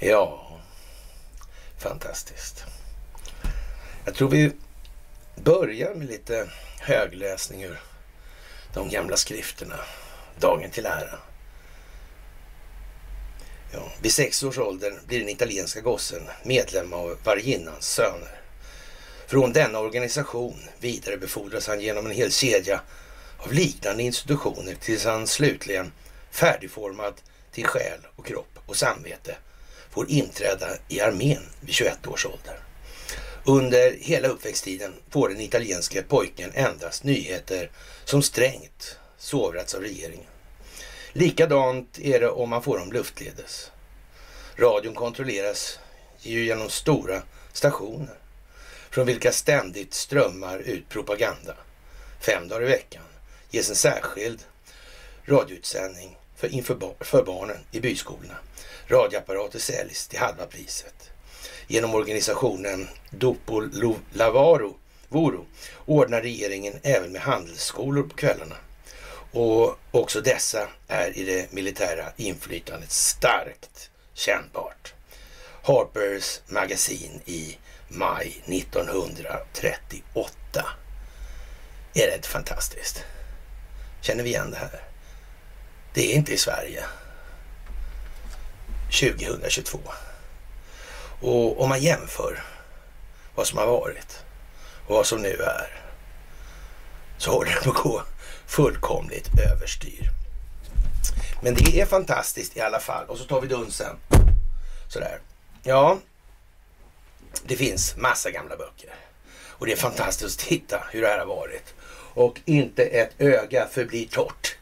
Ja, fantastiskt. Jag tror vi börjar med lite högläsning ur de gamla skrifterna. Dagen till ära. Ja, vid sex års ålder blir den italienska gossen medlem av Varginnans söner. Från denna organisation vidarebefordras han genom en hel kedja av liknande institutioner tills han slutligen färdigformad till själ och kropp och samvete får inträda i armén vid 21 års ålder. Under hela uppväxttiden får den italienske pojken endast nyheter som strängt sovrats av regeringen. Likadant är det om man får dem luftledes. Radion kontrolleras ju genom stora stationer från vilka ständigt strömmar ut propaganda. Fem dagar i veckan ges en särskild radioutsändning för, inför för barnen i byskolorna. Radioapparater säljs till halva priset. Genom organisationen Dopo Lavaro Voro ordnar regeringen även med handelsskolor på kvällarna. Och också dessa är i det militära inflytandet starkt kännbart. Harpers magasin i maj 1938. Är det inte fantastiskt? Känner vi igen det här? Det är inte i Sverige 2022. Och om man jämför vad som har varit och vad som nu är så håller det på att gå fullkomligt överstyr. Men det är fantastiskt i alla fall. Och så tar vi dunsen. Sådär. Ja, det finns massa gamla böcker. Och det är fantastiskt att titta hur det här har varit. Och inte ett öga förblir torrt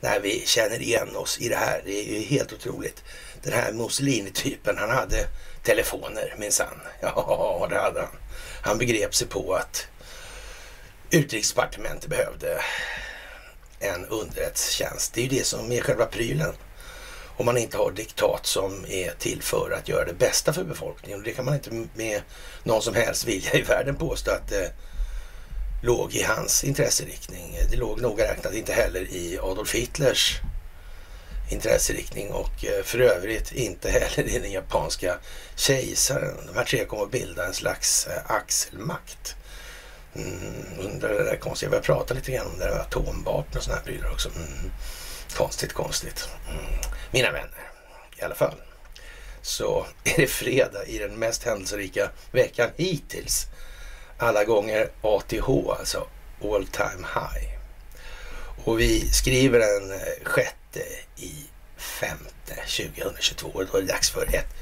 när vi känner igen oss i det här. Det är ju helt otroligt. Den här Mussolini-typen, han hade telefoner minsann. Ja, det hade han. Han begrep sig på att utrikesdepartementet behövde en underrättelsetjänst. Det är ju det som är själva prylen. Om man inte har diktat som är till för att göra det bästa för befolkningen. Och det kan man inte med någon som helst vilja i världen påstå att det låg i hans intresseriktning. Det låg noga räknat inte heller i Adolf Hitlers intresseriktning och eh, för övrigt inte heller i den japanska kejsaren. De här tre kommer att bilda en slags eh, axelmakt. Mm, undrar det där konstiga. Vi har pratat lite grann om det där med atomvapen och sådana här prylar också. Mm, konstigt, konstigt. Mm. Mina vänner, i alla fall. Så är det fredag i den mest händelserika veckan hittills. Alla gånger ATH, alltså all time high. Och vi skriver den eh, sjätte i femte 2022 och då är det dags för ett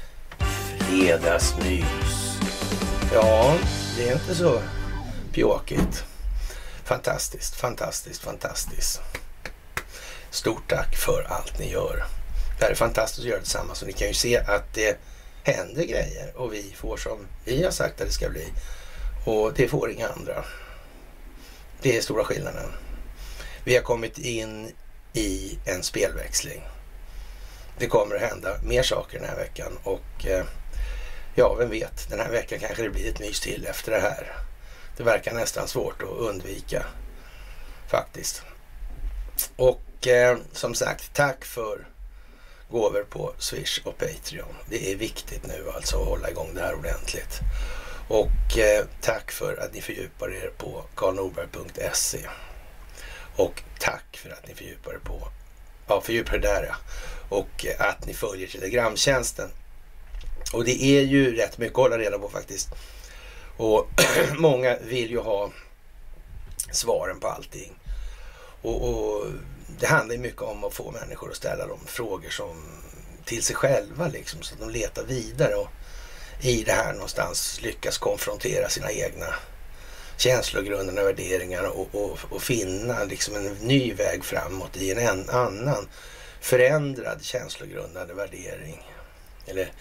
fredagsmys. Ja, det är inte så pjåkigt. Fantastiskt, fantastiskt, fantastiskt. Stort tack för allt ni gör. Det här är fantastiskt att göra tillsammans och ni kan ju se att det händer grejer och vi får som vi har sagt att det ska bli. Och det får inga andra. Det är stora skillnaden. Vi har kommit in i en spelväxling. Det kommer att hända mer saker den här veckan och eh, ja, vem vet, den här veckan kanske det blir ett mys till efter det här. Det verkar nästan svårt att undvika faktiskt. Och eh, som sagt, tack för gåvor på Swish och Patreon. Det är viktigt nu alltså att hålla igång det här ordentligt. Och eh, tack för att ni fördjupar er på karlnorberg.se. Och tack för att ni fördjupar er på, ja fördjupar er där ja. Och eh, att ni följer Telegramtjänsten. Och det är ju rätt mycket att hålla reda på faktiskt. Och många vill ju ha svaren på allting. Och, och, det handlar ju mycket om att få människor att ställa de frågor som till sig själva liksom, så att de letar vidare och i det här någonstans lyckas konfrontera sina egna känslogrunderna, värderingar och, och, och, finna liksom en ny väg framåt i en, en annan förändrad känslogrundande värdering. Eller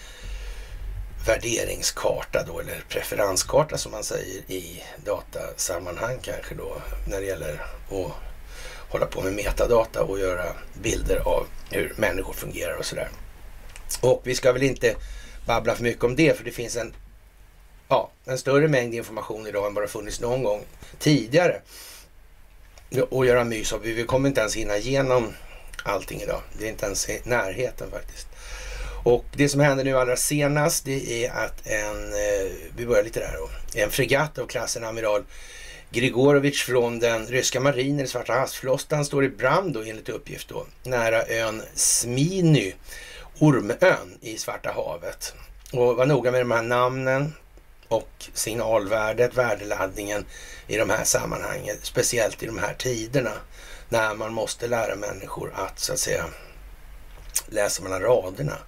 värderingskarta då, eller preferenskarta som man säger i datasammanhang kanske då, när det gäller att hålla på med metadata och göra bilder av hur människor fungerar och sådär. Och vi ska väl inte babbla för mycket om det, för det finns en ja, en större mängd information idag än vad det funnits någon gång tidigare att göra mys av. Vi kommer inte ens hinna igenom allting idag. Det är inte ens i närheten faktiskt. Och det som händer nu allra senast det är att en, eh, vi börjar lite där då, en fregatt av klassen amiral Grigorovic från den ryska marinen i Svarta havsflottan står i brand då enligt uppgift då nära ön Sminy, Ormön i Svarta havet. Och var noga med de här namnen och signalvärdet, värdeladdningen i de här sammanhangen, speciellt i de här tiderna när man måste lära människor att så att säga läsa mellan raderna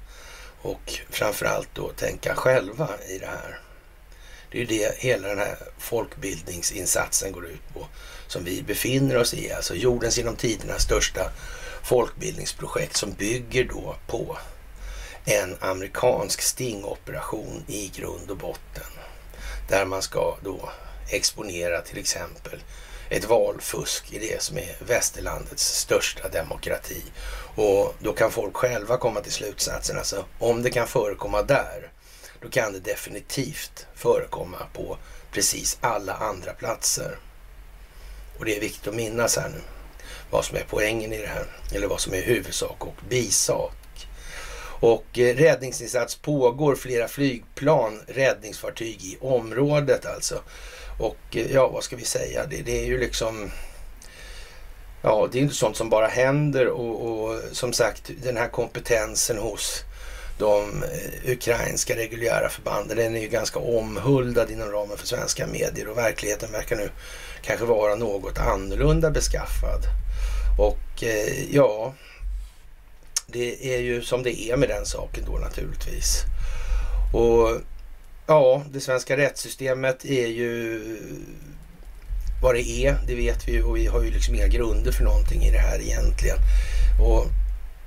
och framförallt då tänka själva i det här. Det är ju det hela den här folkbildningsinsatsen går ut på som vi befinner oss i, alltså jordens genom tiderna största folkbildningsprojekt som bygger då på en amerikansk stingoperation i grund och botten. Där man ska då exponera till exempel ett valfusk i det som är västerlandets största demokrati. Och då kan folk själva komma till slutsatsen, alltså om det kan förekomma där, då kan det definitivt förekomma på precis alla andra platser. Och det är viktigt att minnas här nu vad som är poängen i det här, eller vad som är huvudsak och bisak. Och eh, räddningsinsats pågår, flera flygplan, räddningsfartyg i området alltså. Och eh, ja, vad ska vi säga? Det, det är ju liksom... Ja, det är inte sånt som bara händer och, och som sagt den här kompetensen hos de eh, ukrainska reguljära förbanden, den är ju ganska omhuldad inom ramen för svenska medier och verkligheten verkar nu kanske vara något annorlunda beskaffad. Och eh, ja, det är ju som det är med den saken då naturligtvis. Och Ja, det svenska rättssystemet är ju vad det är, det vet vi ju och vi har ju liksom inga grunder för någonting i det här egentligen. Och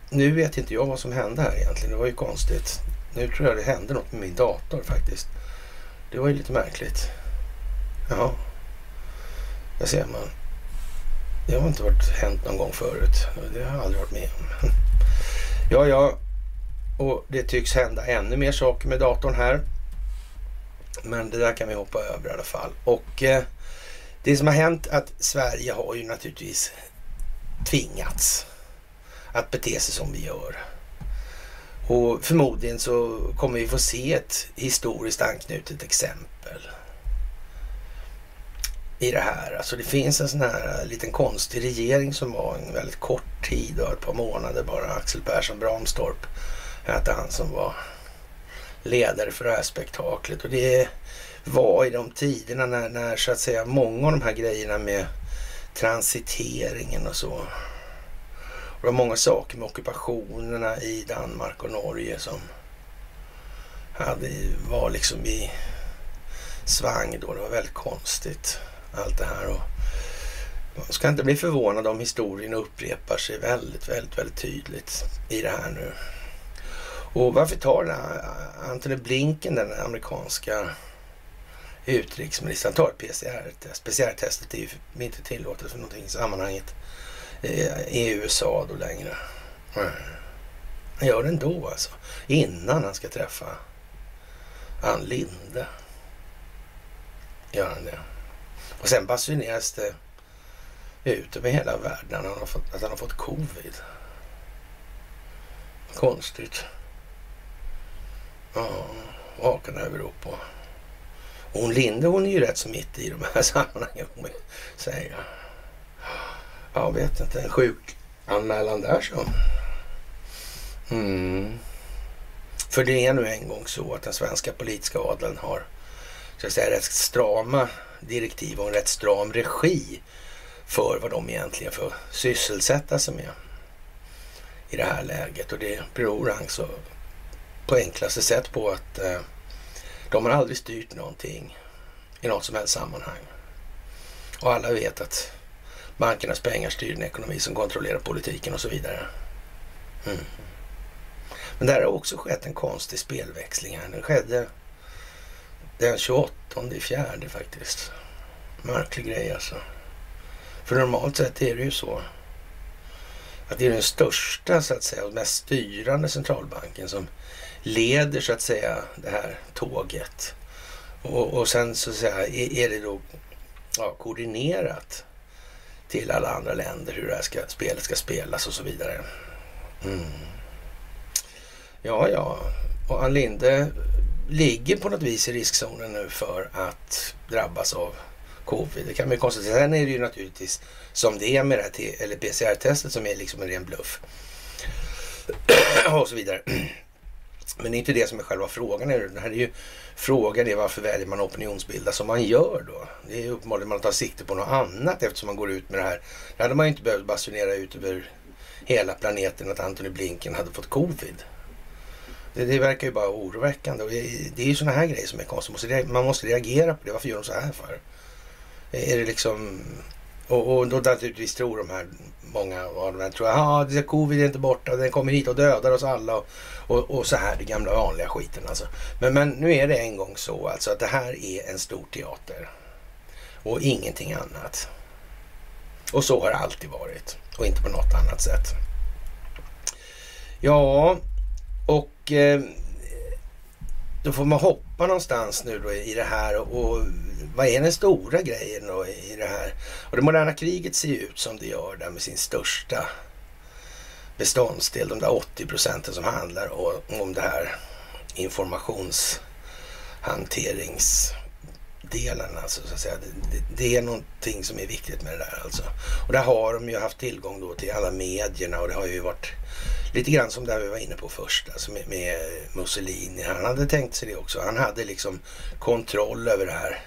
nu vet inte jag vad som hände här egentligen. Det var ju konstigt. Nu tror jag det hände något med min dator faktiskt. Det var ju lite märkligt. Jaha. Där ser man. Det har inte varit, hänt någon gång förut. Det har jag aldrig varit med om. Ja, ja. Och det tycks hända ännu mer saker med datorn här. Men det där kan vi hoppa över i alla fall. Och eh, det som har hänt är att Sverige har ju naturligtvis tvingats att bete sig som vi gör. Och förmodligen så kommer vi få se ett historiskt anknutet exempel i det här. Alltså det finns en sån här liten konstig regering som var en väldigt kort tid ett par månader bara. Axel Persson Bramstorp hette han som var ledare för det här spektaklet. Och det var i de tiderna när, när så att säga många av de här grejerna med transiteringen och så. Det var många saker med ockupationerna i Danmark och Norge som hade, var liksom i svang då. Det var väldigt konstigt allt det här. Och man ska inte bli förvånad om historien upprepar sig väldigt, väldigt, väldigt tydligt i det här nu. Och varför tar den Antony Blinken, den amerikanska utrikesministern, tar ett PCR-test? PCR-testet är ju inte tillåtet för någonting i sammanhanget Eh, i USA då längre. Han gör det ändå alltså. Innan han ska träffa Ann Linde. Gör han det. Och sen basuneras det ut över hela världen att han har fått, att han har fått covid. Konstigt. Ja, vad kan det här bero på? hon Linde hon är ju rätt så mitt i de här sammanhangen, säger jag. Jag vet inte, en sjukanmälan där så. Mm. För det är nu en gång så att den svenska politiska adeln har så att säga, rätt strama direktiv och en rätt stram regi för vad de egentligen får sysselsätta sig med i det här läget. Och det beror alltså på enklaste sätt på att eh, de har aldrig styrt någonting i något som helst sammanhang. Och alla vet att bankernas pengar styr den ekonomi som kontrollerar politiken och så vidare. Mm. Men där har också skett en konstig spelväxling här. Den skedde den 28 i fjärde faktiskt. Märklig grej alltså. För normalt sett är det ju så att det är den största så att säga och mest styrande centralbanken som leder så att säga det här tåget. Och, och sen så att säga, är, är det då ja, koordinerat till alla andra länder hur det här ska, spelet ska spelas och så vidare. Mm. Ja, ja. Och Ann Linde ligger på något vis i riskzonen nu för att drabbas av covid. Det kan man ju konstatera. Sen är det ju naturligtvis som det är med det här eller PCR-testet som är liksom en ren bluff. och så vidare. Men det är inte det som är själva frågan. Det här är ju frågan är varför väljer man opinionsbilda som man gör då? Det är uppenbarligen man tar sikte på något annat eftersom man går ut med det här. Det hade man ju inte behövt basunera ut över hela planeten att Antony Blinken hade fått covid. Det, det verkar ju bara oroväckande och det är ju sådana här grejer som är konstiga. Man måste reagera på det. Varför gör de så här för? Är det liksom... Och, och då naturligtvis tror de här, många av dem tror att ah, covid är inte borta, den kommer hit och dödar oss alla. Och, och, och, så här, det gamla vanliga skiten alltså. Men, men nu är det en gång så alltså att det här är en stor teater. Och ingenting annat. Och så har det alltid varit. Och inte på något annat sätt. Ja, och eh, då får man hoppa någonstans nu då i det här. Och, och vad är den stora grejen då i det här? Och det moderna kriget ser ju ut som det gör där med sin största beståndsdel, de där 80 procenten som handlar om det här informationshanteringsdelen. Alltså, så att säga. Det, det, är någonting som är viktigt med det där alltså. Och där har de ju haft tillgång då till alla medierna och det har ju varit lite grann som det vi var inne på först, alltså med, med Mussolini. Han hade tänkt sig det också. Han hade liksom kontroll över det här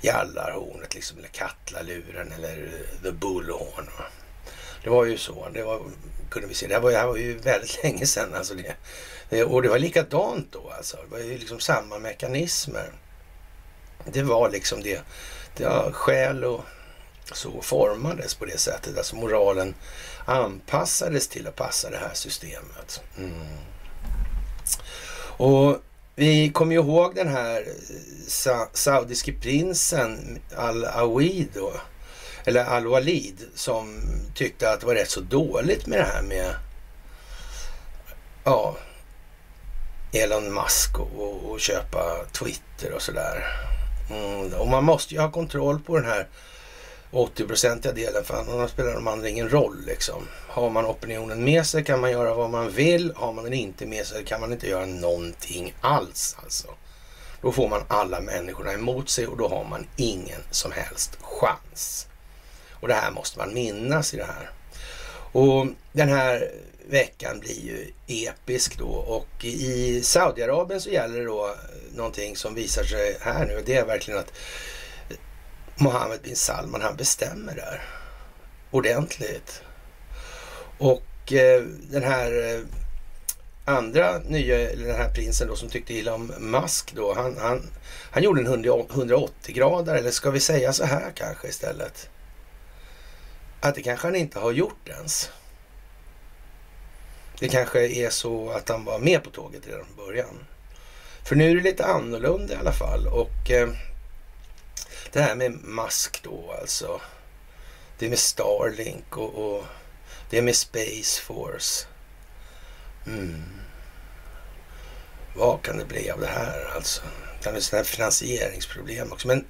jallarhornet, liksom, eller kattlaluren eller the bullhorn. Det var ju så. Det var, kunde vi se. Det här var, det här var ju väldigt länge sedan. Alltså det, eh, och det var likadant då alltså. Det var ju liksom samma mekanismer. Det var liksom det. det var själ och så formades på det sättet. Alltså moralen anpassades till att passa det här systemet. Mm. Och vi kommer ju ihåg den här eh, sa saudiske prinsen Al-Awid då eller Al-Walid som tyckte att det var rätt så dåligt med det här med ja, Elon Musk och, och, och köpa Twitter och sådär. Mm, och man måste ju ha kontroll på den här 80-procentiga delen för annars spelar de andra ingen roll. Liksom. Har man opinionen med sig kan man göra vad man vill. Har man den inte med sig kan man inte göra någonting alls. Alltså. Då får man alla människorna emot sig och då har man ingen som helst chans. Och det här måste man minnas i det här. Och den här veckan blir ju episk då och i Saudiarabien så gäller det då någonting som visar sig här nu. Det är verkligen att Mohammed bin Salman han bestämmer där ordentligt. Och eh, den här eh, andra nya, eller den här prinsen då som tyckte illa om Musk då, han, han, han gjorde en 180 grader eller ska vi säga så här kanske istället? Att det kanske han inte har gjort ens. Det kanske är så att han var med på tåget redan från början. För nu är det lite annorlunda i alla fall. Och eh, det här med Musk då alltså. Det är med Starlink och, och det är med Space Force. Mm. Vad kan det bli av det här alltså? Det är sådana här finansieringsproblem också. Men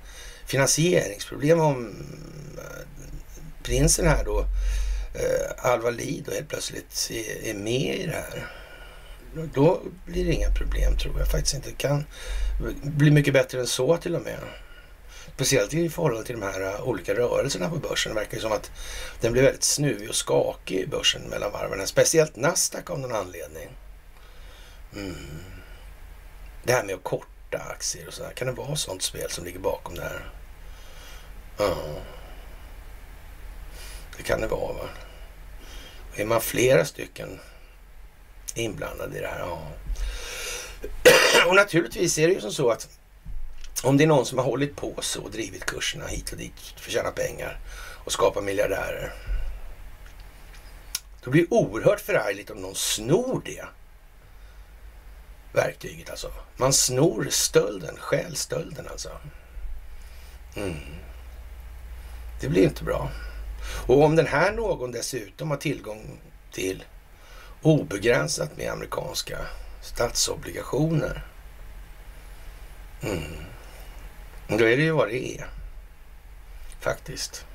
finansieringsproblem om prinsen här då, eh, Al-Walid, helt plötsligt är, är med i det här. Då blir det inga problem tror jag faktiskt inte. Det kan bli mycket bättre än så till och med. Speciellt i förhållande till de här eh, olika rörelserna på börsen. Det verkar ju som att den blir väldigt snuvig och skakig i börsen mellan varven. Speciellt Nasdaq av någon anledning. Mm. Det här med att korta aktier och sådär. Kan det vara sånt spel som ligger bakom det här? Ja. Uh. Det kan det vara. Va? Är man flera stycken inblandade i det här? Ja. Och naturligtvis är det ju som så att om det är någon som har hållit på så och drivit kurserna hit och dit för att tjäna pengar och skapa miljardärer. Då blir det oerhört förargligt om någon snor det verktyget alltså. Man snor stölden, stjäl stölden alltså. Mm. Det blir inte bra. Och om den här någon dessutom har tillgång till obegränsat med amerikanska statsobligationer. Mm. Då är det ju vad det är. Faktiskt.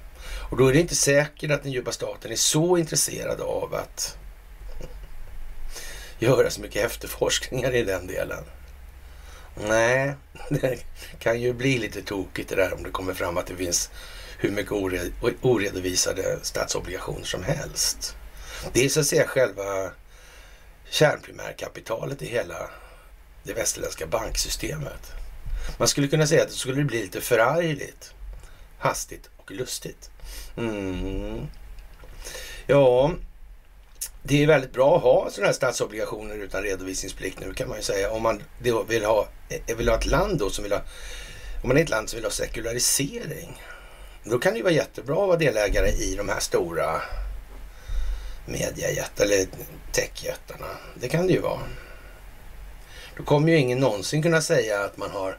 Och då är det inte säkert att den djupa staten är så intresserad av att göra så mycket efterforskningar i den delen. Nej, det kan ju bli lite tokigt det där om det kommer fram att det finns hur mycket oredovisade statsobligationer som helst. Det är så att säga själva kärnprimärkapitalet i hela det västerländska banksystemet. Man skulle kunna säga att det skulle bli lite förargligt, hastigt och lustigt. Mm. Ja, det är väldigt bra att ha sådana här statsobligationer utan redovisningsplikt nu kan man ju säga. Om man vill ha, vill ha ett land då som vill ha, om man är ett land som vill ha sekularisering. Då kan det ju vara jättebra att vara delägare i de här stora mediajättarna eller techjättarna. Det kan det ju vara. Då kommer ju ingen någonsin kunna säga att man har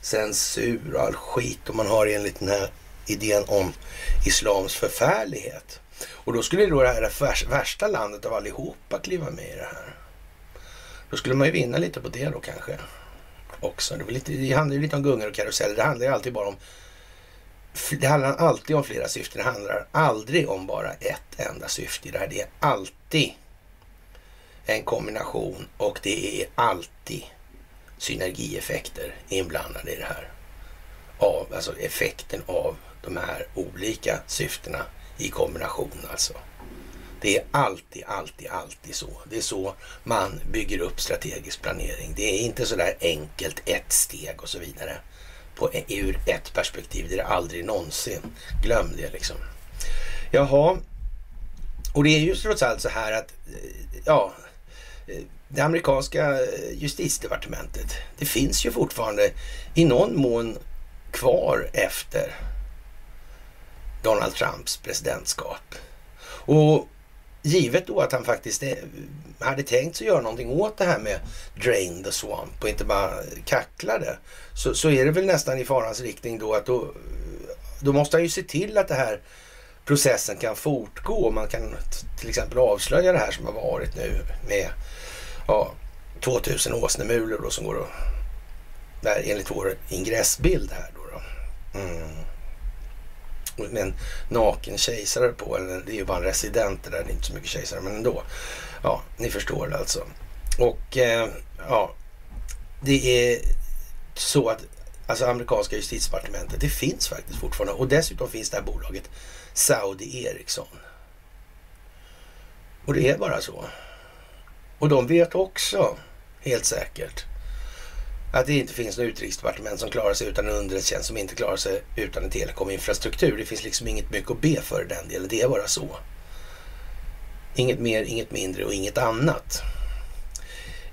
censur och all skit och man har enligt den här idén om islams förfärlighet. Och då skulle då det här värsta landet av allihopa kliva med i det här. Då skulle man ju vinna lite på det då kanske. Också. Det, lite, det handlar ju lite om gungor och karuseller. Det handlar ju alltid bara om det handlar alltid om flera syften. Det handlar aldrig om bara ett enda syfte det här. Det är alltid en kombination och det är alltid synergieffekter inblandade i det här. Av, alltså effekten av de här olika syftena i kombination alltså. Det är alltid, alltid, alltid så. Det är så man bygger upp strategisk planering. Det är inte sådär enkelt, ett steg och så vidare. På, ur ett perspektiv. Det är det aldrig någonsin. Glöm det liksom. Jaha. Och det är ju trots allt så här att, eh, ja, eh, det amerikanska justitiedepartementet, det finns ju fortfarande i någon mån kvar efter Donald Trumps presidentskap. Och givet då att han faktiskt eh, hade tänkt sig göra någonting åt det här med drain the swamp och inte bara kackla det. Så, så är det väl nästan i farans riktning då att då, då måste han ju se till att det här processen kan fortgå. Man kan till exempel avslöja det här som har varit nu med ja, 2000 åsnemulor då som går att, där enligt vår ingressbild här då. då. Mm en naken kejsare på. Eller det är ju bara en resident det där, det är inte så mycket kejsare, men ändå. Ja, ni förstår det alltså. Och eh, ja, det är så att alltså amerikanska justitiedepartementet, det finns faktiskt fortfarande. Och dessutom finns det här bolaget Saudi Ericsson. Och det är bara så. Och de vet också, helt säkert, att det inte finns något utrikesdepartement som klarar sig utan en underrättelsetjänst som inte klarar sig utan en telekominfrastruktur. Det finns liksom inget mycket att be för i den delen. Det är bara så. Inget mer, inget mindre och inget annat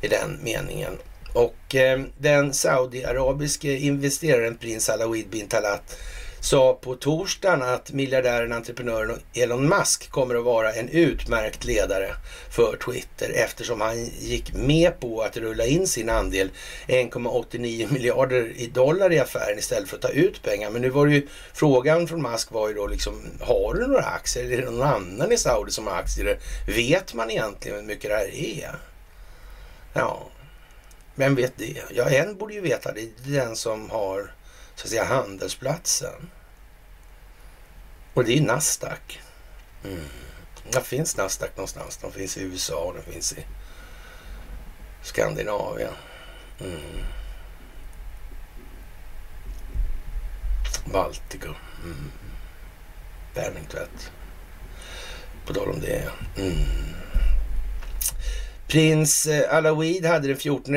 i den meningen. Och eh, den saudiarabiske investeraren prins Alawid bin Talat sa på torsdagen att miljardären, entreprenören Elon Musk kommer att vara en utmärkt ledare för Twitter eftersom han gick med på att rulla in sin andel 1,89 miljarder i dollar i affären istället för att ta ut pengar. Men nu var det ju frågan från Musk var ju då liksom, har du några aktier? Eller är det någon annan i Saudi som har aktier? Vet man egentligen hur mycket det här är? Ja, vem vet det? Ja, en borde ju veta det. Det är den som har så att säga handelsplatsen. Och det är Nasdaq. Mm. Var finns Nasdaq någonstans? De finns i USA, de finns i Skandinavien. Mm. Baltikum. Mm. Penningtvätt. På tal om det. Mm. Prins eh, Alawid hade den 14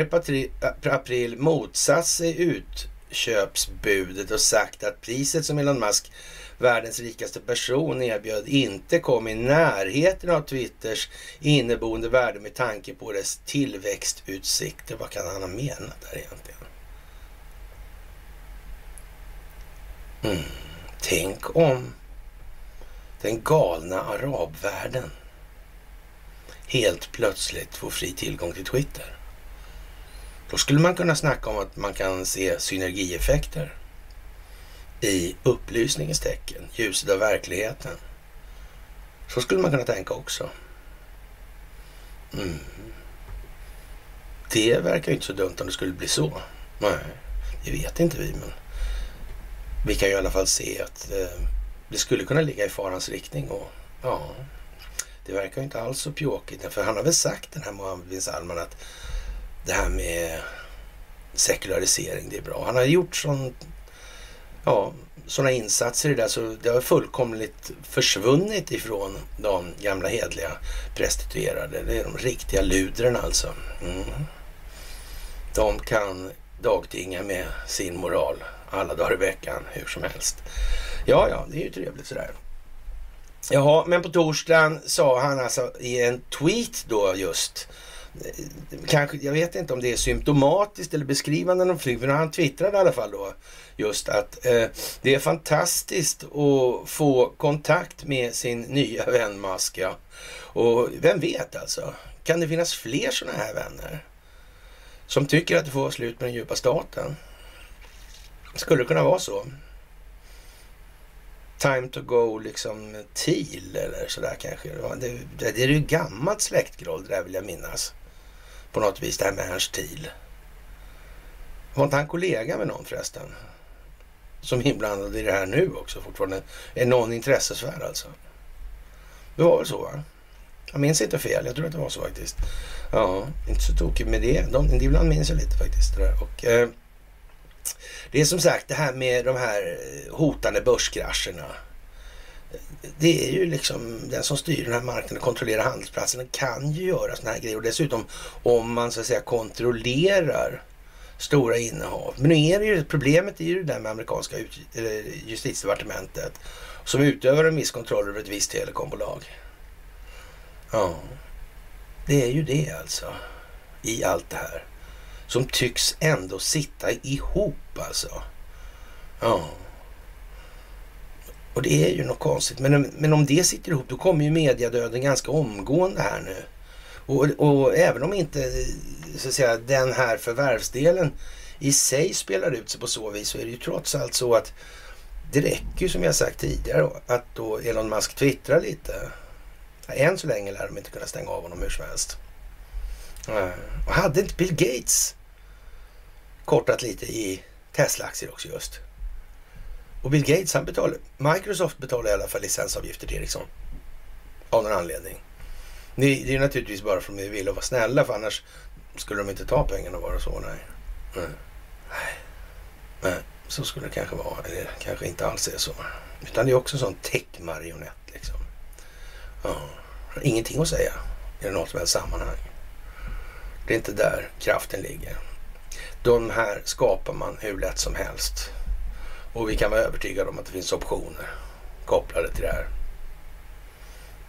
april motsatt sig ut köpsbudet och sagt att priset som Elon Musk, världens rikaste person, erbjöd inte kom i närheten av Twitters inneboende värde med tanke på dess tillväxtutsikter. Vad kan han ha menat där egentligen? Mm. Tänk om den galna arabvärlden helt plötsligt får fri tillgång till Twitter. Då skulle man kunna snacka om att man kan se synergieffekter i upplysningens tecken, ljuset av verkligheten. Så skulle man kunna tänka också. Mm. Det verkar ju inte så dumt om det skulle bli så. Nej, det vet inte vi, men vi kan ju i alla fall se att eh, det skulle kunna ligga i farans riktning och ja, det verkar ju inte alls så pjåkigt. För han har väl sagt den här Mohammed bin Salman att det här med sekularisering, det är bra. Han har gjort sån, ja, sådana insatser i det där så det har fullkomligt försvunnit ifrån de gamla hedliga prostituerade. Det är de riktiga ludren alltså. Mm. De kan dagtinga med sin moral alla dagar i veckan, hur som helst. Ja, ja, det är ju trevligt sådär. Jaha, men på torsdagen sa han alltså i en tweet då just kanske, jag vet inte om det är symptomatiskt eller beskrivande någonting, men han twittrade i alla fall då just att eh, det är fantastiskt att få kontakt med sin nya vän Musk. Ja. Och vem vet alltså, kan det finnas fler sådana här vänner som tycker att det får vara slut med den djupa staten? Skulle det kunna vara så? Time to go liksom Thiel eller sådär kanske. Det, det, det är ju gammalt släktgroll det där vill jag minnas. På något vis det här med Ernst Thiel. Var inte han kollega med någon förresten? Som är inblandad i det här nu också fortfarande. Är någon intressesfär alltså? Det var väl så va? Jag minns inte fel. Jag tror att det var så faktiskt. Ja, inte så tokigt med det. De, ibland minns jag lite faktiskt. Det, där. Och, eh, det är som sagt det här med de här eh, hotande börskrascherna. Det är ju liksom den som styr den här marknaden och kontrollerar handelsplatsen kan ju göra sådana här grejer. Och dessutom om man så att säga kontrollerar stora innehav. Men nu är det ju, problemet är ju det där med amerikanska justitiedepartementet som utövar en viss kontroll över ett visst telekombolag. Ja, det är ju det alltså i allt det här som tycks ändå sitta ihop alltså. Ja. Och det är ju något konstigt. Men, men om det sitter ihop då kommer ju mediadöden ganska omgående här nu. Och, och även om inte så att säga, den här förvärvsdelen i sig spelar ut sig på så vis så är det ju trots allt så att det räcker ju som jag sagt tidigare att då Elon Musk twittrar lite. Än så länge lär de inte kunna stänga av honom hur som helst. Eh, och hade inte Bill Gates kortat lite i Tesla-aktier också just? Och Bill Gates, han betalar, Microsoft betalar i alla fall licensavgifter till Ericsson. Av någon anledning. Det är naturligtvis bara för att de vill vara snälla för annars skulle de inte ta pengarna bara så. Nej. Nej. Nej. Så skulle det kanske vara. Eller kanske inte alls är så. Utan det är också en sån tech-marionett liksom. Ja. Ingenting att säga i något som helst sammanhang. Det är inte där kraften ligger. De här skapar man hur lätt som helst. Och vi kan vara övertygade om att det finns optioner kopplade till det här.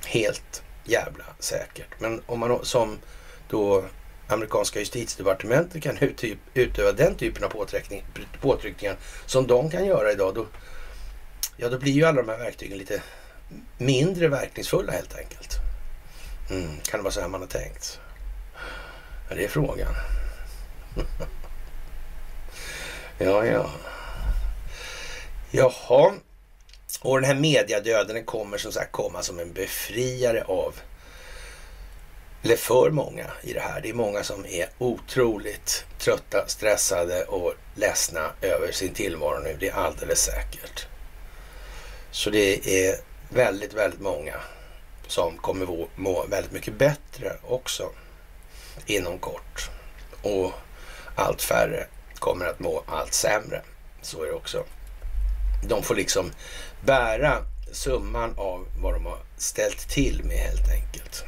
Helt jävla säkert. Men om man som då amerikanska justitiedepartementet kan typ utöva den typen av påtryckningar som de kan göra idag, då, ja, då blir ju alla de här verktygen lite mindre verkningsfulla helt enkelt. Mm, kan det vara så här man har tänkt? Ja, det är frågan. ja, ja. Jaha. Och den här mediadöden den kommer som sagt komma som en befriare av, eller för många i det här. Det är många som är otroligt trötta, stressade och ledsna över sin tillvaro nu. Det är alldeles säkert. Så det är väldigt, väldigt många som kommer må väldigt mycket bättre också inom kort. Och allt färre kommer att må allt sämre. Så är det också. De får liksom bära summan av vad de har ställt till med helt enkelt.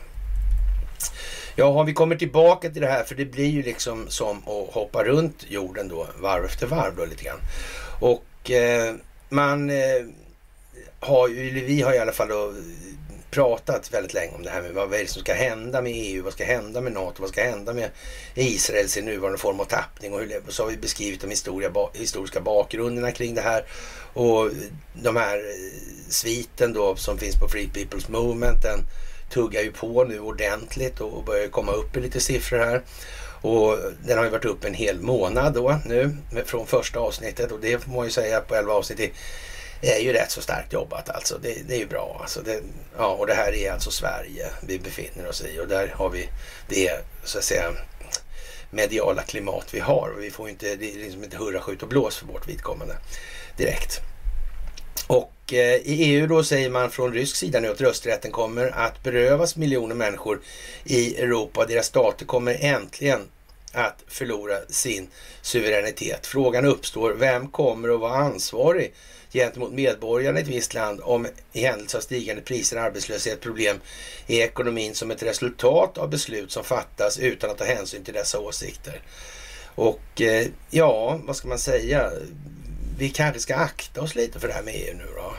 Ja, om vi kommer tillbaka till det här, för det blir ju liksom som att hoppa runt jorden då, varv efter varv då lite grann. Och eh, man eh, har ju, eller vi har i alla fall då pratat väldigt länge om det här med vad är det som ska hända med EU, vad ska hända med NATO, vad ska hända med Israel sin nuvarande form av tappning och hur, så har vi beskrivit de historia, historiska bakgrunderna kring det här och de här eh, sviten då som finns på Free People's Movement den tuggar ju på nu ordentligt och börjar komma upp i lite siffror här. Och den har ju varit upp en hel månad då nu från första avsnittet och det får man ju säga på 11 avsnitt är är ju rätt så starkt jobbat alltså. Det, det är ju bra. Alltså det, ja, och det här är alltså Sverige vi befinner oss i och där har vi det så att säga mediala klimat vi har. Och vi får inte, det är liksom inte hurra, skjut och blås för vårt vidkommande direkt. Och eh, i EU då säger man från rysk sida nu att rösträtten kommer att berövas miljoner människor i Europa. Deras stater kommer äntligen att förlora sin suveränitet. Frågan uppstår, vem kommer att vara ansvarig gentemot medborgarna i ett visst land om i händelse av stigande priser, arbetslöshet, problem i ekonomin som ett resultat av beslut som fattas utan att ta hänsyn till dessa åsikter. Och eh, ja, vad ska man säga? Vi kanske ska akta oss lite för det här med EU nu då.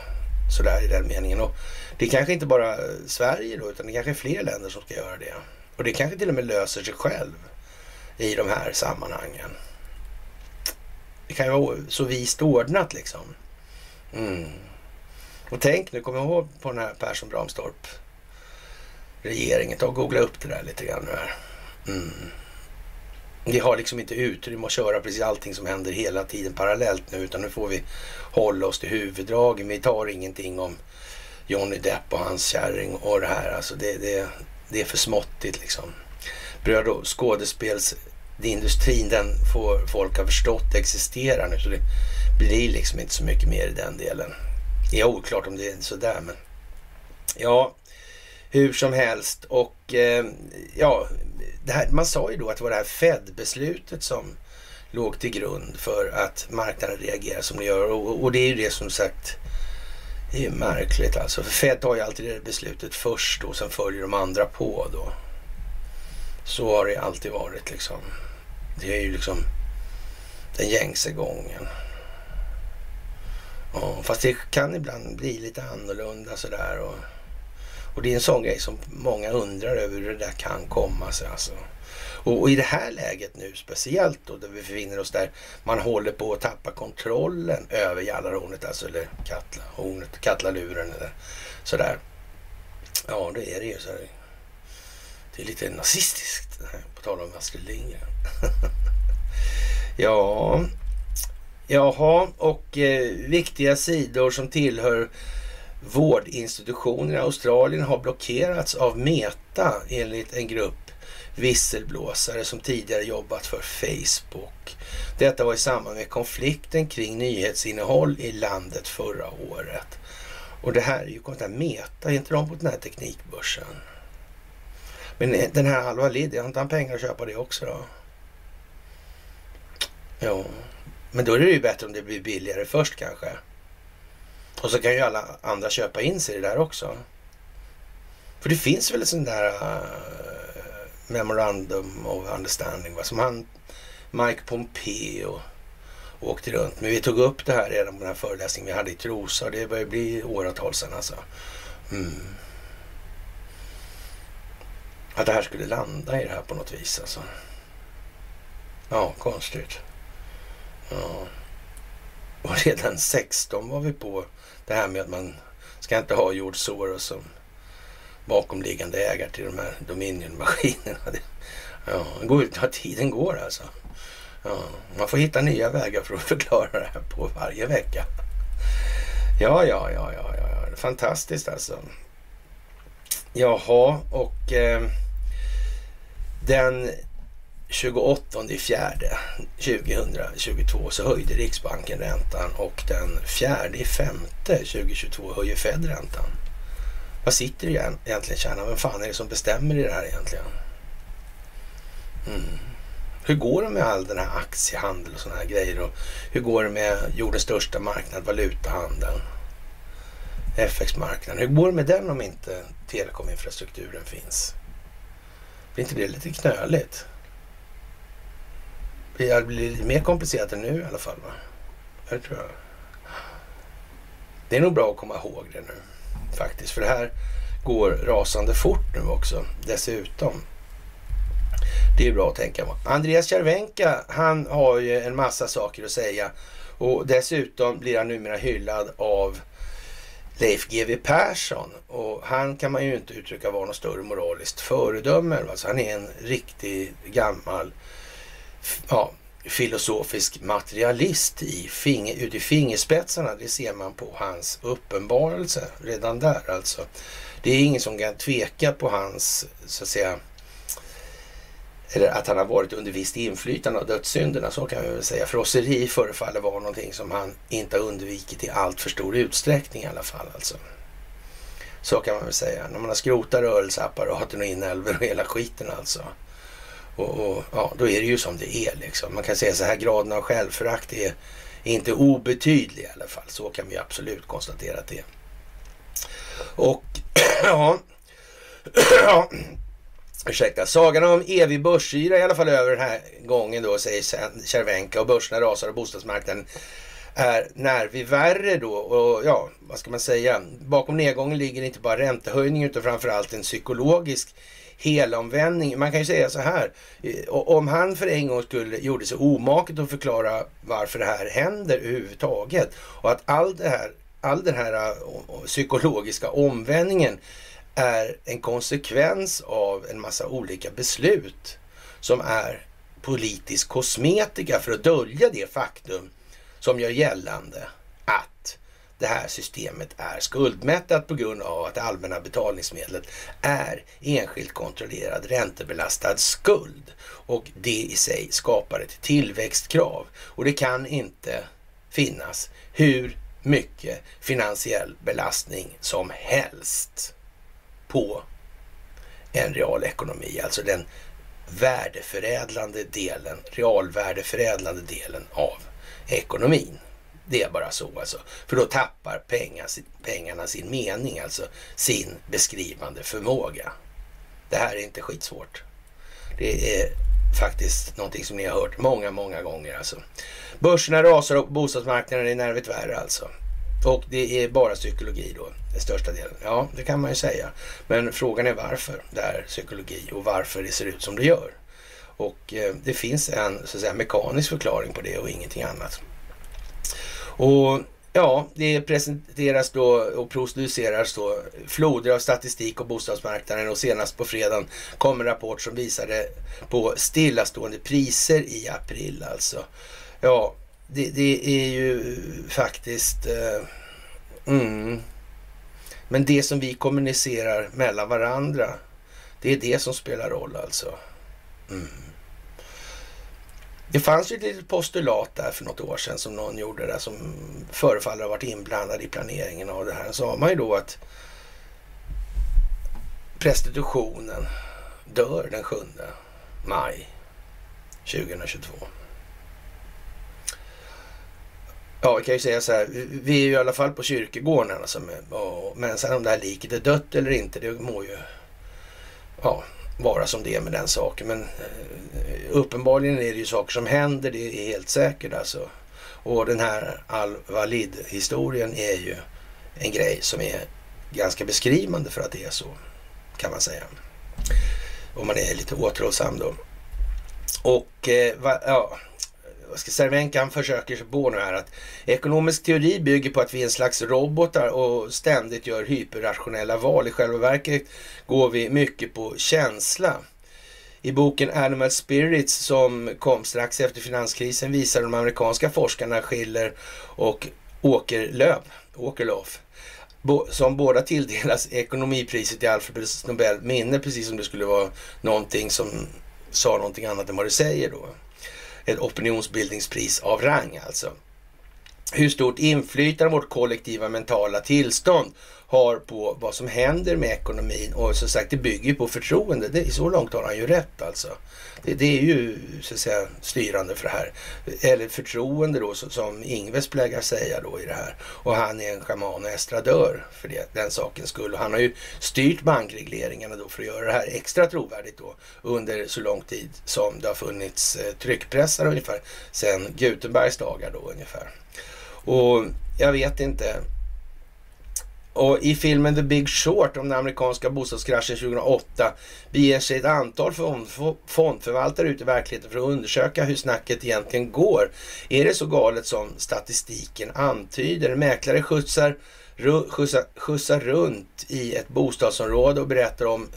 Sådär i den meningen. Och det är kanske inte bara Sverige då, utan det kanske är fler länder som ska göra det. Och det kanske till och med löser sig själv i de här sammanhangen. Det kan ju vara så vist ordnat liksom. Mm. Och tänk nu, kom ihåg på den här Persson Bramstorp regeringen. Ta och googla upp det där lite grann nu här. Mm. Vi har liksom inte utrymme att köra precis allting som händer hela tiden parallellt nu utan nu får vi hålla oss till huvuddragen. Vi tar ingenting om Johnny Depp och hans kärring och det här. Alltså det, det, det är för småttigt liksom. Bröd och skådespels industrin den får folk har förstått existerar nu så det blir liksom inte så mycket mer i den delen. Det är oklart om det är sådär men ja, hur som helst och eh, ja, här, man sa ju då att det var det här Fed-beslutet som låg till grund för att marknaden reagerar som den gör. Och, och det är ju det som sagt, det är ju märkligt alltså. För Fed tar ju alltid det beslutet först och sen följer de andra på då. Så har det alltid varit liksom. Det är ju liksom den gängse gången. Ja, fast det kan ibland bli lite annorlunda sådär. Och, och det är en sån grej som många undrar över hur det där kan komma sig. Alltså. Och, och, i det här läget nu speciellt då, där vi befinner oss där man håller på att tappa kontrollen över Jallarhornet, alltså eller Katla-hornet, Katlaluren eller sådär. Ja, det är det ju. Så. Det är lite nazistiskt, på tal om Astrid Lindgren. ja, jaha, och eh, viktiga sidor som tillhör vårdinstitutioner i Australien har blockerats av Meta enligt en grupp visselblåsare som tidigare jobbat för Facebook. Detta var i samband med konflikten kring nyhetsinnehåll i landet förra året. Och det här är ju konstigt, Meta, är inte de på den här teknikbörsen? Men eh, den här Alva Liddy, har inte han pengar att köpa det också då? Jo, men då är det ju bättre om det blir billigare först kanske. Och så kan ju alla andra köpa in sig i det där också. För det finns väl ett sån där uh, memorandum of understanding va? som han, Mike Pompeo åkte runt. Men vi tog upp det här redan på den här föreläsningen vi hade i Trosa. och Det börjar bli åratal sedan alltså. Mm. Att det här skulle landa i det här på något vis alltså. Ja, konstigt. Ja. Och redan 16 var vi på det här med att man ska inte ha George Soros som bakomliggande ägare till de här Dominion-maskinerna. Ja, går, tiden går alltså. Ja, man får hitta nya vägar för att förklara det här på varje vecka. Ja, ja, ja, ja, ja. fantastiskt alltså. Jaha, och eh, den 28 fjärde 2022 så höjde Riksbanken räntan och den fjärde femte 2022 höjer Fed räntan. Vad sitter det egentligen kärnan? Vem fan är det som bestämmer i det här egentligen? Mm. Hur går det med all den här aktiehandel och sådana här grejer? Och hur går det med jordens största marknad, valutahandeln? FX-marknaden. Hur går det med den om inte telekominfrastrukturen finns? Blir inte det lite knöligt? Det blir lite mer komplicerat än nu i alla fall. Va? Det tror jag. Det är nog bra att komma ihåg det nu faktiskt. För det här går rasande fort nu också dessutom. Det är bra att tänka på. Andreas Cervenka, han har ju en massa saker att säga. Och dessutom blir han numera hyllad av Leif GW Persson. Och han kan man ju inte uttrycka vara något större moraliskt föredöme. Alltså han är en riktig gammal ja, filosofisk materialist i finger, ut i fingerspetsarna. Det ser man på hans uppenbarelse redan där alltså. Det är ingen som kan tveka på hans, så att säga, eller att han har varit under visst inflytande av dödssynderna, så kan vi väl säga. Frosseri förefaller vara någonting som han inte har undvikit i allt för stor utsträckning i alla fall. Alltså. Så kan man väl säga. När man har skrotat rörelseapparaten och inälvor och hela skiten alltså. Och, och, ja, då är det ju som det är liksom. Man kan säga så här, graden av självförakt är inte obetydlig i alla fall. Så kan vi absolut konstatera att det är. Och ja, ja ursäkta, sagan om evig börsyra i alla fall över den här gången då, säger Cervenka och börserna rasar och bostadsmarknaden är när värre då. Och ja, vad ska man säga? Bakom nedgången ligger inte bara räntehöjning utan framförallt en psykologisk helomvändning. Man kan ju säga så här, eh, om han för en gång skulle gjorde sig omaket att förklara varför det här händer överhuvudtaget och att all, det här, all den här eh, psykologiska omvändningen är en konsekvens av en massa olika beslut som är politisk kosmetika för att dölja det faktum som gör gällande att det här systemet är skuldmättat på grund av att det allmänna betalningsmedlet är enskilt kontrollerad räntebelastad skuld. Och det i sig skapar ett tillväxtkrav. Och det kan inte finnas hur mycket finansiell belastning som helst på en real ekonomi, alltså den värdeförädlande delen, realvärdeförädlande delen av ekonomin. Det är bara så alltså. För då tappar pengar, pengarna sin mening, alltså sin beskrivande förmåga. Det här är inte skitsvårt. Det är faktiskt någonting som ni har hört många, många gånger alltså. Börserna rasar och bostadsmarknaden är nervigt värre alltså. Och det är bara psykologi då, den största delen. Ja, det kan man ju säga. Men frågan är varför det är psykologi och varför det ser ut som det gör. Och eh, det finns en så att säga, mekanisk förklaring på det och ingenting annat. Och ja, det presenteras då och produceras då floder av statistik och bostadsmarknaden och senast på fredagen kom en rapport som visade på stillastående priser i april alltså. Ja, det, det är ju faktiskt... Eh, mm. Men det som vi kommunicerar mellan varandra, det är det som spelar roll alltså. Mm. Det fanns ju ett litet postulat där för något år sedan som någon gjorde där som förefaller ha varit inblandad i planeringen av det här. Sa man ju då att prostitutionen dör den 7 maj 2022. Ja, vi kan ju säga så här. Vi är ju i alla fall på kyrkogården. Alltså, men sen om det här liket är dött eller inte, det må ju ja, vara som det är med den saken. Men eh, uppenbarligen är det ju saker som händer, det är helt säkert alltså. Och den här Al-Walid-historien är ju en grej som är ganska beskrivande för att det är så, kan man säga. Om man är lite återhållsam då. Och eh, ja, Cervenka han försöker sig på nu här att ekonomisk teori bygger på att vi är en slags robotar och ständigt gör hyperrationella val. I själva verket går vi mycket på känsla. I boken Animal Spirits som kom strax efter finanskrisen visar de amerikanska forskarna Schiller och Åkerlöf, Åkerlof som båda tilldelas ekonomipriset i Alfreds Nobel minne, precis som det skulle vara någonting som sa någonting annat än vad det säger då ett opinionsbildningspris av rang alltså. Hur stort inflytande vårt kollektiva mentala tillstånd har på vad som händer med ekonomin. Och som sagt, det bygger på förtroende. Det, så långt har han ju rätt alltså. Det, det, är ju så att säga styrande för det här. Eller förtroende då, som Ingves plägar säga då i det här. Och han är en schaman och estradör för det, den sakens skull. Och han har ju styrt bankregleringarna då för att göra det här extra trovärdigt då under så lång tid som det har funnits eh, tryckpressar ungefär sedan Gutenbergs dagar då ungefär. Och jag vet inte och i filmen The Big Short om den amerikanska bostadskraschen 2008 beger sig ett antal fondförvaltare ut i verkligheten för att undersöka hur snacket egentligen går. Är det så galet som statistiken antyder? Mäklare skjutsar, skjutsar, skjutsar runt i ett bostadsområde och berättar om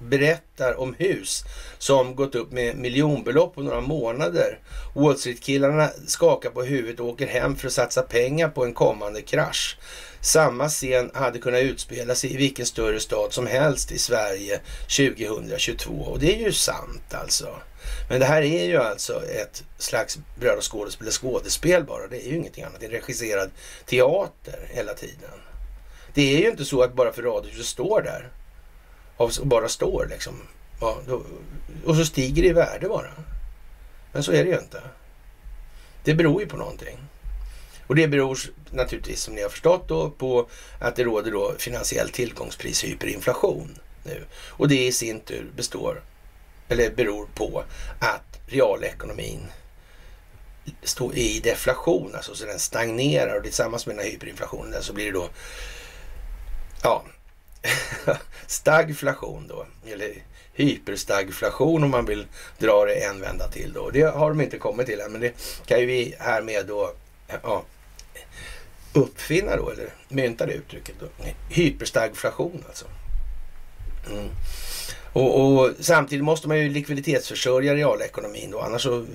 berättar om hus som gått upp med miljonbelopp på några månader. Wall Street-killarna skakar på huvudet och åker hem för att satsa pengar på en kommande krasch. Samma scen hade kunnat utspela sig i vilken större stad som helst i Sverige 2022. Och det är ju sant alltså. Men det här är ju alltså ett slags bröd och skådespel, skådespel bara. Det är ju ingenting annat. Det är regisserad teater hela tiden. Det är ju inte så att bara för radhuset står där och bara står liksom. Ja, då, och så stiger det i värde bara. Men så är det ju inte. Det beror ju på någonting. Och det beror naturligtvis som ni har förstått då på att det råder då finansiell tillgångspris hyperinflation nu. Och det i sin tur består, eller beror på att realekonomin står i deflation, alltså så den stagnerar och tillsammans med den här hyperinflationen så blir det då ja, stagflation då, eller hyperstagflation om man vill dra det en vända till då. Det har de inte kommit till än, men det kan ju vi härmed då ja, uppfinna då, eller mynta det uttrycket. Då. Hyperstagflation alltså. Mm. Och, och, samtidigt måste man ju likviditetsförsörja realekonomin då, annars så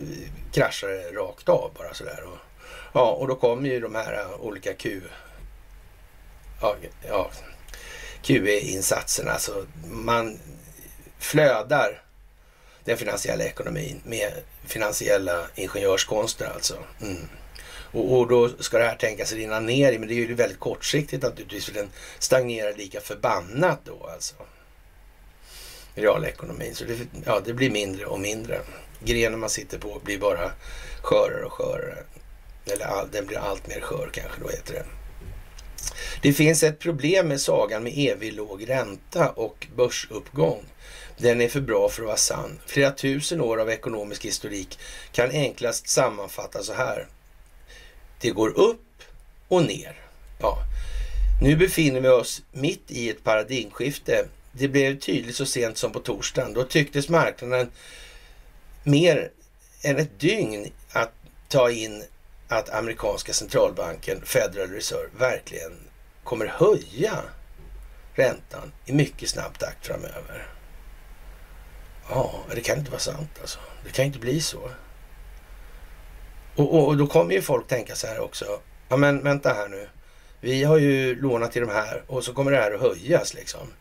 kraschar det rakt av bara sådär. Och, ja, och då kommer ju de här olika Q... Ja, ja QE-insatserna. Alltså man flödar den finansiella ekonomin med finansiella ingenjörskonster alltså. Mm. Och, och, då ska det här tänkas rinna ner i, men det är ju väldigt kortsiktigt naturligtvis för den stagnerar lika förbannat då alltså. Realekonomin. Så det, ja, det blir mindre och mindre. Grenen man sitter på blir bara skörare och skörare. Eller all, den blir allt mer skör kanske då heter det. Det finns ett problem med sagan med evig låg ränta och börsuppgång. Den är för bra för att vara sann. Flera tusen år av ekonomisk historik kan enklast sammanfattas så här. Det går upp och ner. Ja. Nu befinner vi oss mitt i ett paradigmskifte. Det blev tydligt så sent som på torsdagen. Då tycktes marknaden mer än ett dygn att ta in att amerikanska centralbanken, Federal Reserve, verkligen kommer höja räntan i mycket snabb takt framöver. Ja, det kan inte vara sant alltså. Det kan inte bli så. Och, och, och, då kommer ju folk tänka så här också. Ja men vänta här nu. Vi har ju lånat till de här och så kommer det här att höjas liksom.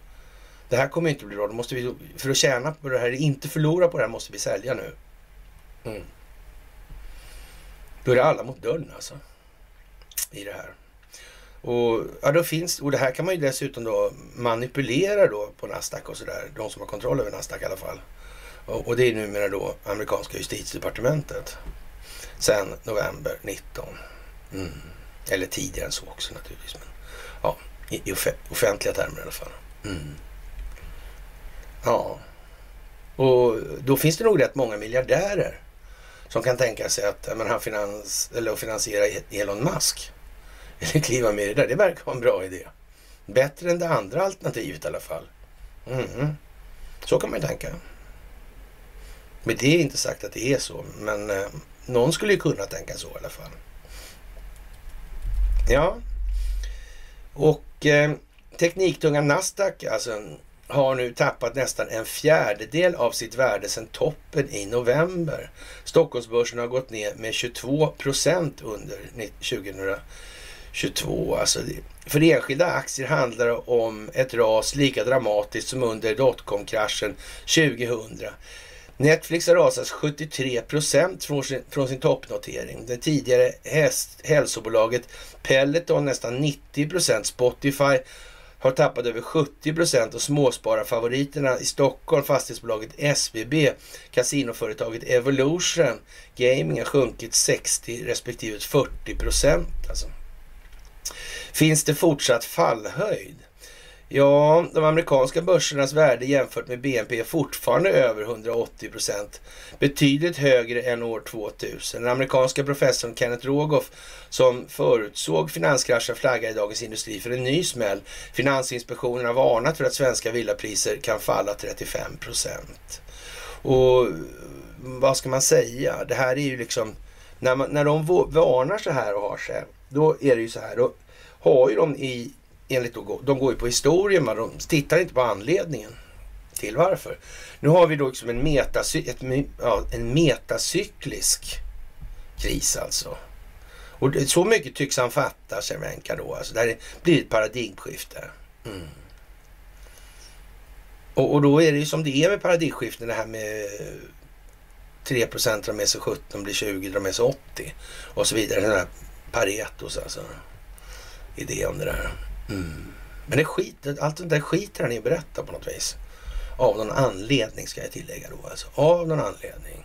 Det här kommer inte bli bra. Då måste vi, för att tjäna på det här, inte förlora på det här, måste vi sälja nu. Mm. Då är det alla mot dörren alltså. I det här. Och, ja, då finns, och det här kan man ju dessutom då manipulera då på Nasdaq och sådär. De som har kontroll över Nasdaq i alla fall. Och, och det är numera då amerikanska justitiedepartementet. Sen november 19. Mm. Eller tidigare än så också naturligtvis. Men, ja, i, i offentliga termer i alla fall. Mm. Ja, och då finns det nog rätt många miljardärer som kan tänka sig att men, han finans, eller finansiera e- Elon Musk. Eller kliva med i det där. Det verkar vara en bra idé. Bättre än det andra alternativet i alla fall. Mm. Så kan man ju tänka. Men det är inte sagt att det är så. Men eh, någon skulle ju kunna tänka så i alla fall. Ja. Och eh, tekniktunga Nasdaq, alltså har nu tappat nästan en fjärdedel av sitt värde sedan toppen i november. Stockholmsbörsen har gått ner med 22 procent under 2022. Alltså, för enskilda aktier handlar det om ett ras lika dramatiskt som under dotcom-kraschen 2000. Netflix har rasat 73 procent från sin, från sin toppnotering. Det tidigare häst, hälsobolaget Peloton nästan 90 procent. Spotify har tappat över 70 procent och småspararfavoriterna i Stockholm, fastighetsbolaget SBB, kasinoföretaget Evolution Gaming har sjunkit 60 respektive 40 procent. Alltså. Finns det fortsatt fallhöjd? Ja, de amerikanska börsernas värde jämfört med BNP är fortfarande över 180 procent. Betydligt högre än år 2000. Den amerikanska professorn Kenneth Rogoff som förutsåg finanskraschen flaggar i Dagens Industri för en ny smäll. Finansinspektionen har varnat för att svenska villapriser kan falla 35 procent. Och vad ska man säga? Det här är ju liksom, när, man, när de varnar så här och har sig, då är det ju så här. Då har ju de i enligt då, de går ju på historien, men de tittar inte på anledningen till varför. Nu har vi då liksom en, metacy, ett, ja, en metacyklisk kris alltså. Och det, så mycket tycks han fatta, Cervenka då. Alltså, där blir ett paradigmskifte. Mm. Och, och, då är det ju som det är med paradigmskiften, det här med eh, 3 procent drar med sig 17, blir 20, drar med sig 80 och så vidare. Den här Paretos alltså. Idé om det där. Mm. Men det skit, allt det där skiter han i att berätta på något vis. Av någon anledning ska jag tillägga då alltså. Av någon anledning.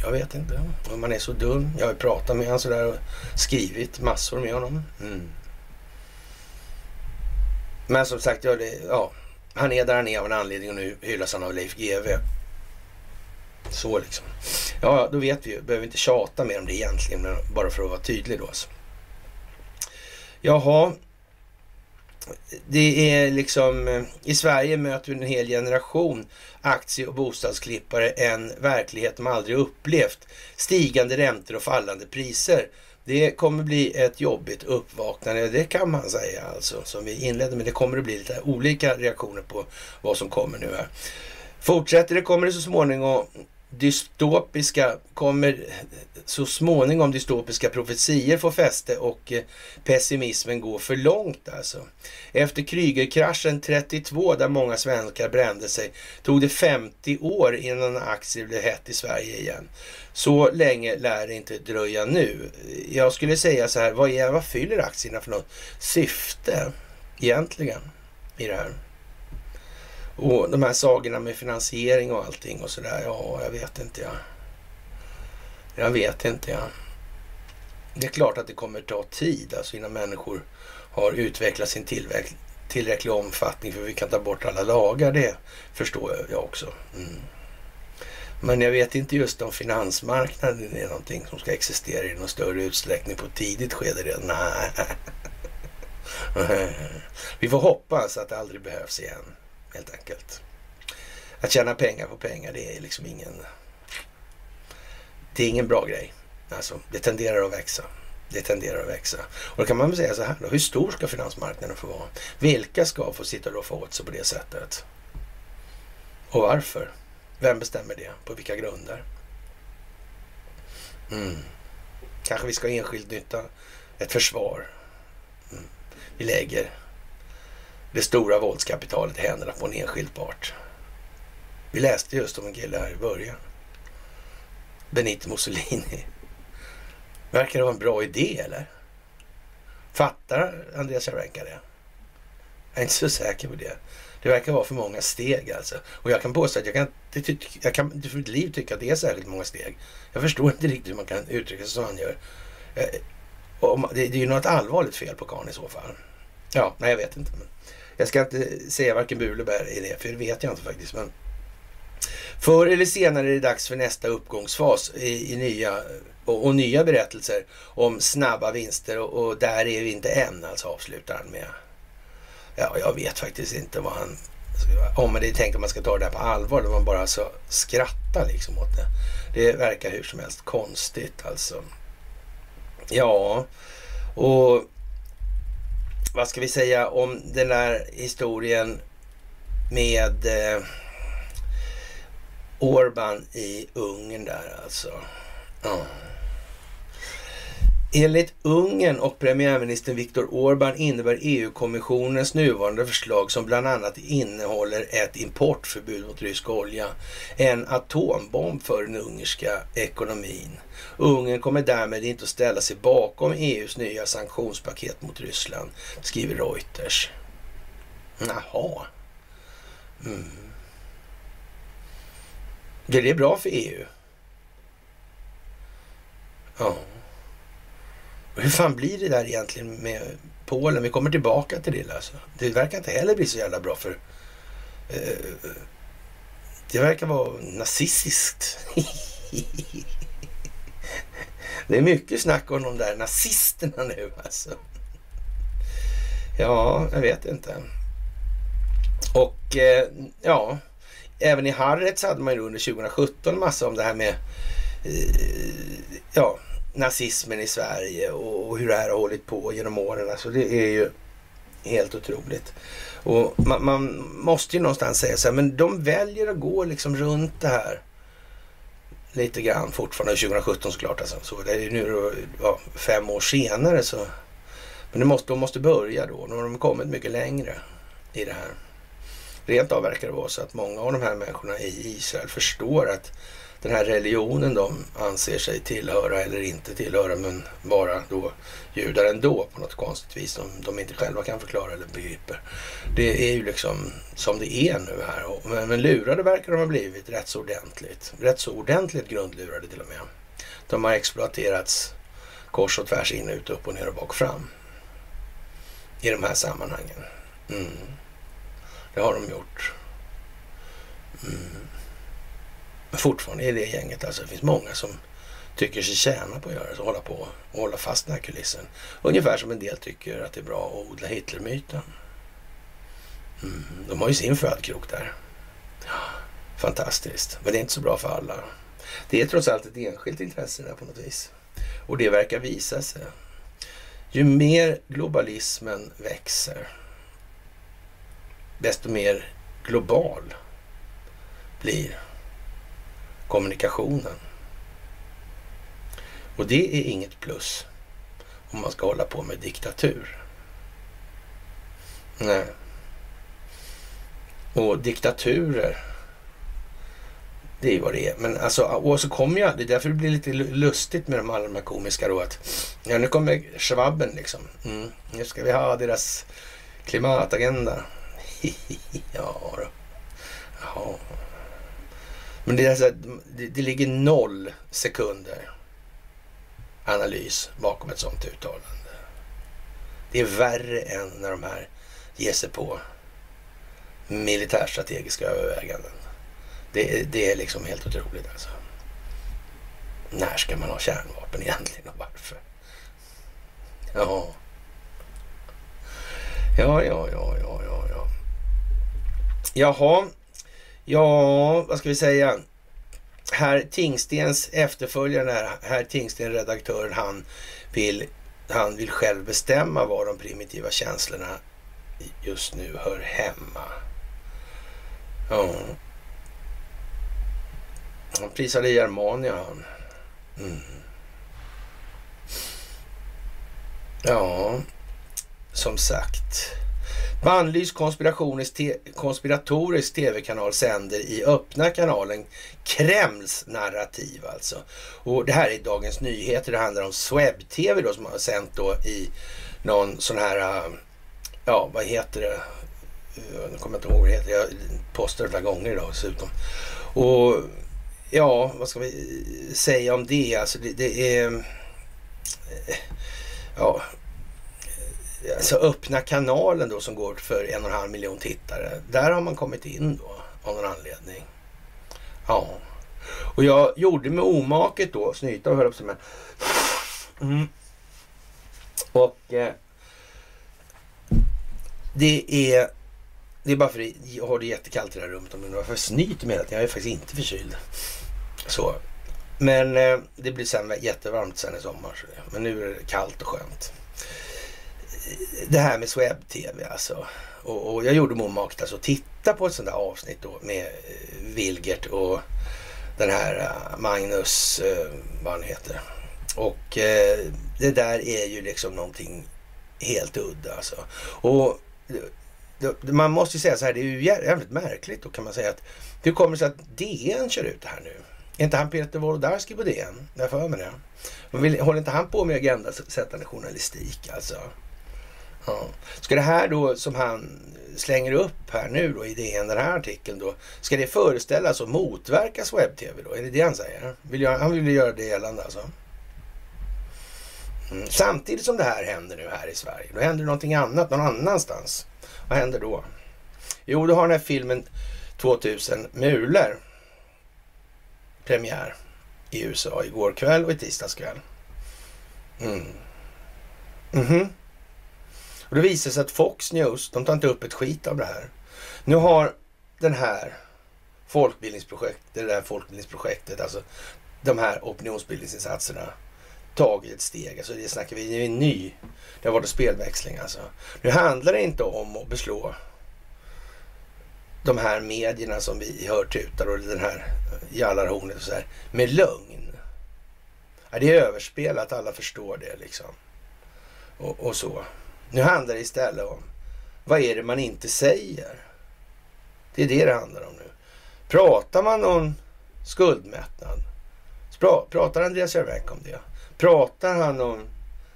Jag vet inte om man är så dum. Jag har ju pratat med honom sådär och skrivit massor med honom. Mm. Men som sagt, ja, det, ja, han är där han är av en anledning och nu hyllas han av Leif GW. Så liksom. Ja, då vet vi ju. Behöver inte tjata mer om det egentligen, men bara för att vara tydlig då. Alltså. Jaha, det är liksom, eh, i Sverige möter vi en hel generation aktie och bostadsklippare, en verklighet de aldrig upplevt. Stigande räntor och fallande priser. Det kommer bli ett jobbigt uppvaknande, det kan man säga alltså, som vi inledde med. Det kommer att bli lite olika reaktioner på vad som kommer nu här. Fortsätter det kommer det så småningom dystopiska, kommer så småningom dystopiska profetier få fäste och eh, pessimismen gå för långt alltså. Efter Krügerkraschen 32 där många svenskar brände sig tog det 50 år innan aktier blev hett i Sverige igen. Så länge lär det inte dröja nu. Jag skulle säga så här, vad, är, vad fyller aktierna för något syfte egentligen i det här? Och de här sagorna med finansiering och allting och sådär. Ja, jag vet inte jag. Jag vet inte jag. Det är klart att det kommer ta tid alltså innan människor har utvecklat sin tillräcklig omfattning för vi kan ta bort alla lagar. Det förstår jag också. Mm. Men jag vet inte just om finansmarknaden är någonting som ska existera i någon större utsträckning på ett tidigt skede redan. Nej. Vi får hoppas att det aldrig behövs igen helt enkelt. Att tjäna pengar på pengar, det är liksom ingen... Det är ingen bra grej. Alltså, det tenderar att växa. Det tenderar att växa. Och då kan man väl säga så här då, hur stor ska finansmarknaden få vara? Vilka ska få sitta och roffa åt sig på det sättet? Och varför? Vem bestämmer det? På vilka grunder? Mm. Kanske vi ska ha enskild nytta, ett försvar. Mm. Vi lägger det stora våldskapitalet i händerna på en enskild part. Vi läste just om en kille här i början. Benito Mussolini. Verkar det vara en bra idé eller? Fattar Andreas Jarenka det? Jag är inte så säker på det. Det verkar vara för många steg alltså. Och jag kan påstå att jag kan, jag kan inte för mitt liv tycka att det är särskilt många steg. Jag förstår inte riktigt hur man kan uttrycka sig som han gör. Eh, det är ju något allvarligt fel på karln i så fall. Ja, nej jag vet inte. Men jag ska inte säga varken bu eller bär i det, för det vet jag inte faktiskt. Men Förr eller senare är det dags för nästa uppgångsfas i, i nya och, och, nya berättelser om snabba vinster och, och, där är vi inte än, alltså avslutar han med. Ja, jag vet faktiskt inte vad han... Om man tänker man ska ta det här på allvar, då man bara alltså skrattar liksom åt det. Det verkar hur som helst konstigt alltså. Ja, och vad ska vi säga om den där historien med eh, Orban i Ungern där alltså. Mm. Enligt Ungern och premiärminister Viktor Orban innebär EU-kommissionens nuvarande förslag som bland annat innehåller ett importförbud mot rysk olja en atombomb för den ungerska ekonomin. Ungern kommer därmed inte att ställa sig bakom EUs nya sanktionspaket mot Ryssland, skriver Reuters. Jaha. Mm. Blir det bra för EU? Ja. Hur fan blir det där egentligen med Polen? Vi kommer tillbaka till det alltså. Det verkar inte heller bli så jävla bra för... Eh, det verkar vara nazistiskt. det är mycket snack om de där nazisterna nu alltså. Ja, jag vet inte. Och eh, ja, även i Harrets hade man ju under 2017 massa om det här med eh, ja, nazismen i Sverige och hur det här har hållit på genom åren. Alltså det är ju helt otroligt. Och man, man måste ju någonstans säga så här, men de väljer att gå liksom runt det här lite grann fortfarande. 2017 såklart alltså. Så det är nu ja, fem år senare så. Men det måste, de måste börja då. Nu har de kommit mycket längre i det här. Rent av verkar det vara så att många av de här människorna i Israel förstår att den här religionen de anser sig tillhöra eller inte tillhöra men vara då judar ändå på något konstigt vis som de inte själva kan förklara eller begriper. Det är ju liksom som det är nu här. Men, men lurade verkar de ha blivit rätt så ordentligt. Rätt så ordentligt grundlurade till och med. De har exploaterats kors och tvärs in, ut, upp och ner och bak och fram. I de här sammanhangen. Mm. Det har de gjort. Mm. Men fortfarande i det gänget alltså. Det finns många som tycker sig tjäna på att göra så, Hålla på och hålla fast den här kulissen. Ungefär som en del tycker att det är bra att odla Hitlermyten. Mm. De har ju sin födkrok där. Fantastiskt. Men det är inte så bra för alla. Det är trots allt ett enskilt intresse där på något vis. Och det verkar visa sig. Ju mer globalismen växer, desto mer global blir kommunikationen. Och det är inget plus om man ska hålla på med diktatur. Nej. Och diktaturer, det är vad det är. Men alltså, och så kommer jag, det är därför det blir lite lustigt med de alla de här komiska då att, ja nu kommer schwabben liksom. Mm, nu ska vi ha deras klimatagenda. ja då. Jaha. Men det, är alltså, det, det ligger noll sekunder analys bakom ett sånt uttalande. Det är värre än när de här ger sig på militärstrategiska överväganden. Det, det är liksom helt otroligt alltså. När ska man ha kärnvapen egentligen och varför? Ja. Ja, ja, ja, ja, ja, ja. Jaha, Ja, vad ska vi säga? Herr Tingstens efterföljare, herr Tingsten, redaktören, han vill, han vill själv bestämma var de primitiva känslorna just nu hör hemma. Ja. Han prisade Germania han. Mm. Ja, som sagt. Bannlys konspiratorisk tv-kanal sänder i öppna kanalen Kremls narrativ alltså. Och det här är Dagens Nyheter. Det handlar om Sweb-TV då som har sänt då i någon sån här, um, ja vad heter det? Eh, jag kommer inte ihåg vad det heter. Jag postade det flera gånger idag dessutom. Och ja, vad ska vi eh, säga om det? Alltså det, det är... Eh, ja, alltså öppna kanalen då som går för en och en halv miljon tittare. Där har man kommit in då av någon anledning. Ja. Och jag gjorde med omaket då, snyta och höll upp sig med. Mm. Och eh, det är det är bara för att jag har det jättekallt i det här rummet. Men varför snyter mig hela tiden? Jag är faktiskt inte förkyld. Så. Men eh, det blir sen jättevarmt sen i sommar. Så det. Men nu är det kallt och skönt det här med Sweb-TV alltså. Och, och, jag gjorde omaket alltså titta på ett sånt där avsnitt då med eh, Vilgert och den här eh, Magnus, eh, vad han heter. Och det där är ju liksom någonting helt udda alltså. Och man måste ju säga så här, det är ju jävligt märkligt då kan man säga att hur kommer det sig att DN kör ut det här nu? Är inte han Peter Wolodarski på DN? Jag för mig det. håller inte han på med agendasättande journalistik alltså? Ja. Ska det här då som han slänger upp här nu då i DN, den här artikeln då, ska det föreställas och motverkas webb-tv då? Är det det han säger? Vill jag, han vill göra det gällande alltså. Mm. Samtidigt som det här händer nu här i Sverige, då händer det någonting annat någon annanstans. Vad händer då? Jo, då har den här filmen 2000 Muler premiär i USA igår kväll och i tisdags kväll. Mm. Mm -hmm. Och det visar sig att Fox News, de tar inte upp ett skit av det här. Nu har den här folkbildningsprojektet, det där folkbildningsprojektet, alltså de här opinionsbildningsinsatserna tagit ett steg. Alltså det snackar vi, det är en ny, det har varit spelväxling alltså. Nu handlar det inte om att beslå de här medierna som vi hör tutar och den här jallarhornet och så här med lögn. Ja, det är överspelat, alla förstår det liksom. Och, och så. Nu handlar det istället om vad är det man inte säger? Det är det det handlar om nu. Pratar man om skuldmättnad? Pratar Andreas Jarvenk om det? Pratar han om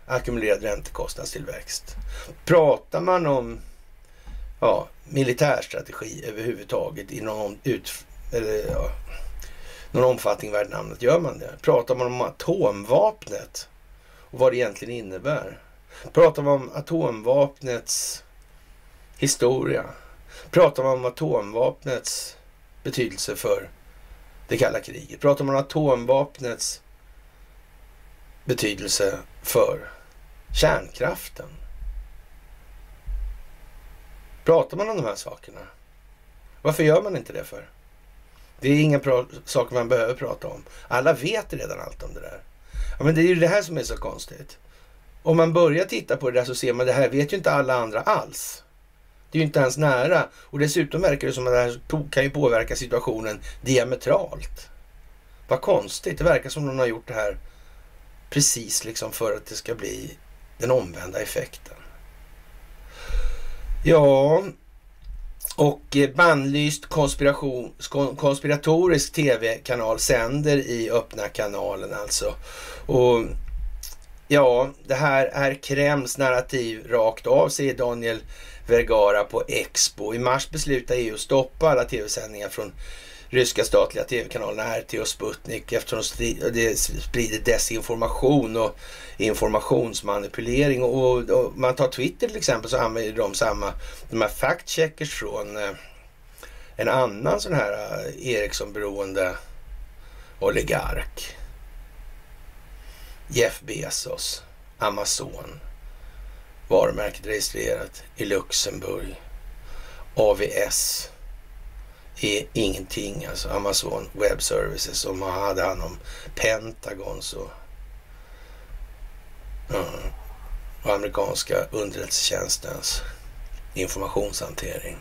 ackumulerad räntekostnadstillväxt? Pratar man om ja, militärstrategi överhuvudtaget i någon, ut, eller, ja, någon omfattning värd namnet? Gör man det? Pratar man om atomvapnet och vad det egentligen innebär? Pratar man om atomvapnets historia? Pratar man om atomvapnets betydelse för det kalla kriget? Pratar man om atomvapnets betydelse för kärnkraften? Pratar man om de här sakerna? Varför gör man inte det för? Det är inga saker man behöver prata om. Alla vet redan allt om det där. Ja, men det är ju det här som är så konstigt. Om man börjar titta på det där så ser man att det här vet ju inte alla andra alls. Det är ju inte ens nära. Och dessutom verkar det som att det här kan ju påverka situationen diametralt. Vad konstigt. Det verkar som att de har gjort det här precis liksom för att det ska bli den omvända effekten. Ja, och eh, bannlyst konspiration, konspiratorisk tv-kanal sänder i öppna kanalen alltså. Och ja, det här är Kremls narrativ rakt av, säger Daniel Vergara på Expo. I mars beslutade EU att stoppa alla tv-sändningar från ryska statliga tv-kanalerna RT och Sputnik eftersom det sprider desinformation och informationsmanipulering. Och, och, och man tar Twitter till exempel så använder de samma, de här fact-checkers från eh, en annan sån här eh, Ericsson-beroende oligark. Jeff Bezos, Amazon. Varumärket registrerat i Luxemburg. AVS är ingenting. Alltså Amazon Web Services som hade hand om Pentagon så mm, och amerikanska underrättelsetjänstens informationshantering.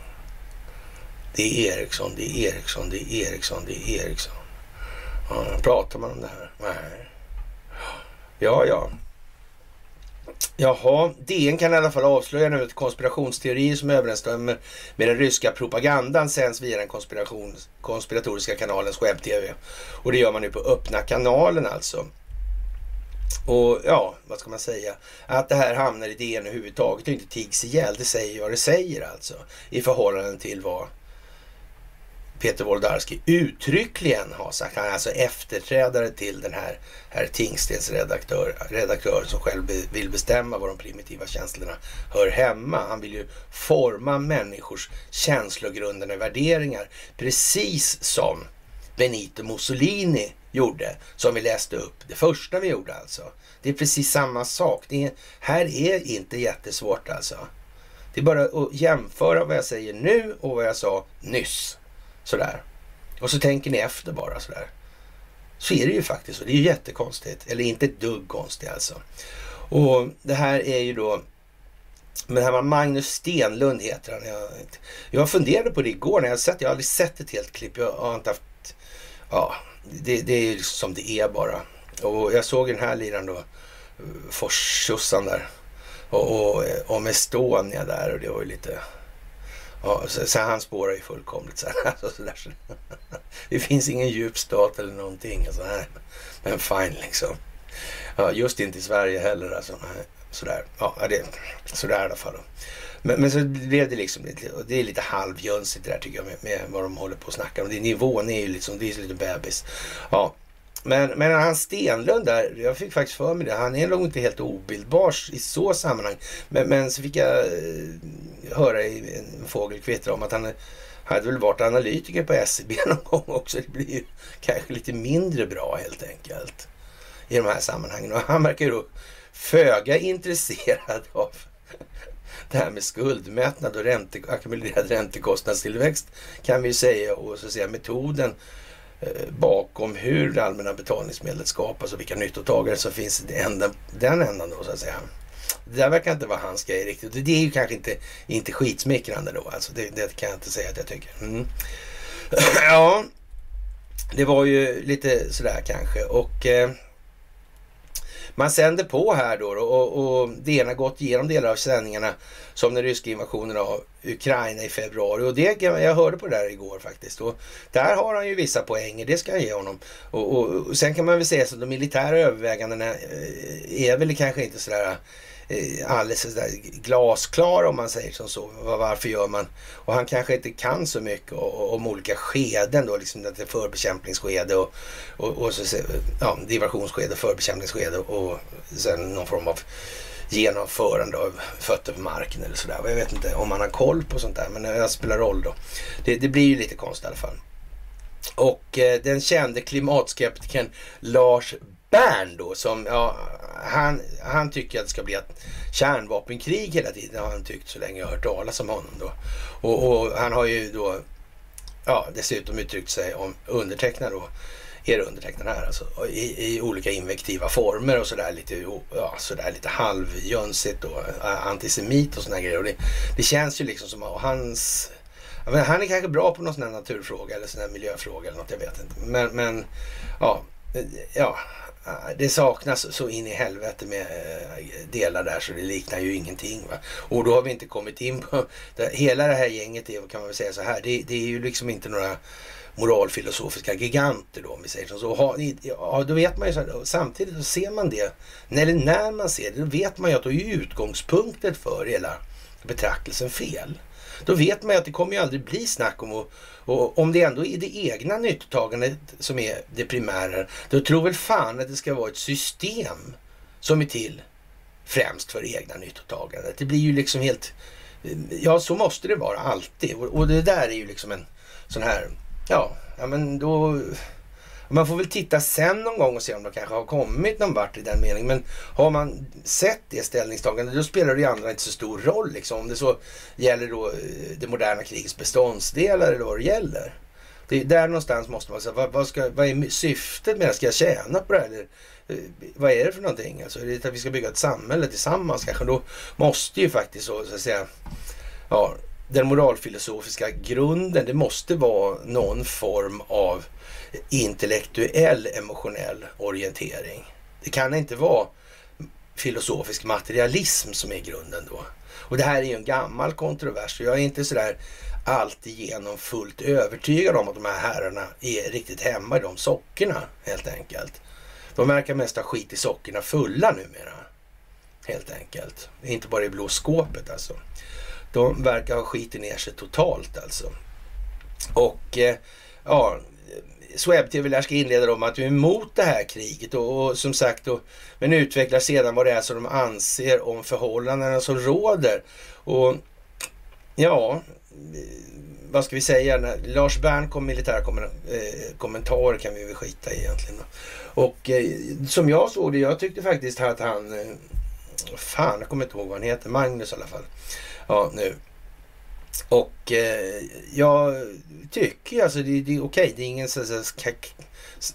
Det är Ericsson, det är Ericsson, det är Ericsson, det är Ericsson. Mm, pratar man om det här? Nej. Ja, ja. Jaha, DN kan i alla fall avslöja nu att konspirationsteorier som överensstämmer med den ryska propagandan sänds via den konspiratoriska kanalens webb-tv. Och det gör man nu på öppna kanalen alltså. Och ja, vad ska man säga? Att det här hamnar i DN överhuvudtaget och inte tigs ihjäl, det säger vad det säger alltså. I förhållande till vad Peter Wolodarski uttryckligen har sagt. Han är alltså efterträdare till den här herr Tingstens redaktör, redaktör som själv vill bestämma var de primitiva känslorna hör hemma. Han vill ju forma människors känslogrundande värderingar. Precis som Benito Mussolini gjorde, som vi läste upp. Det första vi gjorde alltså. Det är precis samma sak. Det är, här är inte jättesvårt alltså. Det är bara att jämföra vad jag säger nu och vad jag sa nyss. Sådär. Och så tänker ni efter bara sådär. Så är det ju faktiskt Och Det är ju jättekonstigt. Eller inte ett dugg konstigt alltså. Och det här är ju då men det här var Magnus Stenlund heter han. Jag, jag funderade på det igår när jag sett Jag har aldrig sett ett helt klipp. Jag har inte haft... Ja, det, det är ju som det är bara. Och jag såg den här liran då. Eh, Forstjossan där. Och, och eh, om Estonia där och det var ju lite... Ja, så, så han spårar ju fullkomligt. Så, alltså, så där, så, det finns ingen djup stat eller någonting. Alltså, nej. Men fine liksom. Ja, just inte i Sverige heller. Alltså, sådär. Ja, det, sådär i alla fall. Men, men så blev det liksom lite, det är lite halvjönsigt det där tycker jag med, med vad de håller på och snackar om. Det, nivån är ju liksom, det är lite bebis. Ja, men, men han Stenlund där, jag fick faktiskt för mig det. Han är nog inte helt obildbar i så sammanhang. Men, men så fick jag eh, höra i en fågel kvittra om att han hade väl varit analytiker på SCB någon gång också. Det blir ju kanske lite mindre bra helt enkelt i de här sammanhangen. Och han verkar ju då föga intresserad av det här med skuldmättnad och ränte, ackumulerad räntekostnadstillväxt kan vi ju säga och så att säga metoden Eh, bakom hur det allmänna betalningsmedlet skapas och vilka nyttotagare som finns i den, den ändan då så att säga. det där verkar inte vara hans grej riktigt. Det är ju kanske inte, inte skitsmickrande då. Alltså det, det kan jag inte säga att jag tycker. Mm. ja, det var ju lite sådär kanske. Och eh, man sänder på här då och, och det ena gått igenom delar av sändningarna som den ryska invasionen av Ukraina i februari. Och det, jag hörde på det där igår faktiskt. Och där har han ju vissa poänger, det ska jag ge honom. Och, och, och sen kan man väl säga så att de militära övervägandena eh, är väl kanske inte sådär Eh, alldeles sådär glasklar om man säger som så. Varför gör man? Och han kanske inte kan så mycket om olika skeden då, liksom det förbekämpningsskede och, och, och så, ja, diversionsskede, förbekämpningsskede och sen någon form av genomförande av fötter på marken eller sådär. Jag vet inte om man har koll på sånt där, men det spelar roll då. Det, det blir ju lite konstigt i alla fall. Och eh, den kände klimatskeptikern Lars Bern då som, ja, han, han tycker att det ska bli ett kärnvapenkrig hela tiden har han tyckt så länge jag har hört talas om honom då. Och, och han har ju då ja, dessutom uttryckt sig om undertecknad då er undertecknad här alltså, i, i olika invektiva former och sådär lite, ja, sådär lite halvjönsigt då. antisemit och sådana grejer. Och det, det känns ju liksom som att hans men han är kanske bra på någon sån här naturfråga eller sån här miljöfråga eller något, jag vet inte. Men, men ja, ja, Eh, det saknas så in i helvete med eh, delar där så det liknar ju ingenting. Va? Och då har vi inte kommit in på... Det, hela det här gänget är, kan man väl säga så här, det, det är ju liksom inte några moralfilosofiska giganter då om vi säger så. så ha, ja, då vet man ju så här, samtidigt så ser man det, eller när man ser det, då vet man ju att då är utgångspunkten för hela betraktelsen fel. Då vet man ju att det kommer ju aldrig bli snack om och, och om det ändå är det egna nyttotagandet som är det primära, då tror väl fan att det ska vara ett system som är till främst för egna nyttotagandet. Det blir ju liksom helt... Ja, så måste det vara alltid. Och det där är ju liksom en sån här... Ja, ja men då... Man får väl titta sen någon gång och se om de kanske har kommit någon vart i den meningen. Men har man sett det ställningstagandet då spelar det andra inte så stor roll. Liksom. Om det så gäller då eh, det moderna krigets beståndsdelar eller vad det gäller. Det är där någonstans måste man säga, vad, vad, ska, vad är syftet med det? Ska jag tjäna på det här? Eller, eh, vad är det för någonting? Alltså, är det att vi ska bygga ett samhälle tillsammans kanske? Då måste ju faktiskt så, så att säga, ja, den moralfilosofiska grunden, det måste vara någon form av intellektuell emotionell orientering. Det kan inte vara filosofisk materialism som är grunden då. Och det här är ju en gammal kontrovers och jag är inte sådär alltigenom fullt övertygad om att de här herrarna är riktigt hemma i de sockerna helt enkelt. De verkar mest ha skit i sockerna fulla numera. Helt enkelt. Inte bara i blå skåpet alltså. De verkar ha skitit ner sig totalt alltså. Och eh, ja, Swebb-TV lär ska inleda dem att vi är emot det här kriget och, och som sagt och, men utvecklar sedan vad det är som de anser om förhållandena som råder. Och ja, vad ska vi säga? När Lars Bern kom militära eh, kommentarer kan vi väl skita i egentligen. Och eh, som jag såg det, jag tyckte faktiskt att han, eh, fan jag kommer inte ihåg vad han heter, Magnus i alla fall. Ja, nu. Och eh, jag tycker alltså det, det är okej, det är ingen så, så,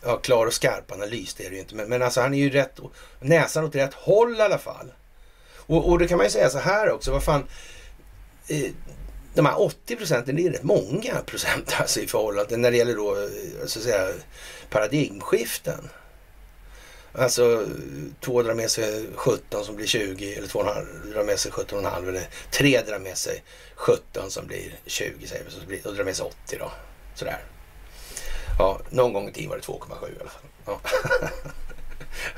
ja, klar och skarp analys, det är det ju inte. Men, men alltså han är ju rätt, näsan åt rätt håll i alla fall. Och, och då kan man ju säga så här också, vad fan. Eh, de här 80 procenten, det är rätt många procent alltså i förhållande när det gäller då eh, så att säga paradigmskiften. Alltså två drar med sig 17 som blir 20 eller två drar med sig 17,5 eller tre drar med sig 17 som blir 20 säger vi, så blir, och drar med sig 80 då. Sådär. Ja, någon gång i tiden var det 2,7 i alla fall. Ja.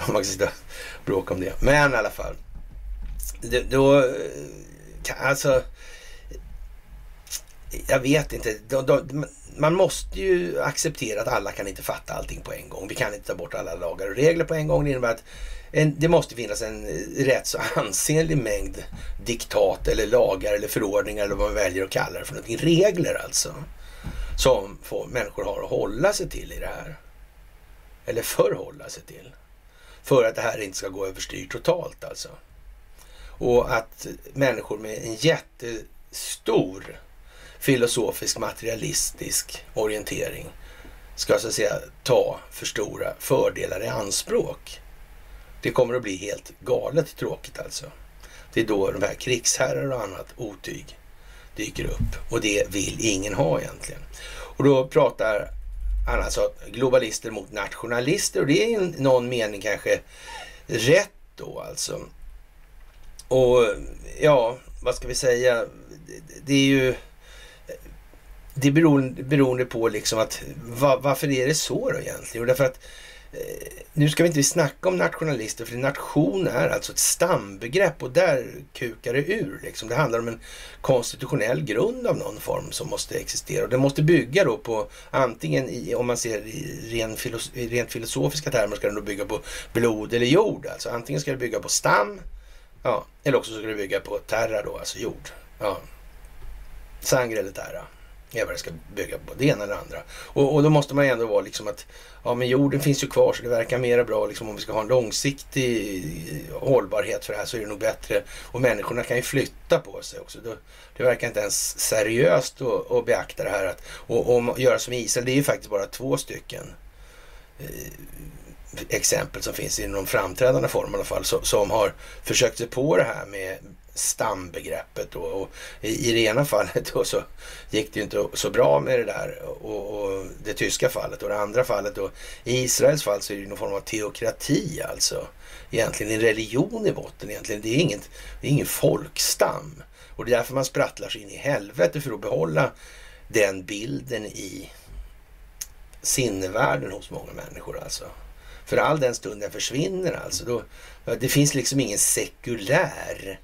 Man kan sitta och bråka om det. Men i alla fall. Då, eh, då alltså. Jag vet inte. De, de, man måste ju acceptera att alla kan inte fatta allting på en gång. Vi kan inte ta bort alla lagar och regler på en gång. Det innebär att en, det måste finnas en rätt så ansenlig mängd diktat eller lagar eller förordningar eller vad man väljer att kalla det för någonting. Regler alltså. Som får, människor har att hålla sig till i det här. Eller förhålla sig till. För att det här inte ska gå överstyr totalt alltså. Och att människor med en jättestor filosofisk materialistisk orientering ska så att säga ta för stora fördelar i anspråk. Det kommer att bli helt galet tråkigt alltså. det är då de här krigsherrar och annat otyg dyker upp. Och det vill ingen ha egentligen. Och då pratar han alltså globalister mot nationalister och det är i någon mening kanske rätt då alltså. Och ja, vad ska vi säga? Det är ju... Det beror beroende på liksom att va, varför är det så då egentligen? Och därför att eh, nu ska vi inte snacka om nationalister, för nation är alltså ett stambegrepp och där kukar det ur. Liksom. Det handlar om en konstitutionell grund av någon form som måste existera. Och det måste bygga då på antingen, i, om man ser i ren filos rent filosofiska termer, ska den då bygga på blod eller jord. Alltså antingen ska det bygga på stam, ja, eller också ska det bygga på terra då, alltså jord. Ja. Sangre eller terra är vad det ska bygga på. Det ena eller det andra. Och, och då måste man ju ändå vara liksom att ja, men jorden finns ju kvar så det verkar mera bra liksom om vi ska ha en långsiktig hållbarhet för det här så är det nog bättre. Och människorna kan ju flytta på sig också. Det, det verkar inte ens seriöst att, att beakta det här att, och, och göra som Israel. Det är ju faktiskt bara två stycken eh, exempel som finns i någon framträdande form i alla fall som, som har försökt sig på det här med stambegreppet. Då. Och i, I det ena fallet då så gick det ju inte så bra med det där och, och det tyska fallet. Och det andra fallet då, i Israels fall så är det någon form av teokrati alltså. Egentligen en religion i botten egentligen. Det är, inget, det är ingen folkstam. Och det är därför man sprattlar sig in i helvete för att behålla den bilden i sinnevärlden hos många människor alltså. För all den stunden försvinner alltså. Då, det finns liksom ingen sekulär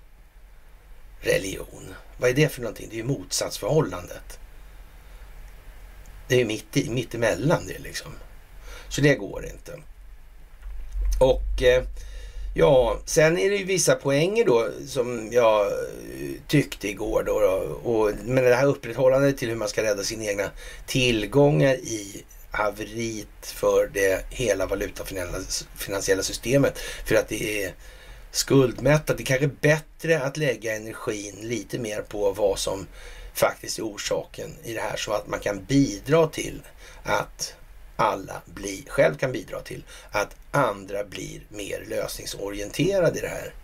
religion. Vad är det för någonting? Det är ju motsatsförhållandet. Det är ju mitt, i, mitt emellan det liksom. Så det går inte. Och eh, ja, sen är det ju vissa poänger då som jag eh, tyckte igår då. då och, men det här upprätthållandet till hur man ska rädda sina egna tillgångar i haveriet för det hela valutafinansiella systemet. För att det är skuldmättat. Det är kanske bättre att lägga energin lite mer på vad som faktiskt är orsaken i det här så att man kan bidra till att alla blir, själv kan bidra till att andra blir mer lösningsorienterade i det här.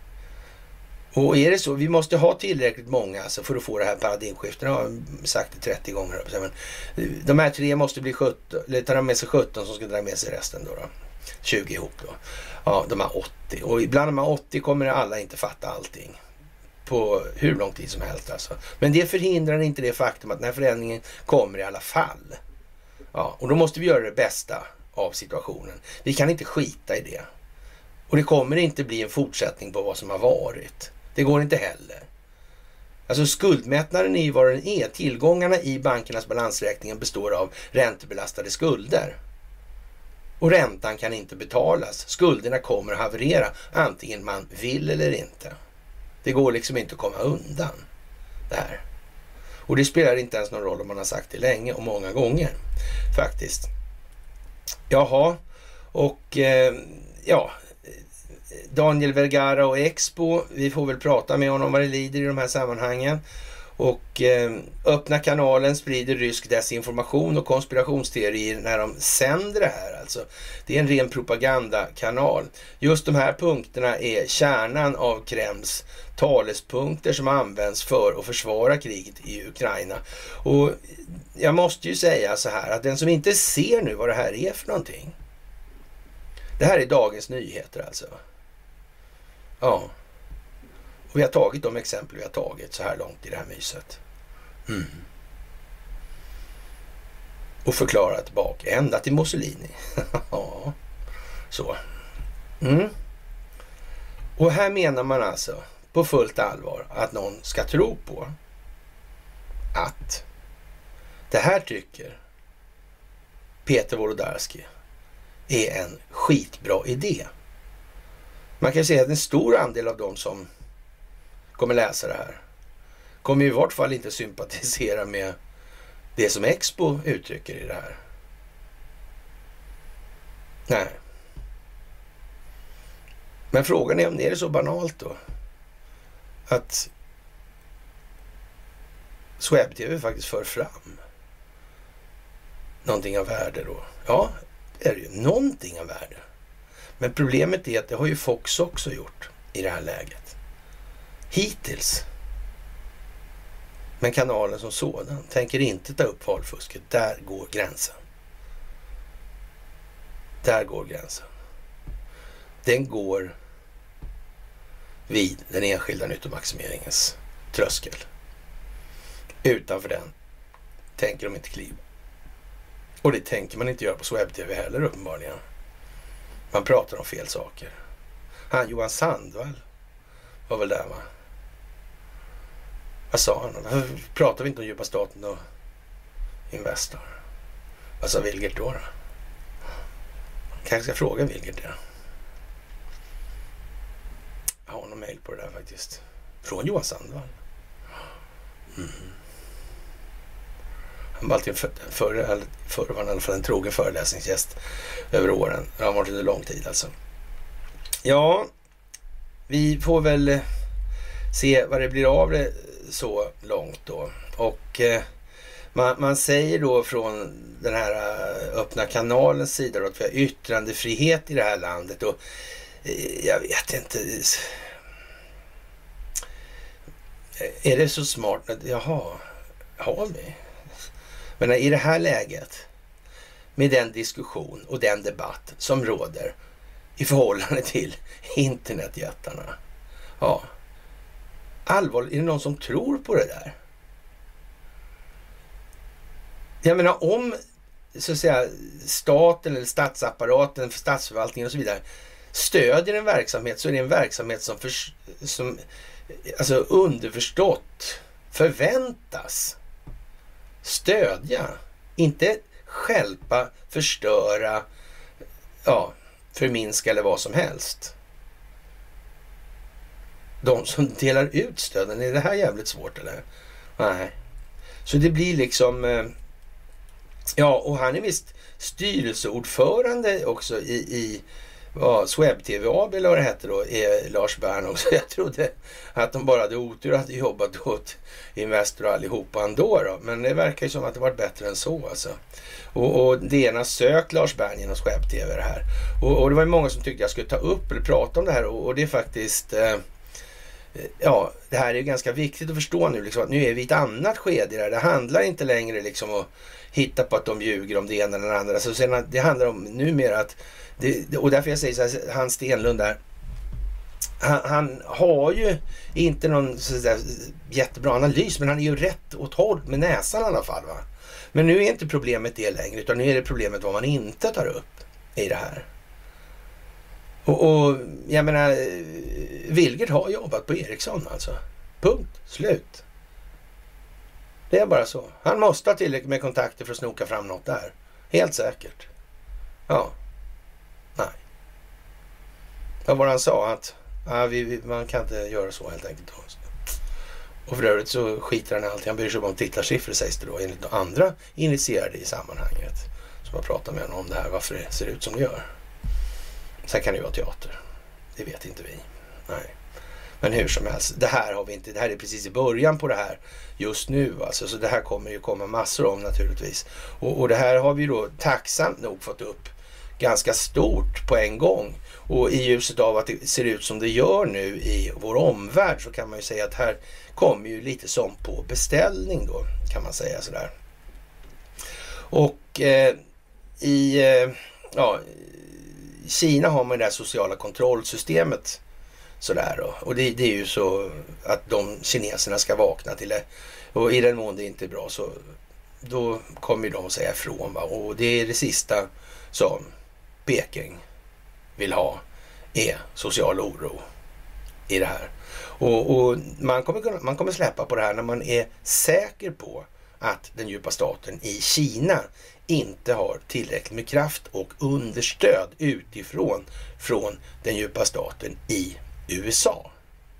Och är det så, vi måste ha tillräckligt många alltså för att få det här paradigmskiftet. Jag har sagt det 30 gånger. Men de här tre måste bli 17, eller ta med sig 17 som ska dra med sig resten då. då. 20 ihop då. Ja, de här 80. Och bland de här 80 kommer alla inte fatta allting på hur lång tid som helst alltså. Men det förhindrar inte det faktum att den här förändringen kommer i alla fall. Ja, och då måste vi göra det bästa av situationen. Vi kan inte skita i det. Och det kommer inte bli en fortsättning på vad som har varit. Det går inte heller. Alltså skuldmättnaden är ju vad den är. Tillgångarna i bankernas balansräkningar består av räntebelastade skulder. Och räntan kan inte betalas. Skulderna kommer att haverera antingen man vill eller inte. Det går liksom inte att komma undan det här. Och det spelar inte ens någon roll om man har sagt det länge och många gånger faktiskt. Jaha, och eh, ja, Daniel Vergara och Expo. Vi får väl prata med honom vad det lider i de här sammanhangen. Och eh, öppna kanalen sprider rysk desinformation och konspirationsteorier när de sänder det här. Alltså. Det är en ren propagandakanal. Just de här punkterna är kärnan av Kremls talespunkter som används för att försvara kriget i Ukraina. Och jag måste ju säga så här att den som inte ser nu vad det här är för någonting. Det här är Dagens Nyheter alltså. Ja. Och vi har tagit de exempel vi har tagit så här långt i det här myset. Mm. Och förklarat bak ända till Mussolini. ja, så. Mm. Och här menar man alltså på fullt allvar att någon ska tro på att det här tycker Peter Wolodarski är en skitbra idé. Man kan säga att en stor andel av dem som kommer läsa det här kommer i vart fall inte sympatisera med det som Expo uttrycker i det här. Nej. Men frågan är om det är så banalt då? Att SwebTV faktiskt för fram någonting av värde då. Ja, det är det ju. Någonting av värde. Men problemet är att det har ju Fox också gjort i det här läget hittills. Men kanalen som sådan tänker inte ta upp valfusket. Där går gränsen. Där går gränsen. Den går vid den enskilda nyttomaximeringens tröskel. Utanför den tänker de inte kliva. Och det tänker man inte göra på webb-tv heller uppenbarligen. Man pratar om fel saker. Han Johan Sandvall var väl där va? Vad sa han? Varför pratar vi inte om djupa staten och Investor? Vad sa Wilgert då? då? Kanske ska fråga Wilgert det. Jag har någon mejl på det där faktiskt. Från Johan Sandvall. Mm. Han var alltid förr, för, för var han i alla fall en trogen föreläsningsgäst över åren. Det har varit under lång tid alltså. Ja, vi får väl eh, se vad det blir av det så långt då. Och eh, man, man, säger då från den här eh, öppna kanalens sida då att vi har yttrandefrihet i det här landet. Och eh, jag vet inte. Eh, är det så smart? Jaha, har vi? Men i det här läget, med den diskussion och den debatt som råder i förhållande till internetjättarna. Ja, allvarligt, är det någon som tror på det där? Jag menar om så att säga staten eller statsapparaten, statsförvaltningen och så vidare stödjer en verksamhet så är det en verksamhet som, för, som alltså underförstått förväntas stödja. Inte skälpa, förstöra, ja, förminska eller vad som helst. De som delar ut stöden, är det här jävligt svårt eller? Nej. Så det blir liksom... Eh, ja, och han är visst styrelseordförande också i, i ja, Sweb TV AB eller vad det hette då, är Lars Bern också. Jag trodde att de bara hade otur att jobbat åt Investor allihopa ändå då. Men det verkar ju som att det varit bättre än så alltså. Och, och det ena sökt Lars Bern genom Sweb TV det här. Och, och, det var ju många som tyckte jag skulle ta upp eller prata om det här och, och det är faktiskt eh, Eh, ja, det här är ganska viktigt att förstå nu. Liksom, att nu är vi i ett annat skede där. Det handlar inte längre liksom att hitta på att de ljuger om det ena eller det andra. Så sen, det handlar om numera att det, och därför jag säger så här, han Stenlund där. Han, han, har ju inte någon sådär jättebra analys, men han är ju rätt åt håll med näsan i alla fall. Va? Men nu är inte problemet det längre, utan nu är det problemet vad man inte tar upp i det här. Och, och jag menar, Vilgert har jobbat på Ericsson alltså. Punkt, slut. Det är bara så. Han måste ha tillräckligt med kontakter för att snoka fram något där. Helt säkert. Ja. Nej. Vad var det han sa? Att ja, vi, vi, man kan inte göra så helt enkelt. Och för övrigt så skiter han i allt. Han bryr sig bara om tittarsiffror sägs det då enligt andra initierade i sammanhanget. Som har pratat med honom om det här, varför det ser ut som det gör. Sen kan det ju vara teater. Det vet inte vi. Nej. Men hur som helst, det här har vi inte. Det här är precis i början på det här just nu. Alltså, så det här kommer ju komma massor om naturligtvis. Och, och det här har vi då tacksamt nog fått upp ganska stort på en gång. Och i ljuset av att det ser ut som det gör nu i vår omvärld så kan man ju säga att här kommer ju lite som på beställning då kan man säga sådär. Och eh, i eh, ja, Kina har man det här sociala kontrollsystemet sådär då. Och det, det, är ju så att de kineserna ska vakna till det. Och i den mån det inte är bra så då kommer de att säga ifrån. Va? Och det är det sista som Peking vill ha är social oro i det här. Och, och, man, kommer, man kommer släppa på det här när man är säker på att den djupa staten i Kina inte har tillräckligt med kraft och understöd utifrån från den djupa staten i USA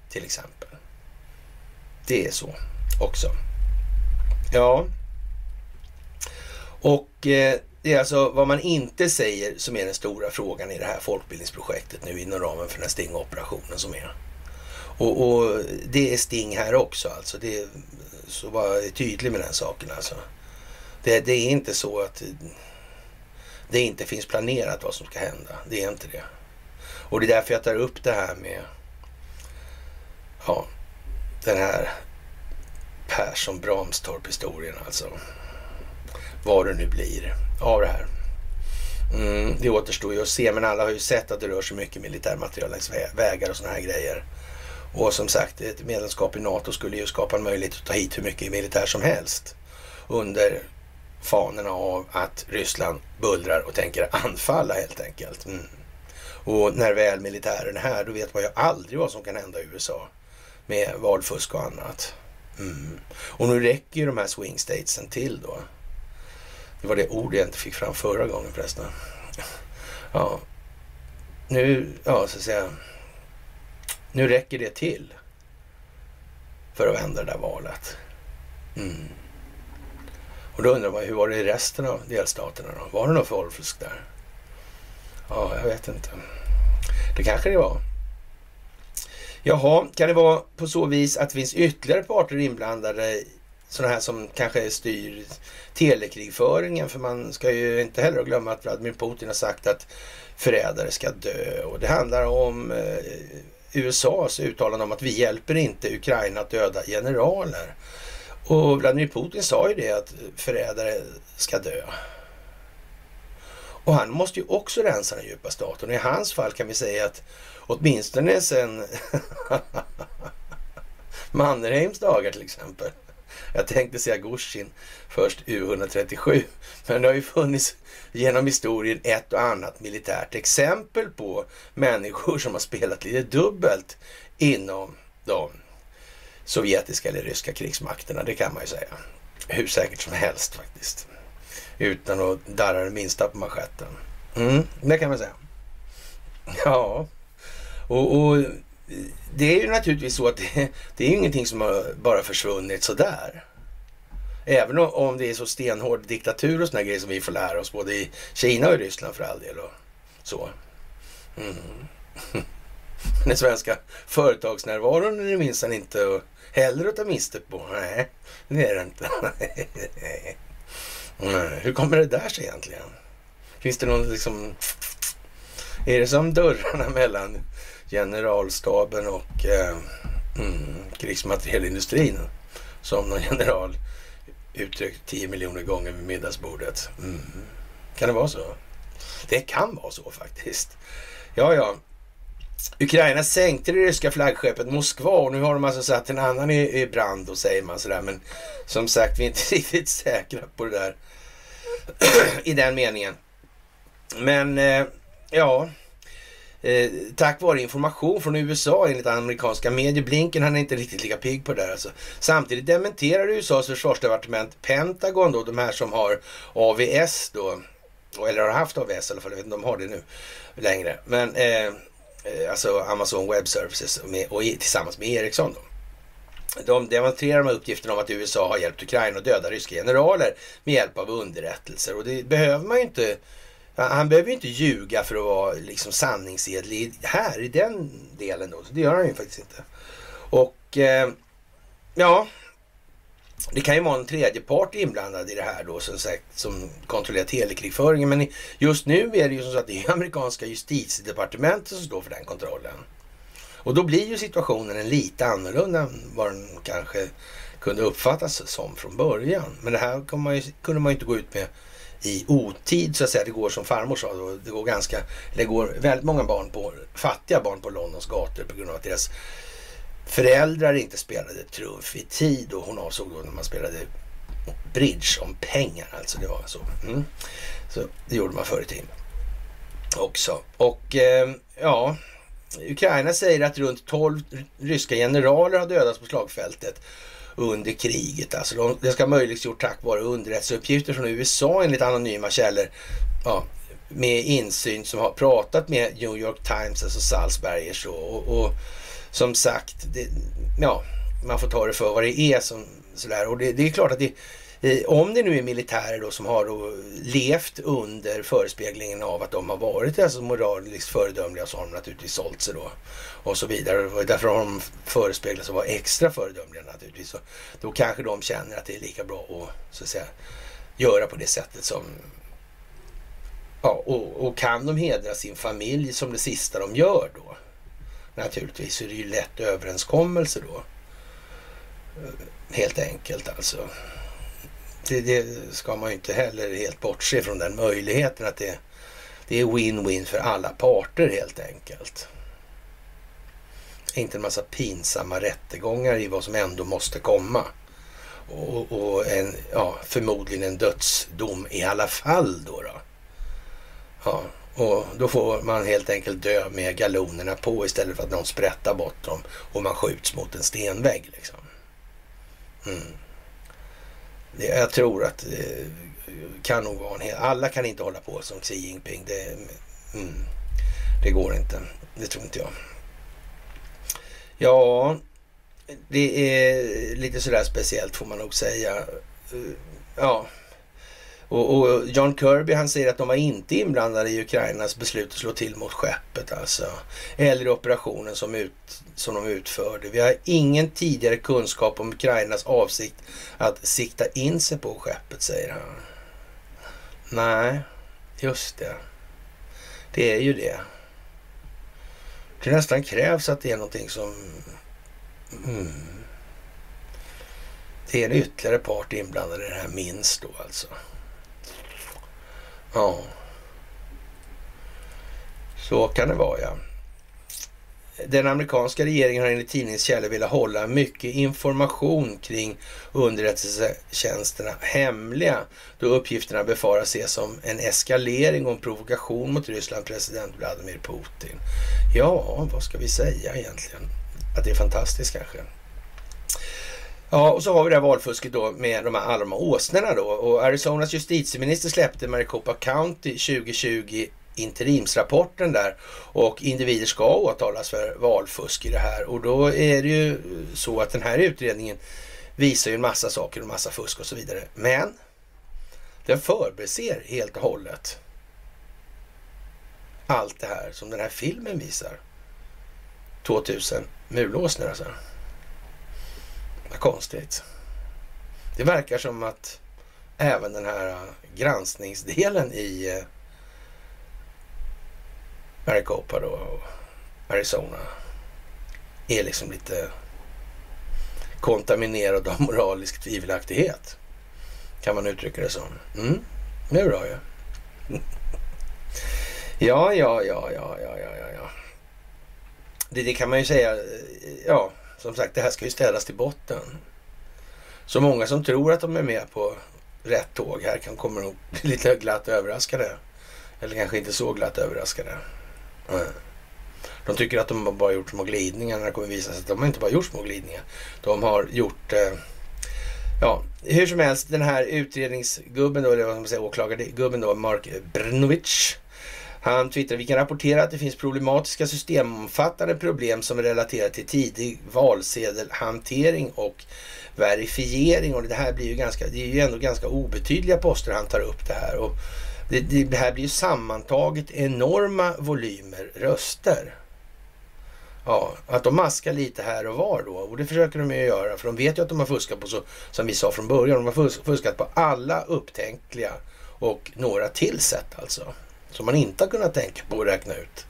till exempel. Det är så också. Ja, och eh, det är alltså vad man inte säger som är den stora frågan i det här folkbildningsprojektet nu inom ramen för den här Sting-operationen som är. Och, och, det är Sting här också alltså. Det är, så var tydlig med den saken alltså. Det, det, är inte så att det inte finns planerat vad som ska hända. Det är inte det. Och det är därför jag tar upp det här med ja, den här Persson Bramstorp-historien alltså. Vad det nu blir av det här. Mm, det återstår ju att se, men alla har ju sett att det rör sig mycket militärmaterial längs vägar och sådana här grejer. Och som sagt, ett medlemskap i NATO skulle ju skapa en möjlighet att ta hit hur mycket militär som helst under fanorna av att Ryssland bullrar och tänker anfalla helt enkelt. Mm. Och när väl militären är här, då vet man ju aldrig vad som kan hända i USA med valfusk och annat. Mm. Och nu räcker ju de här swing statesen till då. Det var det ord jag inte fick fram förra gången förresten. Ja, nu, ja så att säga. Nu räcker det till för att vända det där valet. Mm. Och då undrar man, hur var det i resten av delstaterna då? Var det något folkfusk? där? Ja, jag vet inte. Det kanske det var. Jaha, kan det vara på så vis att det finns ytterligare parter inblandade sådana här som kanske styr telekrigföringen. För man ska ju inte heller glömma att Vladimir Putin har sagt att förrädare ska dö. Och det handlar om eh, USAs uttalande om att vi hjälper inte Ukraina att döda generaler. Och Vladimir Putin sa ju det att förrädare ska dö. Och han måste ju också rensa den djupa staten. I hans fall kan vi säga att åtminstone sen Mannerheims dagar till exempel. Jag tänkte säga Gushin först U137. Men det har ju funnits genom historien ett och annat militärt exempel på människor som har spelat lite dubbelt inom de sovjetiska eller ryska krigsmakterna. Det kan man ju säga. Hur säkert som helst faktiskt. Utan att darra det minsta på manschetten. Mm, det kan man säga. Ja, och, och det är ju naturligtvis så att det, det är ingenting som har bara försvunnit sådär. Även om det är så stenhård diktatur och sådana grejer som vi får lära oss både i Kina och i Ryssland för all del och så. Mm. Den svenska företagsnärvaron är det minsann inte heller att ta miste på. Nej, det är det inte. Nej. Hur kommer det där sig egentligen? Finns det någon liksom... Är det som dörrarna mellan generalstaben och eh, mm, krigsmaterielindustrin? Som någon general uttryckt 10 miljoner gånger vid middagsbordet. Mm. Kan det vara så? Det kan vara så faktiskt. Ja, ja. Ukraina sänkte det ryska flaggskeppet Moskva och nu har de alltså satt en annan i, i brand, då säger man sådär. Men som sagt, vi är inte riktigt säkra på det där i den meningen. Men eh, ja, eh, tack vare information från USA enligt amerikanska medier. Blinken han är inte riktigt lika pigg på det där alltså. Samtidigt dementerar USAs försvarsdepartement Pentagon då, de här som har AVS då, eller har haft AVS i alla fall, jag vet inte om de har det nu längre. Men eh, eh Eh, alltså Amazon Web Services med, och tillsammans med Ericsson då. De demonstrerar med uppgiften om att USA har hjälpt Ukraina att döda ryska generaler med hjälp av underrättelser. Och det behöver man ju inte han behöver ju inte ljuga för att vara liksom sanningsedlig här i den delen då. Så det gör han ju faktiskt inte. Och eh, ja, det kan ju vara en tredje part inblandad i det här då som, sagt, som kontrollerar telekrigföringen. Men just nu är det ju så att det är amerikanska justitiedepartementet som står för den kontrollen. Och då blir ju situationen en lite annorlunda än vad den kanske kunde uppfattas som från början. Men det här kunde man ju, kunde man ju inte gå ut med i otid så att säga. Det går som farmor sa, då, det går ganska, det går väldigt många barn på, fattiga barn på Londons gator på grund av att deras föräldrar inte spelade trumf i tid och hon avsåg då när man spelade bridge om pengar alltså. Det var så. Mm. Så det gjorde man förr i tiden också. Och eh, ja, Ukraina säger att runt 12 ryska generaler har dödats på slagfältet under kriget. Alltså det ska ha möjliggjort tack vare underrättelseuppgifter från USA enligt anonyma källor. Ja, med insyn som har pratat med New York Times, alltså Salzbergers och, och, och som sagt, det, ja, man får ta det för vad det är. Som, sådär. Och det, det är klart att det, om det nu är militärer då som har då levt under förespeglingen av att de har varit alltså moraliskt föredömliga så har de naturligtvis sålt sig då och så vidare. Och därför har de förespeglats att vara extra föredömliga naturligtvis. Och då kanske de känner att det är lika bra att, så att säga, göra på det sättet som Ja, och, och, kan de hedra sin familj som det sista de gör då? Naturligtvis så är det ju lätt överenskommelse då. Helt enkelt alltså. Det, det, ska man ju inte heller helt bortse från den möjligheten att det, det är win-win för alla parter helt enkelt. Inte en massa pinsamma rättegångar i vad som ändå måste komma. Och, och en, ja, förmodligen en dödsdom i alla fall då. då. Ja, och då får man helt enkelt dö med galonerna på istället för att någon sprättar bort dem och man skjuts mot en stenvägg. Liksom. Mm. Det, jag tror att det kan nog vara en hel... Alla kan inte hålla på som Xi Jinping. Det, mm, det går inte. Det tror inte jag. Ja, det är lite sådär speciellt får man nog säga. Ja, och, och, John Kirby han säger att de var inte inblandade i Ukrainas beslut att slå till mot skeppet alltså. Eller i operationen som, ut, som de utförde. Vi har ingen tidigare kunskap om Ukrainas avsikt att sikta in sig på skeppet, säger han. Nej, just det. Det är ju det. Det nästan krävs att det är någonting som... Mm. Det är en ytterligare part inblandad i det här minst då alltså. Ja. Så kan det vara ja. Den amerikanska regeringen har enligt tidningskällor velat hålla mycket information kring underrättelsetjänsterna hemliga då uppgifterna befaras ses som en eskalering och en provokation mot Ryssland president Vladimir Putin. Ja, vad ska vi säga egentligen? Att det är fantastiskt kanske. Ja, och så har vi det här valfusket då med de här, alla de här åsnorna då. Och Arizonas justitieminister släppte Maricopa County 2020 interimsrapporten där och individer ska åtalas för valfusk i det här. Och då är det ju så att den här utredningen visar ju en massa saker och massa fusk och så vidare. Men den förbeser helt och hållet allt det här som den här filmen visar. 2000 mulåsnor alltså. Vad konstigt. Det verkar som att även den här äh, granskningsdelen i äh, Maricopa då och Arizona är liksom lite kontaminerad av moralisk tvivelaktighet. Kan man uttrycka det som. Mm, det är bra ju. Ja. ja, ja, ja, ja, ja, ja, ja. Det, det kan man ju säga, äh, ja, som sagt, det här ska ju städas till botten. Så många som tror att de är med på rätt tåg här kan kommer nog bli lite glatt överraskade. Eller kanske inte så glatt överraskade. Mm. De tycker att de bara gjort små glidningar när det kommer visa sig att de inte bara gjort små glidningar. De har gjort, eh, ja, hur som helst, den här utredningsgubben då, eller vad man säger, åklagargubben då, Mark Brnovic han twittrar, vi kan rapportera att det finns problematiska systemomfattande problem som är relaterade till tidig valsedelhantering och verifiering. Och det här blir ju ganska, det är ju ändå ganska obetydliga poster han tar upp det här. Och det, det här blir ju sammantaget enorma volymer röster. Ja, att de maskar lite här och var då. Och det försöker de ju göra. För de vet ju att de har fuskat på så, som vi sa från början, de har fuskat på alla upptänkliga och några till sätt alltså som man inte har kunnat tänka på och räkna ut.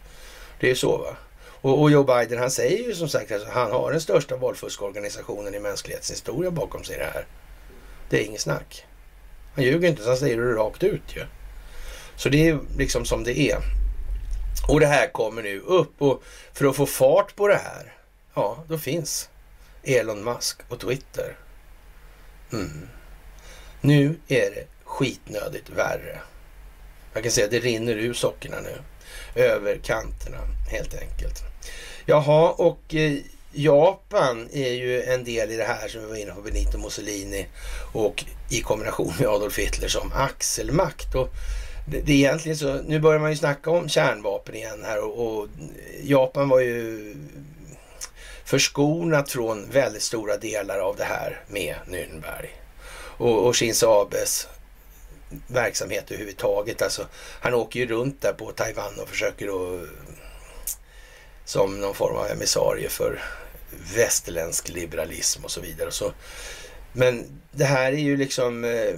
Det är ju så va. Och, och Joe Biden han säger ju som sagt att han har den största valfuskorganisationen i mänsklighetens historia bakom sig det här. Det är inget snack. Han ljuger inte så han säger det rakt ut ju. Så det är liksom som det är. Och det här kommer nu upp och för att få fart på det här, ja då finns Elon Musk och Twitter. Mm. Nu är det skitnödigt värre. Jag kan säga att det rinner ur sockorna nu. Över kanterna helt enkelt. Jaha, och eh, Japan är ju en del i det här som vi var inne på, Benito Mussolini och i kombination med Adolf Hitler som axelmakt. Och det, det är egentligen så, nu börjar man ju snacka om kärnvapen igen här och, och Japan var ju förskonat från väldigt stora delar av det här med Nürnberg. Och, och Shinzo Abes verksamhet överhuvudtaget. Alltså, han åker ju runt där på Taiwan och försöker då som någon form av emissarie för västerländsk liberalism och så vidare. Så, men det här är ju liksom... Eh,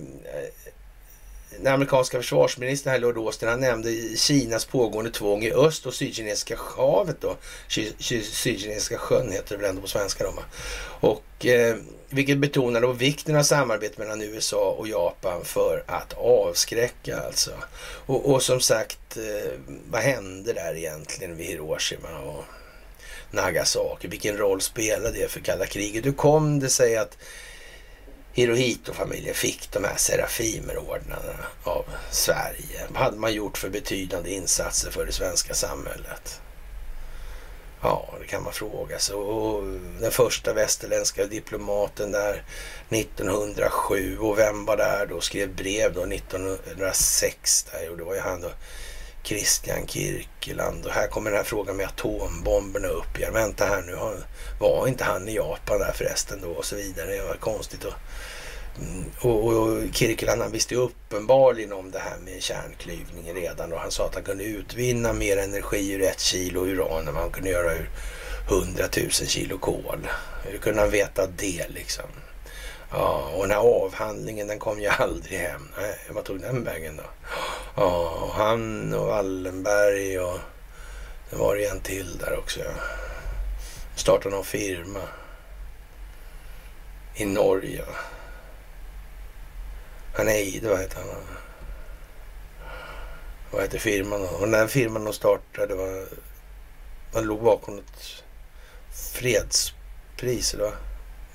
den amerikanska försvarsministern här, Lord Austin, han nämnde Kinas pågående tvång i öst och Sydkinesiska havet då. Sydkinesiska sjön heter det väl ändå på svenska då. Och eh, vilket betonar då vikten av samarbete mellan USA och Japan för att avskräcka alltså. Och, och som sagt, eh, vad hände där egentligen vid Hiroshima och Nagasaki? Vilken roll spelade det för kalla kriget? Hur kom det sig att Hirohito-familjen fick de här Serafimerordnarna av Sverige. Vad hade man gjort för betydande insatser för det svenska samhället? Ja, det kan man fråga sig. Och den första västerländska diplomaten där 1907 och vem var där då? Skrev brev då 1906 där och det var ju han då Christian Kirkeland och här kommer den här frågan med atombomberna upp igen. Vänta här nu, var inte han i Japan där förresten då och så vidare. Det var konstigt. Och, Mm, och, och Kirkeland han visste ju uppenbarligen om det här med kärnklyvning redan och han sa att han kunde utvinna mer energi ur ett kilo uran än man kunde göra ur hundratusen kilo kol. Hur kunde han veta det liksom? Ja, och den här avhandlingen den kom ju aldrig hem. Nej, vad tog den vägen då? Ja, han och Wallenberg och det var det en till där också. Startade någon firma i Norge. Han Eide, vad heter han? Vad heter firman då? Och den firman de startade var... Man låg bakom ett fredspris, eller vad?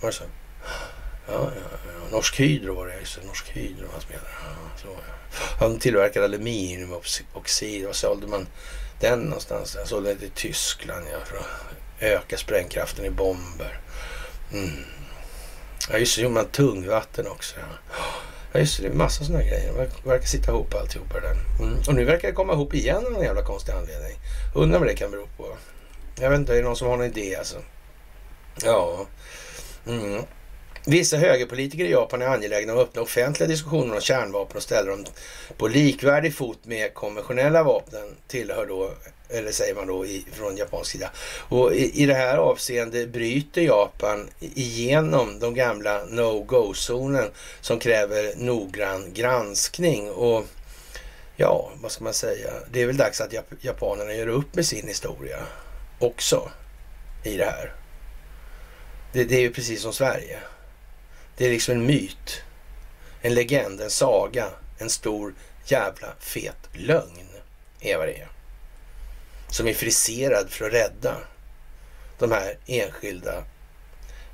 Var det så? Ja, ja, ja. Norsk Hydro var det, just Norsk Hydro han spelade. Ja, så, ja. Han tillverkade aluminiumoxid. Var sålde man den någonstans? Han sålde den till Tyskland ja, för att öka sprängkraften i bomber. Mm. Ja, just det. gjorde man tungvatten också. Ja. Ja just det, det är massa sådana grejer. Det verkar sitta ihop alltihopa där. Mm. Och nu verkar det komma ihop igen av någon jävla konstig anledning. Undrar vad det kan bero på. Jag vet inte, är det någon som har någon idé alltså? Ja. Mm. Vissa högerpolitiker i Japan är angelägna om att öppna offentliga diskussioner om kärnvapen och ställa dem på likvärdig fot med konventionella vapen, tillhör då, eller säger man då i, från japansk sida. Och i, i det här avseendet bryter Japan igenom de gamla no-go-zonen som kräver noggrann granskning. Och ja, vad ska man säga? Det är väl dags att jap japanerna gör upp med sin historia också i det här. Det, det är ju precis som Sverige. Det är liksom en myt, en legend, en saga, en stor jävla fet lögn är vad det är. Som är friserad för att rädda de här enskilda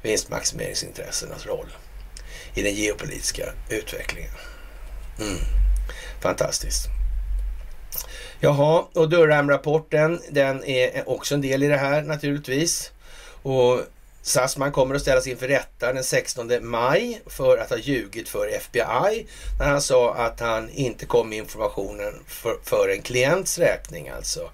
vinstmaximeringsintressenas roll i den geopolitiska utvecklingen. Mm. Fantastiskt. Jaha, och Durham-rapporten, den är också en del i det här naturligtvis. Och Sassman kommer att ställas inför rätta den 16 maj för att ha ljugit för FBI när han sa att han inte kom med informationen för, för en klients räkning alltså.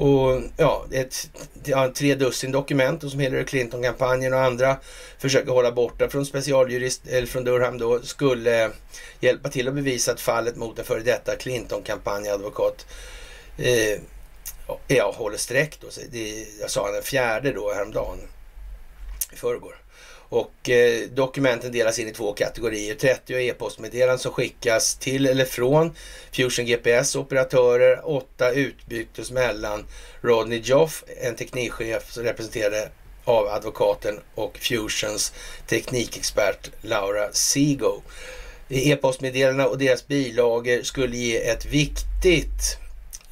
Och ja, ett, ja, tre dussin dokument som Hillary Clinton-kampanjen och andra försöker hålla borta från specialjurist, eller från Durham då, skulle hjälpa till att bevisa att fallet mot en före detta Clinton-kampanjadvokat eh, ja, håller streck då. Det, jag sa den fjärde då häromdagen i förrgår. Och eh, dokumenten delas in i två kategorier. 30 e-postmeddelanden som skickas till eller från Fusion GPS operatörer. 8 utbytes mellan Rodney Joff, en teknikchef som representerade av advokaten och Fusions teknikexpert Laura Sego. E-postmeddelandena och deras bilagor skulle ge ett viktigt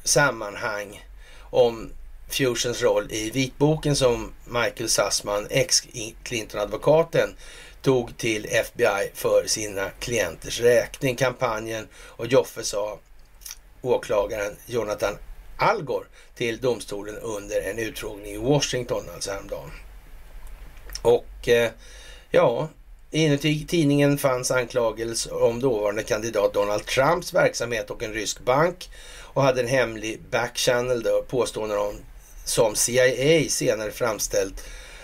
sammanhang om Fusions roll i vitboken som Michael Sassman, ex-Clinton-advokaten, tog till FBI för sina klienters räkning. Kampanjen och Joffe sa åklagaren Jonathan Algor till domstolen under en utfrågning i Washington, alltså häromdagen. Och eh, ja, inuti tidningen fanns anklagelser om dåvarande kandidat Donald Trumps verksamhet och en rysk bank och hade en hemlig backchannel då, påståenden om som CIA senare framställt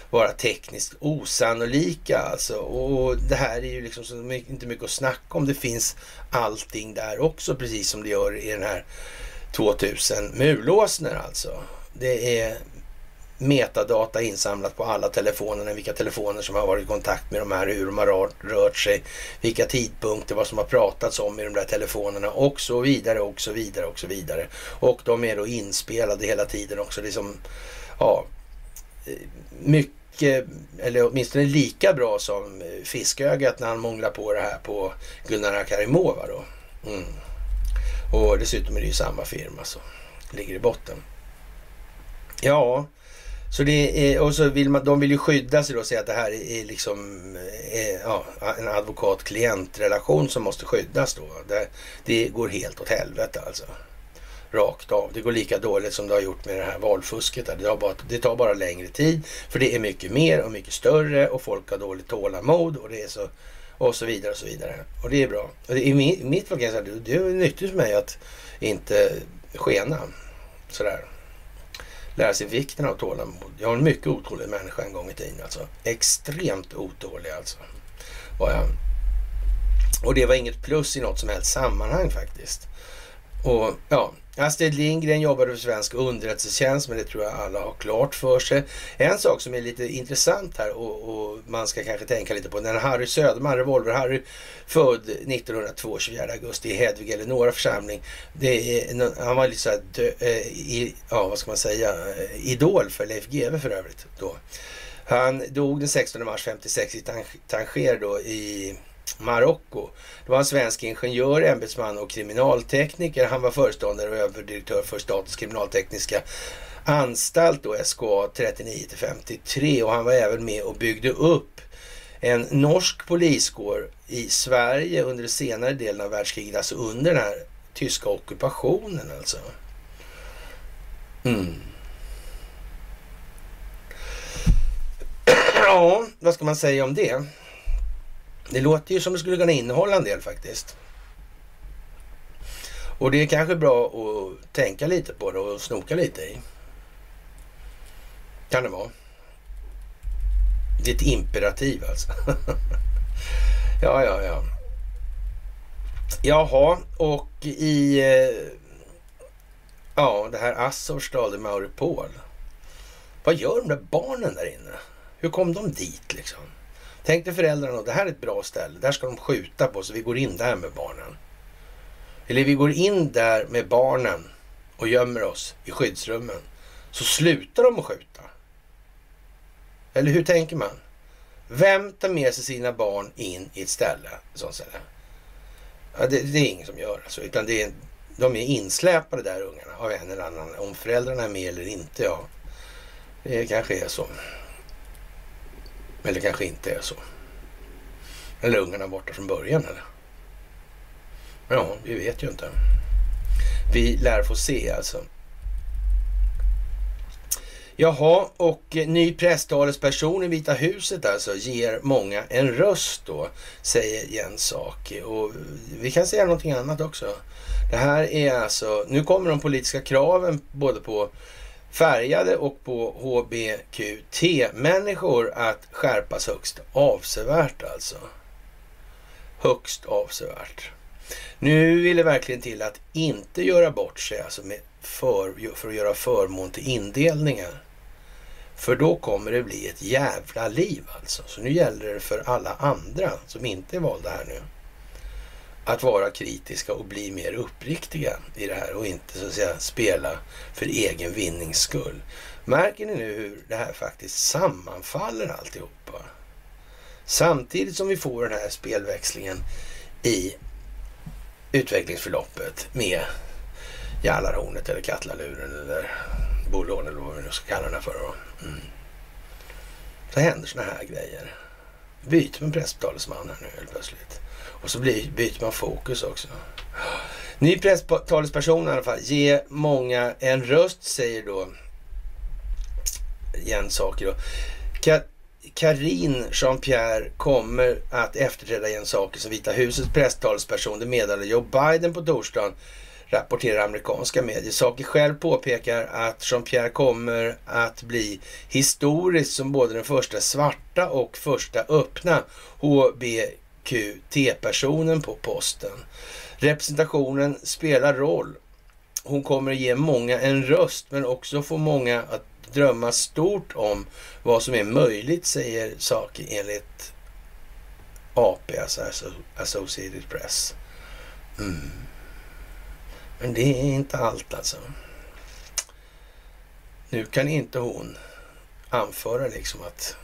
vara tekniskt osannolika. Alltså. Och det här är ju liksom inte mycket att snacka om. Det finns allting där också, precis som det gör i den här 2000 mulåsner alltså. Det är metadata insamlat på alla telefonerna, vilka telefoner som har varit i kontakt med de här, hur de har rört sig, vilka tidpunkter, vad som har pratats om i de där telefonerna och så vidare och så vidare och så vidare. Och de är då inspelade hela tiden också. Liksom, ja, mycket, eller åtminstone lika bra som fiskögat när han månglar på det här på Gunnar Karimova då. Mm. Och dessutom är det ju samma firma som ligger i botten. Ja, så det är, och så vill man, de vill ju skydda sig då och säga att det här är liksom är, ja, en advokat-klient-relation som måste skyddas då. Det, det går helt åt helvete alltså. Rakt av. Det går lika dåligt som det har gjort med det här valfusket. Det, har bara, det tar bara längre tid för det är mycket mer och mycket större och folk har dåligt tålamod och det är så och så vidare och så vidare. Och det är bra. Och det, I mitt fall kan jag säga att det är nyttigt för mig att inte skena sådär lära sig vikten av tålamod. Jag var en mycket otålig människa en gång i tiden alltså. Extremt otålig alltså. Var jag. Och det var inget plus i något som helst sammanhang faktiskt. Och ja, Astrid Lindgren jobbade för svensk underrättelsetjänst, men det tror jag alla har klart för sig. En sak som är lite intressant här och, och man ska kanske tänka lite på, när Harry Söderman, Revolver-Harry, född 1902, 24 augusti i Hedvig Eleonora församling. Det är, han var lite så här, dö, eh, i, ja vad ska man säga, eh, idol för Leif GW för övrigt då. Han dog den 16 mars 56 i Tanger då i Marocko. Det var en svensk ingenjör, ämbetsman och kriminaltekniker. Han var föreståndare och överdirektör för Statens kriminaltekniska anstalt, då, SKA 39 53 och han var även med och byggde upp en norsk poliskår i Sverige under senare delen av världskriget, alltså under den här tyska ockupationen alltså. Mm. Ja, vad ska man säga om det? Det låter ju som det skulle kunna innehålla en del faktiskt. Och det är kanske bra att tänka lite på det och snoka lite i. Kan det vara. Det är ett imperativ alltså. ja, ja, ja. Jaha, och i eh, ja, det här Assorstad i Mauripol. Vad gör de där barnen där inne? Hur kom de dit liksom? Tänk dig föräldrarna, det här är ett bra ställe, där ska de skjuta på så vi går in där med barnen. Eller vi går in där med barnen och gömmer oss i skyddsrummen. Så slutar de att skjuta. Eller hur tänker man? Vem tar med sig sina barn in i ett ställe? Sånt ställe? Ja, det, det, är ingen som gör alltså, utan det är, de är insläpade där ungarna av en eller annan. Om föräldrarna är med eller inte, ja. Det kanske är så. Eller kanske inte är så. Eller ungarna borta från början eller? Ja, vi vet ju inte. Vi lär få se alltså. Jaha, och eh, ny presstalesperson i Vita huset alltså ger många en röst då, säger Jens Saki. Och vi kan säga någonting annat också. Det här är alltså, nu kommer de politiska kraven både på färgade och på HBQT-människor att skärpas högst avsevärt alltså. Högst avsevärt. Nu vill det verkligen till att inte göra bort sig alltså med för, för att göra förmån till indelningar. För då kommer det bli ett jävla liv alltså. Så nu gäller det för alla andra som inte är valda här nu att vara kritiska och bli mer uppriktiga i det här och inte så att säga spela för egen vinnings skull. Märker ni nu hur det här faktiskt sammanfaller alltihopa? Samtidigt som vi får den här spelväxlingen i utvecklingsförloppet med Jallarhornet eller Katlaluren eller Bolån eller vad vi nu ska kalla den för. Mm. Så händer såna här grejer. Byter med presstalesman här nu helt plötsligt. Och så blir, byter man fokus också. Ny presstalesperson i alla fall. Ge många en röst, säger då Jens Saker. Ka Karin Jean-Pierre kommer att efterträda Jens Saker som Vita husets presstalesperson. Det meddelade Joe Biden på torsdagen rapporterar amerikanska medier. Saker själv påpekar att Jean-Pierre kommer att bli historisk som både den första svarta och första öppna HB QT-personen på posten. Representationen spelar roll. Hon kommer ge många en röst men också få många att drömma stort om vad som är möjligt, säger Saki enligt AP, alltså Associated Press. Mm. Men det är inte allt alltså. Nu kan inte hon anföra liksom att...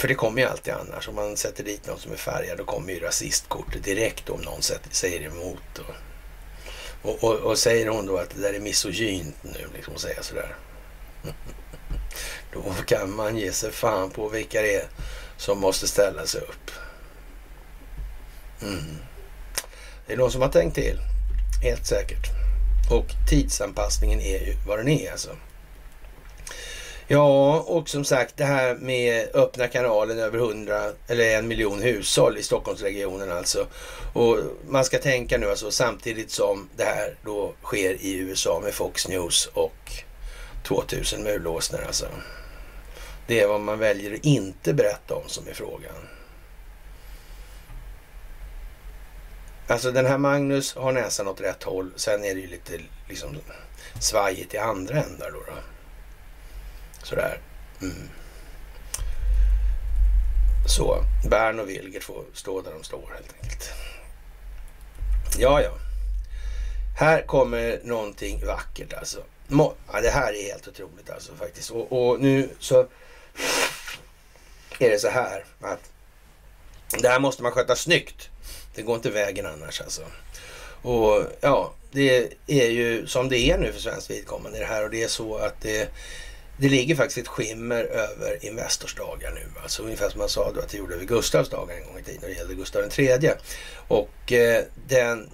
För det kommer ju alltid annars. Om man sätter dit någon som är färgad då kommer ju rasistkortet direkt om någon säger emot. Och, och, och, och, säger hon då att det där är misogynt nu, liksom att säga sådär. Då kan man ge sig fan på vilka det är som måste ställa sig upp. Mm. Det är någon som har tänkt till, helt säkert. Och tidsanpassningen är ju vad den är alltså. Ja, och som sagt det här med öppna kanalen över 100 eller en miljon hushåll i Stockholmsregionen alltså. Och man ska tänka nu alltså samtidigt som det här då sker i USA med Fox News och 2000 mulåsnor alltså. Det är vad man väljer att inte berätta om som är frågan. Alltså den här Magnus har näsan åt rätt håll. Sen är det ju lite liksom svajigt i andra ändar då. då. Sådär. Mm. Så, Bern och Wilgert får stå där de står helt enkelt. Ja, ja. Här kommer någonting vackert alltså. Ja, det här är helt otroligt alltså faktiskt. Och, och nu så är det så här att det här måste man sköta snyggt. Det går inte vägen annars alltså. Och ja, det är ju som det är nu för svenskt vidkommande det här och det är så att det, det ligger faktiskt ett skimmer över Investors dagar nu. Alltså ungefär som man sa då att det gjorde över Gustavs dagar en gång i tiden när det gällde Gustav III. Och eh, den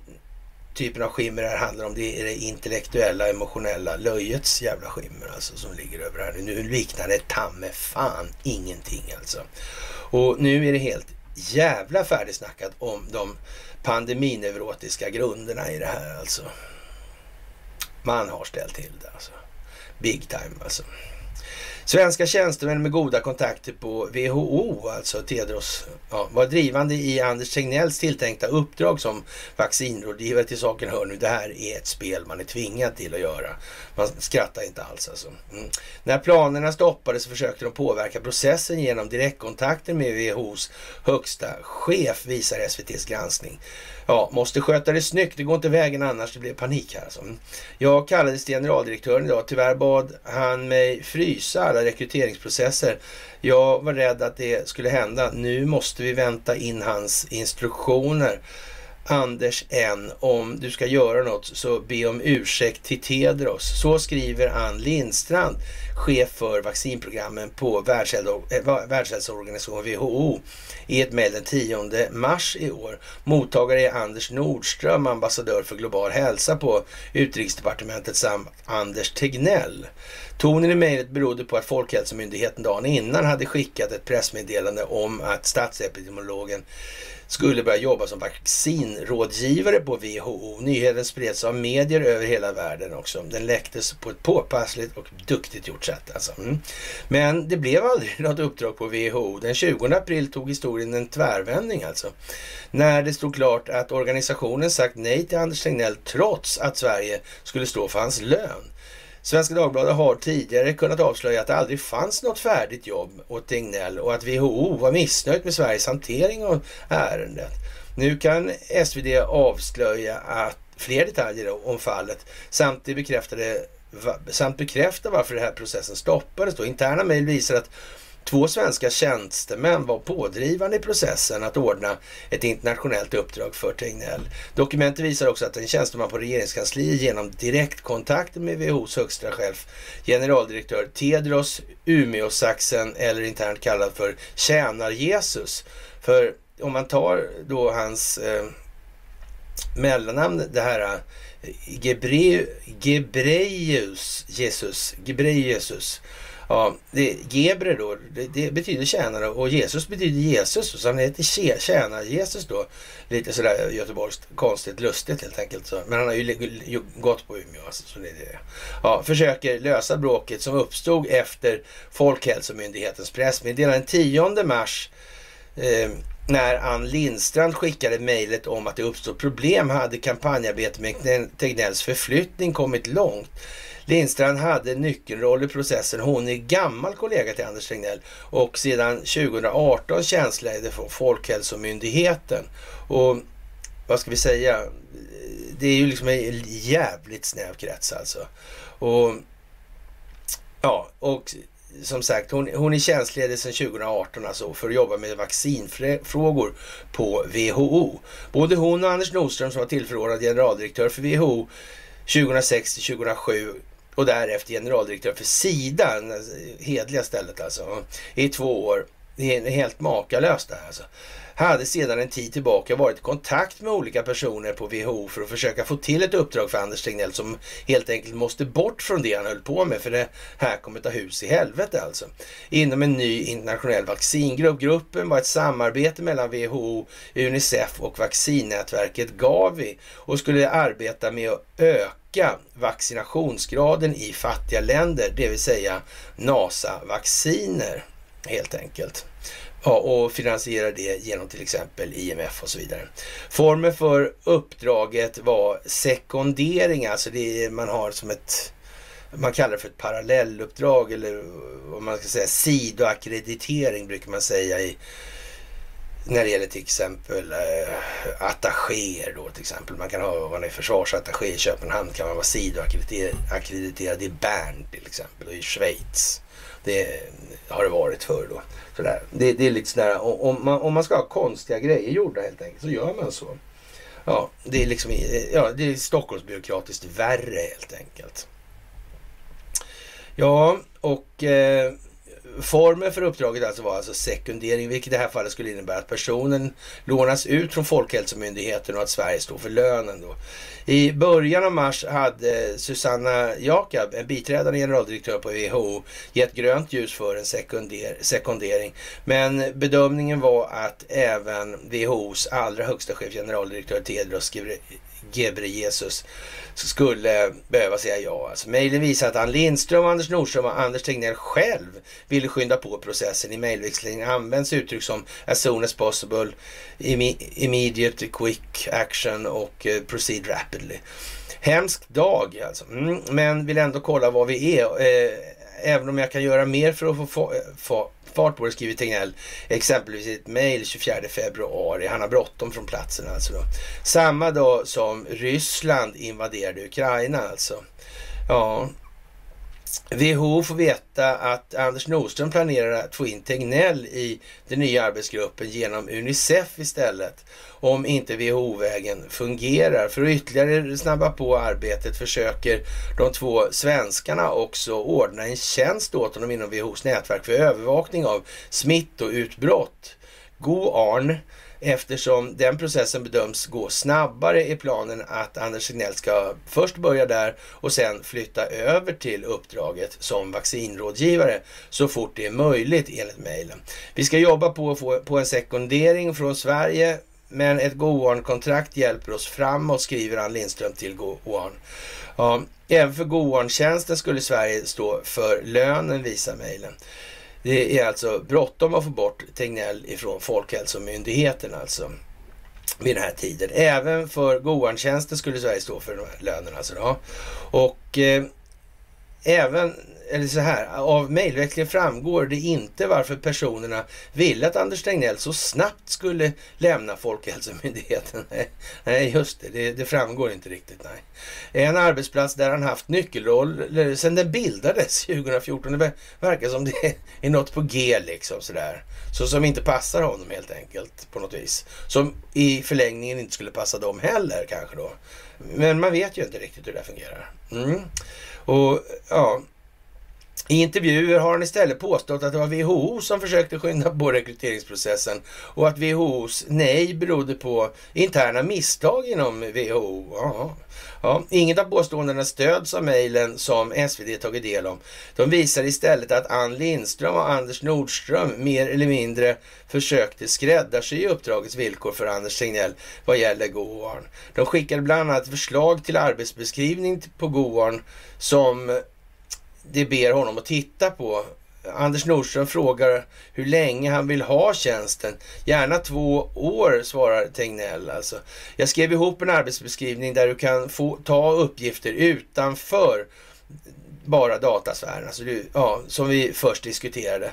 typen av skimmer det här handlar om det är det intellektuella, emotionella löjets jävla skimmer alltså som ligger över här. Nu liknar det tamme fan ingenting alltså. Och nu är det helt jävla färdigsnackat om de pandemineurotiska grunderna i det här alltså. Man har ställt till det alltså. Big time alltså. Svenska tjänstemän med goda kontakter på WHO, alltså Tedros, ja, var drivande i Anders Tegnells tilltänkta uppdrag som vaccinrådgivare till saken hör nu. Det här är ett spel man är tvingad till att göra. Man skrattar inte alls alltså. Mm. När planerna stoppades försökte de påverka processen genom direktkontakter med WHOs högsta chef, visar SVTs granskning. Ja, måste sköta det snyggt. Det går inte vägen annars. Det blir panik här alltså. Mm. Jag kallades till generaldirektören idag. Tyvärr bad han mig frysa alla rekryteringsprocesser. Jag var rädd att det skulle hända. Nu måste vi vänta in hans instruktioner. Anders N. Om du ska göra något så be om ursäkt till Tedros. Så skriver Ann Lindstrand, chef för vaccinprogrammen på eh, Världshälsoorganisationen WHO i ett mejl den 10 mars i år. Mottagare är Anders Nordström, ambassadör för global hälsa på Utrikesdepartementet samt Anders Tegnell. Tonen i mejlet berodde på att Folkhälsomyndigheten dagen innan hade skickat ett pressmeddelande om att statsepidemiologen skulle börja jobba som vaccinrådgivare på WHO. Nyheten spreds av medier över hela världen också. Den läcktes på ett påpassligt och duktigt gjort sätt. Alltså. Mm. Men det blev aldrig något uppdrag på WHO. Den 20 april tog historien en tvärvändning alltså. När det stod klart att organisationen sagt nej till Anders Tegnell trots att Sverige skulle stå för hans lön. Svenska Dagbladet har tidigare kunnat avslöja att det aldrig fanns något färdigt jobb åt Tegnell och att WHO var missnöjt med Sveriges hantering av ärendet. Nu kan SvD avslöja att fler detaljer om fallet samt, det bekräftade, samt bekräfta varför den här processen stoppades. Då. Interna mejl visar att Två svenska tjänstemän var pådrivande i processen att ordna ett internationellt uppdrag för Tegnell. Dokumentet visar också att en tjänsteman på regeringskansliet genom direktkontakt med WHOs högsta chef, generaldirektör Tedros Umeåsaxen, eller internt kallad för Tjänar-Jesus. För om man tar då hans eh, mellannamn, det här eh, Gebre, Gebreus Jesus, Gebrejesus Ja, det, Gebre då, det, det, betyder tjänare och Jesus betyder Jesus. Så han heter tjänar-Jesus då. Lite sådär göteborgskt konstigt, lustigt helt enkelt. Så. Men han har ju gått på Umeå. Alltså, så det är det. Ja, försöker lösa bråket som uppstod efter Folkhälsomyndighetens pressmeddelande den 10 mars. Eh, när Ann Lindstrand skickade mejlet om att det uppstod problem hade kampanjarbetet med Tegnells förflyttning kommit långt. Lindstrand hade nyckelroll i processen. Hon är gammal kollega till Anders Tegnell och sedan 2018 tjänstledig från Folkhälsomyndigheten. Och vad ska vi säga? Det är ju liksom en jävligt snäv krets alltså. Och ja, och som sagt, hon, hon är tjänstledig sedan 2018 alltså för att jobba med vaccinfrågor på WHO. Både hon och Anders Nordström som var tillförordnad generaldirektör för WHO 2006 till 2007 och därefter generaldirektör för Sida, alltså, hedliga stället alltså, i två år. Det är helt makalöst det här alltså hade sedan en tid tillbaka varit i kontakt med olika personer på WHO för att försöka få till ett uppdrag för Anders Tegnell som helt enkelt måste bort från det han höll på med för det här kommer ta hus i helvete alltså. Inom en ny internationell vaccingrupp. Gruppen var ett samarbete mellan WHO, Unicef och vaccinnätverket Gavi och skulle arbeta med att öka vaccinationsgraden i fattiga länder, det vill säga NASA-vacciner helt enkelt. Ja, och finansierar det genom till exempel IMF och så vidare. Formen för uppdraget var sekundering, alltså det man har som ett man kallar det för ett parallelluppdrag eller vad man ska säga sidoackreditering brukar man säga i när det gäller till exempel eh, attachéer då till exempel. Man kan ha, om man är försvarsattaché i Köpenhamn kan man vara sidoackrediterad i Bern till exempel och i Schweiz. Det har det varit förr då. Sådär. Det, det är lite sådär, om man, om man ska ha konstiga grejer gjorda helt enkelt så gör man så. Ja, det är liksom ja, det är Stockholmsbyråkratiskt värre helt enkelt. Ja, och eh, Formen för uppdraget alltså var alltså sekundering, vilket i det här fallet skulle innebära att personen lånas ut från Folkhälsomyndigheten och att Sverige står för lönen. Då. I början av mars hade Susanna Jakab, en biträdande generaldirektör på WHO, gett grönt ljus för en sekunder, sekundering. Men bedömningen var att även WHOs allra högsta chef, generaldirektör Tedros Gebre-Jesus skulle behöva säga ja. Alltså, mejlen visar att Ann Lindström, Anders Nordström och Anders Tegnell själv ville skynda på processen. I mejlväxlingen används uttryck som as soon as possible, immediate, quick action och eh, proceed rapidly. Hemsk dag alltså, mm, men vill ändå kolla vad vi är. Eh, även om jag kan göra mer för att få, fart på det, skriver Tegnell exempelvis i ett mejl 24 februari. Han har bråttom från platsen alltså. Då. Samma dag som Ryssland invaderade Ukraina alltså. Ja, WHO får veta att Anders Nordström planerar att få in Tegnell i den nya arbetsgruppen genom Unicef istället. Om inte WHO-vägen fungerar. För att ytterligare snabba på arbetet försöker de två svenskarna också ordna en tjänst åt honom inom WHOs nätverk för övervakning av smittoutbrott. Go Arn Eftersom den processen bedöms gå snabbare är planen att Anders Tegnell ska först börja där och sen flytta över till uppdraget som vaccinrådgivare så fort det är möjligt enligt mejlen. Vi ska jobba på att få på en sekundering från Sverige men ett Goarn-kontrakt hjälper oss framåt skriver Ann Lindström till Goarn. Ja, även för Goarn-tjänsten skulle Sverige stå för lönen visar mejlen. Det är alltså bråttom att få bort Tegnell ifrån Folkhälsomyndigheten alltså vid den här tiden. Även för Goarntjänsten skulle Sverige stå för de här lönerna. Alltså då. Och eh, även eller så här, av mejlväxlingen framgår det inte varför personerna ville att Anders Tegnell så snabbt skulle lämna Folkhälsomyndigheten. Nej, just det, det, det framgår inte riktigt. Nej. En arbetsplats där han haft nyckelroll sedan den bildades 2014. Det verkar som det är något på G liksom sådär. Så som inte passar honom helt enkelt på något vis. Som i förlängningen inte skulle passa dem heller kanske då. Men man vet ju inte riktigt hur det fungerar. Mm. Och ja, i intervjuer har han istället påstått att det var WHO som försökte skynda på rekryteringsprocessen och att WHOs nej berodde på interna misstag inom WHO. Ja, ja. Inget av påståendena stöds av mejlen som SvD tagit del av. De visar istället att Ann Lindström och Anders Nordström mer eller mindre försökte skräddarsy uppdragets villkor för Anders Tegnell vad gäller Goarn. De skickade bland annat förslag till arbetsbeskrivning på Goarn som det ber honom att titta på Anders Nordström frågar hur länge han vill ha tjänsten. Gärna två år, svarar Tegnell. Alltså. Jag skrev ihop en arbetsbeskrivning där du kan få ta uppgifter utanför bara datasfären, alltså du, ja, som vi först diskuterade.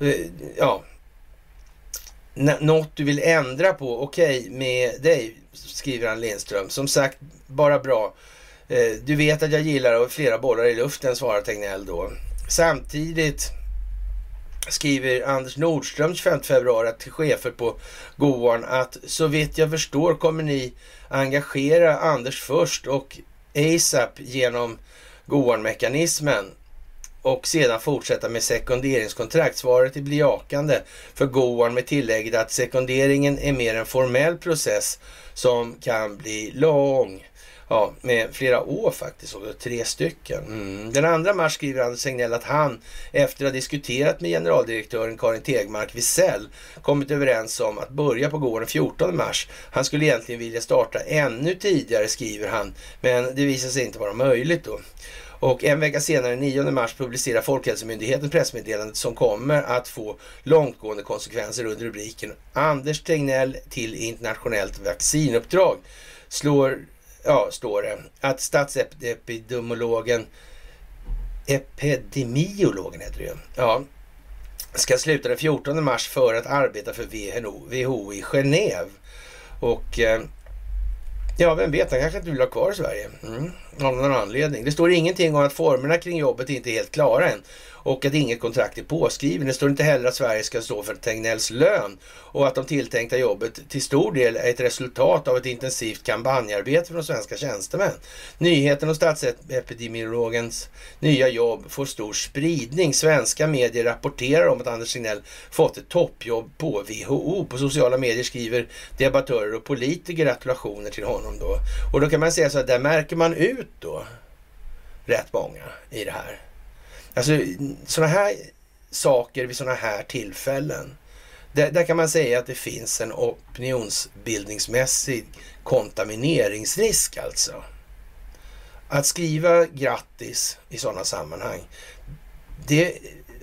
Eh, ja, något du vill ändra på, okej okay, med dig, skriver han Lindström. Som sagt, bara bra. Eh, du vet att jag gillar att flera bollar i luften, svarar Tegnell då. Samtidigt skriver Anders Nordström 25 februari till chefer på Goan att så vitt jag förstår kommer ni engagera Anders först och ASAP genom Goan-mekanismen och sedan fortsätta med sekunderingskontrakt. Svaret blir jakande för Goan med tillägget att sekunderingen är mer en formell process som kan bli lång. Ja, med flera år faktiskt, och tre stycken. Mm. Den 2 mars skriver Anders Tegnell att han, efter att ha diskuterat med generaldirektören Karin Tegmark Wisell, kommit överens om att börja på gården den 14 mars. Han skulle egentligen vilja starta ännu tidigare, skriver han, men det visar sig inte vara möjligt då. Och en vecka senare, 9 mars, publicerar Folkhälsomyndigheten pressmeddelandet som kommer att få långtgående konsekvenser under rubriken Anders Tegnell till internationellt vaccinuppdrag. Slår, ja, står det, att statsepidemiologen, epidemiologen heter det ju, ja, ska sluta den 14 mars för att arbeta för WHO, WHO i Genève. Och eh, Ja, vem vet, han kanske inte vill ha kvar i Sverige. Mm. Av någon anledning. Det står ingenting om att formerna kring jobbet inte är helt klara än och att inget kontrakt är påskrivet. Det står inte heller att Sverige ska stå för Tegnells lön och att de tilltänkta jobbet till stor del är ett resultat av ett intensivt kampanjarbete från svenska tjänstemän. Nyheten om statsepidemiologens nya jobb får stor spridning. Svenska medier rapporterar om att Anders Tegnell fått ett toppjobb på WHO. På sociala medier skriver debattörer och politiker gratulationer till honom då. Och då kan man säga så att där märker man ut då rätt många i det här. Alltså sådana här saker vid sådana här tillfällen. Där, där, kan man säga att det finns en opinionsbildningsmässig kontamineringsrisk alltså. Att skriva grattis i sådana sammanhang, det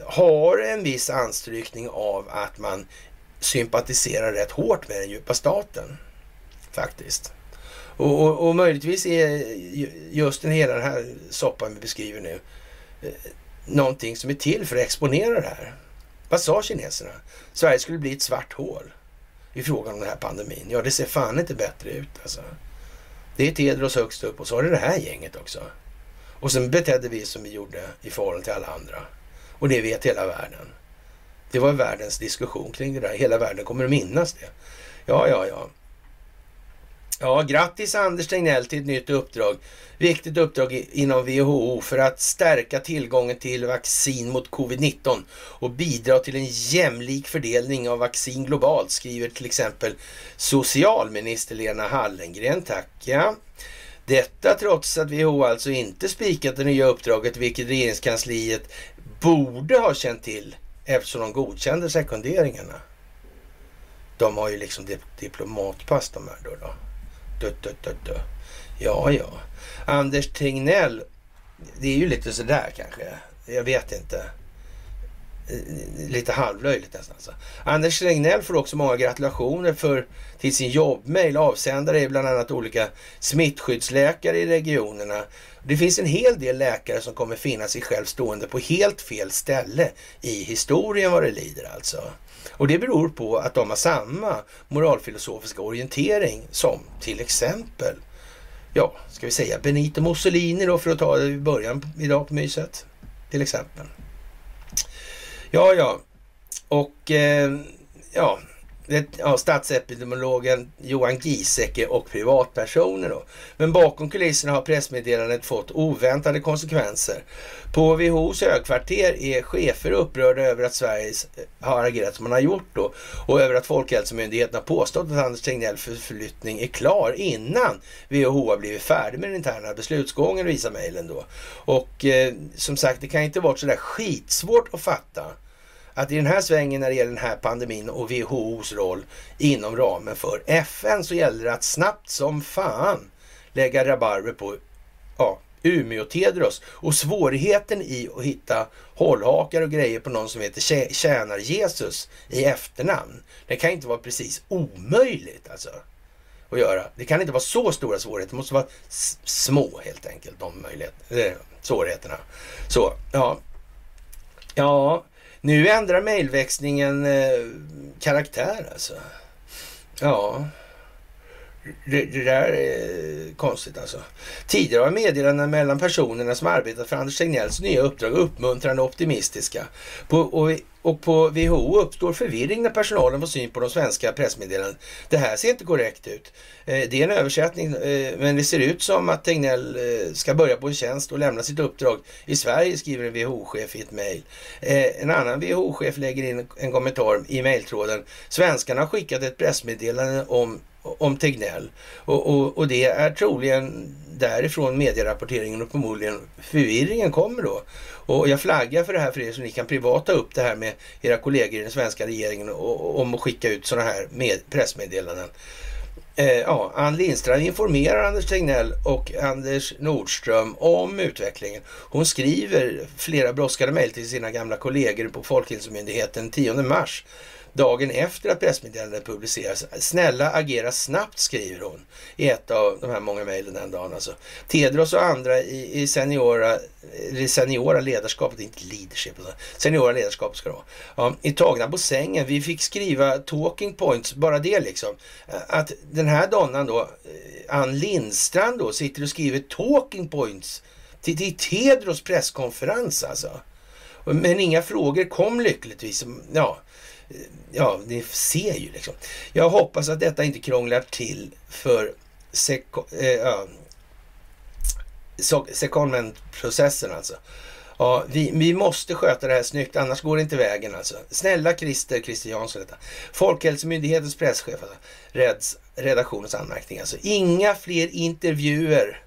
har en viss anstrykning av att man sympatiserar rätt hårt med den djupa staten. Faktiskt. Och, och, och möjligtvis är just den hela den här soppan vi beskriver nu eh, någonting som är till för att exponera det här. Vad sa kineserna? Sverige skulle bli ett svart hål i frågan om den här pandemin. Ja, det ser fan inte bättre ut alltså. Det är Tedros högst upp och så har det det här gänget också. Och sen betedde vi som vi gjorde i förhållande till alla andra. Och det vet hela världen. Det var världens diskussion kring det där. Hela världen kommer att minnas det. Ja, ja, ja. Ja, grattis Anders Tegnell till ett nytt uppdrag. Viktigt uppdrag inom WHO för att stärka tillgången till vaccin mot covid-19 och bidra till en jämlik fördelning av vaccin globalt, skriver till exempel socialminister Lena Hallengren. Tack ja. Detta trots att WHO alltså inte spikat det nya uppdraget, vilket regeringskansliet borde ha känt till eftersom de godkände sekunderingarna. De har ju liksom diplomatpass de här då. då. Dö, dö, dö, dö. Ja, ja. Anders Tegnell, det är ju lite sådär kanske. Jag vet inte. Lite halvlöjligt nästan. Alltså. Anders Tegnell får också många gratulationer för, till sin jobbmail. Avsändare är bland annat olika smittskyddsläkare i regionerna. Det finns en hel del läkare som kommer finna sig själv stående på helt fel ställe i historien vad det lider alltså. Och det beror på att de har samma moralfilosofiska orientering som till exempel, ja, ska vi säga Benito Mussolini då för att ta det i början idag på myset. Till exempel. Ja, ja. Och eh, ja, ja, statsepidemiologen Johan Giesecke och privatpersoner. Då. Men bakom kulisserna har pressmeddelandet fått oväntade konsekvenser. På WHOs högkvarter är chefer upprörda över att Sverige har agerat som man har gjort då och över att Folkhälsomyndigheten har påstått att Anders Tegnell förflyttning är klar innan WHO har blivit färdig med den interna beslutsgången, visar mejlen då. Och eh, som sagt, det kan inte vara sådär skitsvårt att fatta att i den här svängen när det gäller den här pandemin och WHOs roll inom ramen för FN så gäller det att snabbt som fan lägga rabarber på ja, Umeå Tedros. Och svårigheten i att hitta hållhakar och grejer på någon som heter Tjänar Jesus i efternamn. Det kan inte vara precis omöjligt alltså att göra. Det kan inte vara så stora svårigheter. Det måste vara små helt enkelt, de möjligheter, eh, svårigheterna. Så, ja. Ja, nu ändrar mejlväxlingen eh, karaktär alltså. Ja. Det, det, där är konstigt alltså. Tidigare har meddelanden mellan personerna som arbetat för Anders Tegnells nya uppdrag uppmuntrande och optimistiska. På, och, och på WHO uppstår förvirring när personalen får syn på de svenska pressmeddelandena. Det här ser inte korrekt ut. Eh, det är en översättning, eh, men det ser ut som att Tegnell eh, ska börja på en tjänst och lämna sitt uppdrag i Sverige, skriver en WHO-chef i ett mejl. En annan WHO-chef lägger in en kommentar i mejltråden. Svenskarna har skickat ett pressmeddelande om om Tegnell. Och, och, och, det är troligen därifrån medierapporteringen och förmodligen förvirringen kommer då. Och jag flaggar för det här för er så ni kan privata upp det här med era kollegor i den svenska regeringen och, om att skicka ut sådana här med, pressmeddelanden. Eh, ja, Ann Lindstrand informerar Anders Tegnell och Anders Nordström om utvecklingen. Hon skriver flera brådskande mejl till sina gamla kollegor på Folkhälsomyndigheten 10 mars dagen efter att pressmeddelandet publiceras. Snälla agera snabbt, skriver hon i ett av de här många mejlen den dagen. Alltså. Tedros och andra i, i seniora, i seniora ledarskapet, inte leadership, seniora ledarskapet ska det vara, ja, är tagna på sängen. Vi fick skriva talking points, bara det liksom. Att den här donnan då, eh, Ann Lindstrand då, sitter och skriver talking points till, till Tedros presskonferens alltså. Men inga frågor kom lyckligtvis. Ja, ja, ni ser ju liksom. Jag hoppas att detta inte krånglar till för seko, eh, ja, secondment-processen alltså. Ja, vi, vi måste sköta det här snyggt, annars går det inte vägen alltså. Snälla Christer, Christer Jansson detta. Folkhälsomyndighetens presschef, alltså. Reds, redaktionens anmärkning alltså. Inga fler intervjuer.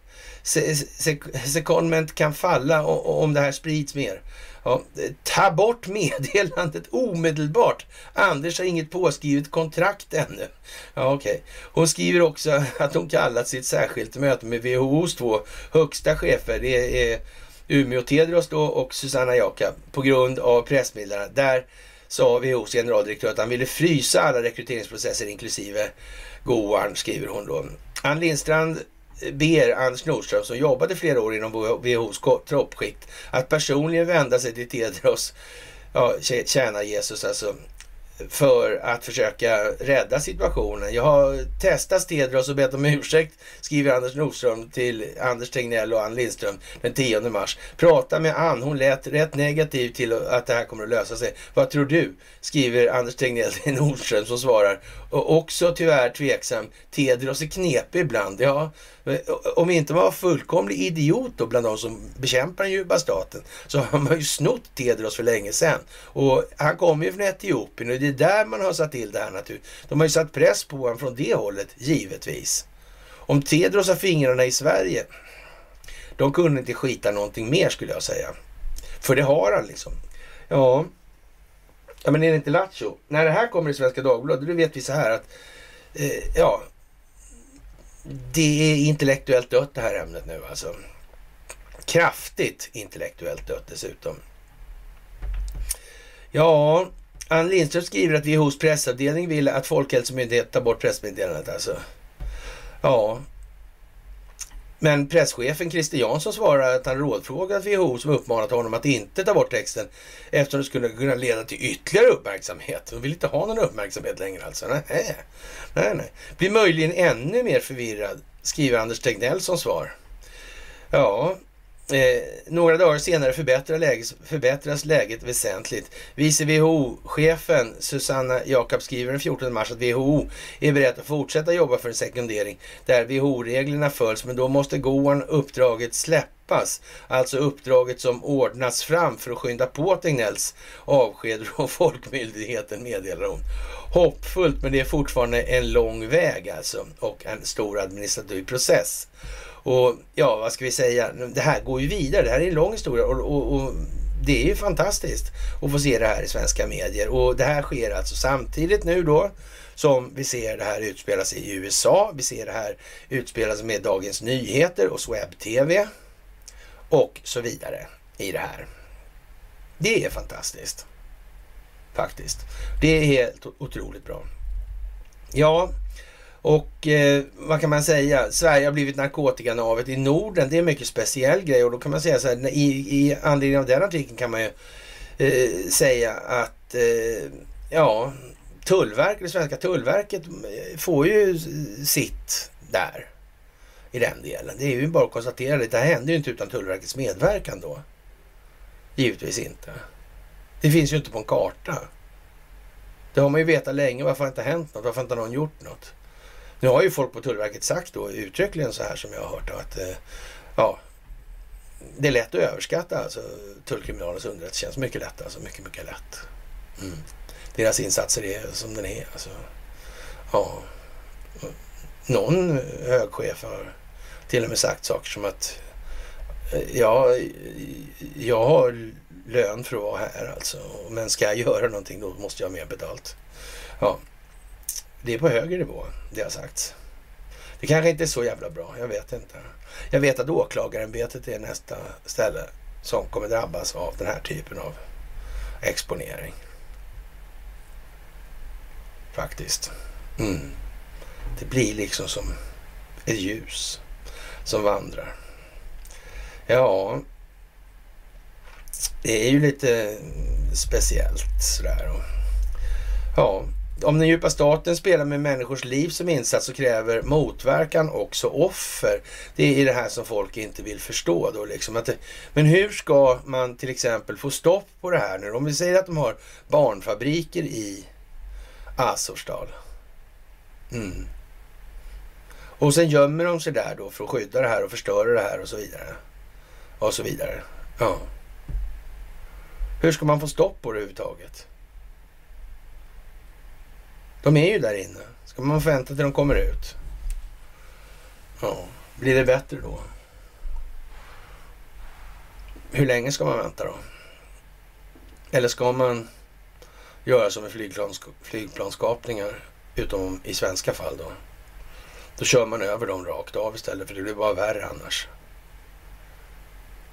Secondment kan falla om det här sprids mer. Ja, ta bort meddelandet omedelbart. Anders har inget påskrivet kontrakt ännu. Ja, okay. Hon skriver också att hon kallat sitt särskilt möte med WHOs två högsta chefer. Det är Umeå Tedros då och Susanna Jakab på grund av pressmeddelandet. Där sa WHOs generaldirektör att han ville frysa alla rekryteringsprocesser inklusive Goarn, skriver hon då. Ann Lindstrand ber Anders Nordström som jobbade flera år inom WHOs troppskikt att personligen vända sig till Tedros, ja, tjänar Jesus alltså, för att försöka rädda situationen. Jag har testat Tedros och bett om ursäkt, skriver Anders Nordström till Anders Tegnell och Ann Lindström den 10 mars. Prata med Ann, hon lät rätt negativ till att det här kommer att lösa sig. Vad tror du? skriver Anders Tegnell till Nordström som svarar. Och också tyvärr tveksam, Tedros är knepig ibland. Ja, om inte man var fullkomlig idiot då bland de som bekämpar den djupa staten så har man ju snott Tedros för länge sedan. Och han kommer ju från Etiopien och det är där man har satt till det här naturligtvis. De har ju satt press på honom från det hållet, givetvis. Om Tedros har fingrarna i Sverige, de kunde inte skita någonting mer skulle jag säga. För det har han liksom. Ja, ja men är det inte Lattjo? När det här kommer i Svenska Dagbladet, då vet vi så här att eh, ja, det är intellektuellt dött det här ämnet nu alltså. Kraftigt intellektuellt dött dessutom. Ja, Ann Lindström skriver att vi hos pressavdelningen vill att Folkhälsomyndigheten tar bort pressmeddelandet alltså. Ja, men presschefen Christer Jansson svarar att han rådfrågat WHO som uppmanat honom att inte ta bort texten eftersom det skulle kunna leda till ytterligare uppmärksamhet. De vill inte ha någon uppmärksamhet längre alltså. Nej, nej, nej. Blir möjligen ännu mer förvirrad, skriver Anders Tegnell som svar. Ja, Eh, några dagar senare förbättras läget, förbättras läget väsentligt. Vice WHO-chefen Susanna Jakob skriver den 14 mars att WHO är beredd att fortsätta jobba för en sekundering där WHO-reglerna följs, men då måste Goan uppdraget släppas. Alltså uppdraget som ordnats fram för att skynda på Tegnells avsked från Folkmyndigheten, meddelar hon. Hoppfullt, men det är fortfarande en lång väg alltså och en stor administrativ process. Och ja, vad ska vi säga? Det här går ju vidare. Det här är en lång historia och, och, och det är ju fantastiskt att få se det här i svenska medier. Och det här sker alltså samtidigt nu då som vi ser det här utspelas i USA. Vi ser det här utspelas med Dagens Nyheter och Sweb TV. och så vidare i det här. Det är fantastiskt. Faktiskt. Det är helt otroligt bra. Ja, och eh, vad kan man säga? Sverige har blivit narkotikanavet i Norden. Det är en mycket speciell grej och då kan man säga så här, i, i anledning av den artikeln kan man ju eh, säga att eh, ja, Tullverket, det svenska Tullverket eh, får ju sitt där i den delen. Det är ju bara att konstatera det. Det här händer ju inte utan Tullverkets medverkan då. Givetvis inte. Det finns ju inte på en karta. Det har man ju vetat länge. Varför har det inte hänt något? Varför har inte någon gjort något? Nu har ju folk på Tullverket sagt då uttryckligen så här som jag har hört då att eh, ja, det är lätt att överskatta alltså tullkriminalens underrättelsetjänst. Mycket lätt alltså. Mycket, mycket lätt. Mm. Deras insatser är som den är. Alltså, ja. Någon hög chef har till och med sagt saker som att eh, ja, jag har lön för att vara här alltså. Men ska jag göra någonting då måste jag ha mer betalt. Ja, det är på högre nivå, det har sagts. Det kanske inte är så jävla bra, jag vet inte. Jag vet att åklagarämbetet är nästa ställe som kommer drabbas av den här typen av exponering. Faktiskt. Mm. Det blir liksom som ett ljus som vandrar. Ja, det är ju lite speciellt sådär. Ja, om den djupa staten spelar med människors liv som insats så kräver motverkan också offer. Det är det här som folk inte vill förstå då liksom. Att det, men hur ska man till exempel få stopp på det här nu? Om vi säger att de har barnfabriker i Azorsdal. Mm. Och sen gömmer de sig där då för att skydda det här och förstöra det här och så vidare. Och så vidare. Ja. Hur ska man få stopp på det överhuvudtaget? De är ju där inne. Ska man vänta till de kommer ut? Ja, blir det bättre då? Hur länge ska man vänta då? Eller ska man göra som med flygplans, flygplanskapningar, utom i svenska fall då? Då kör man över dem rakt av istället för det blir bara värre annars.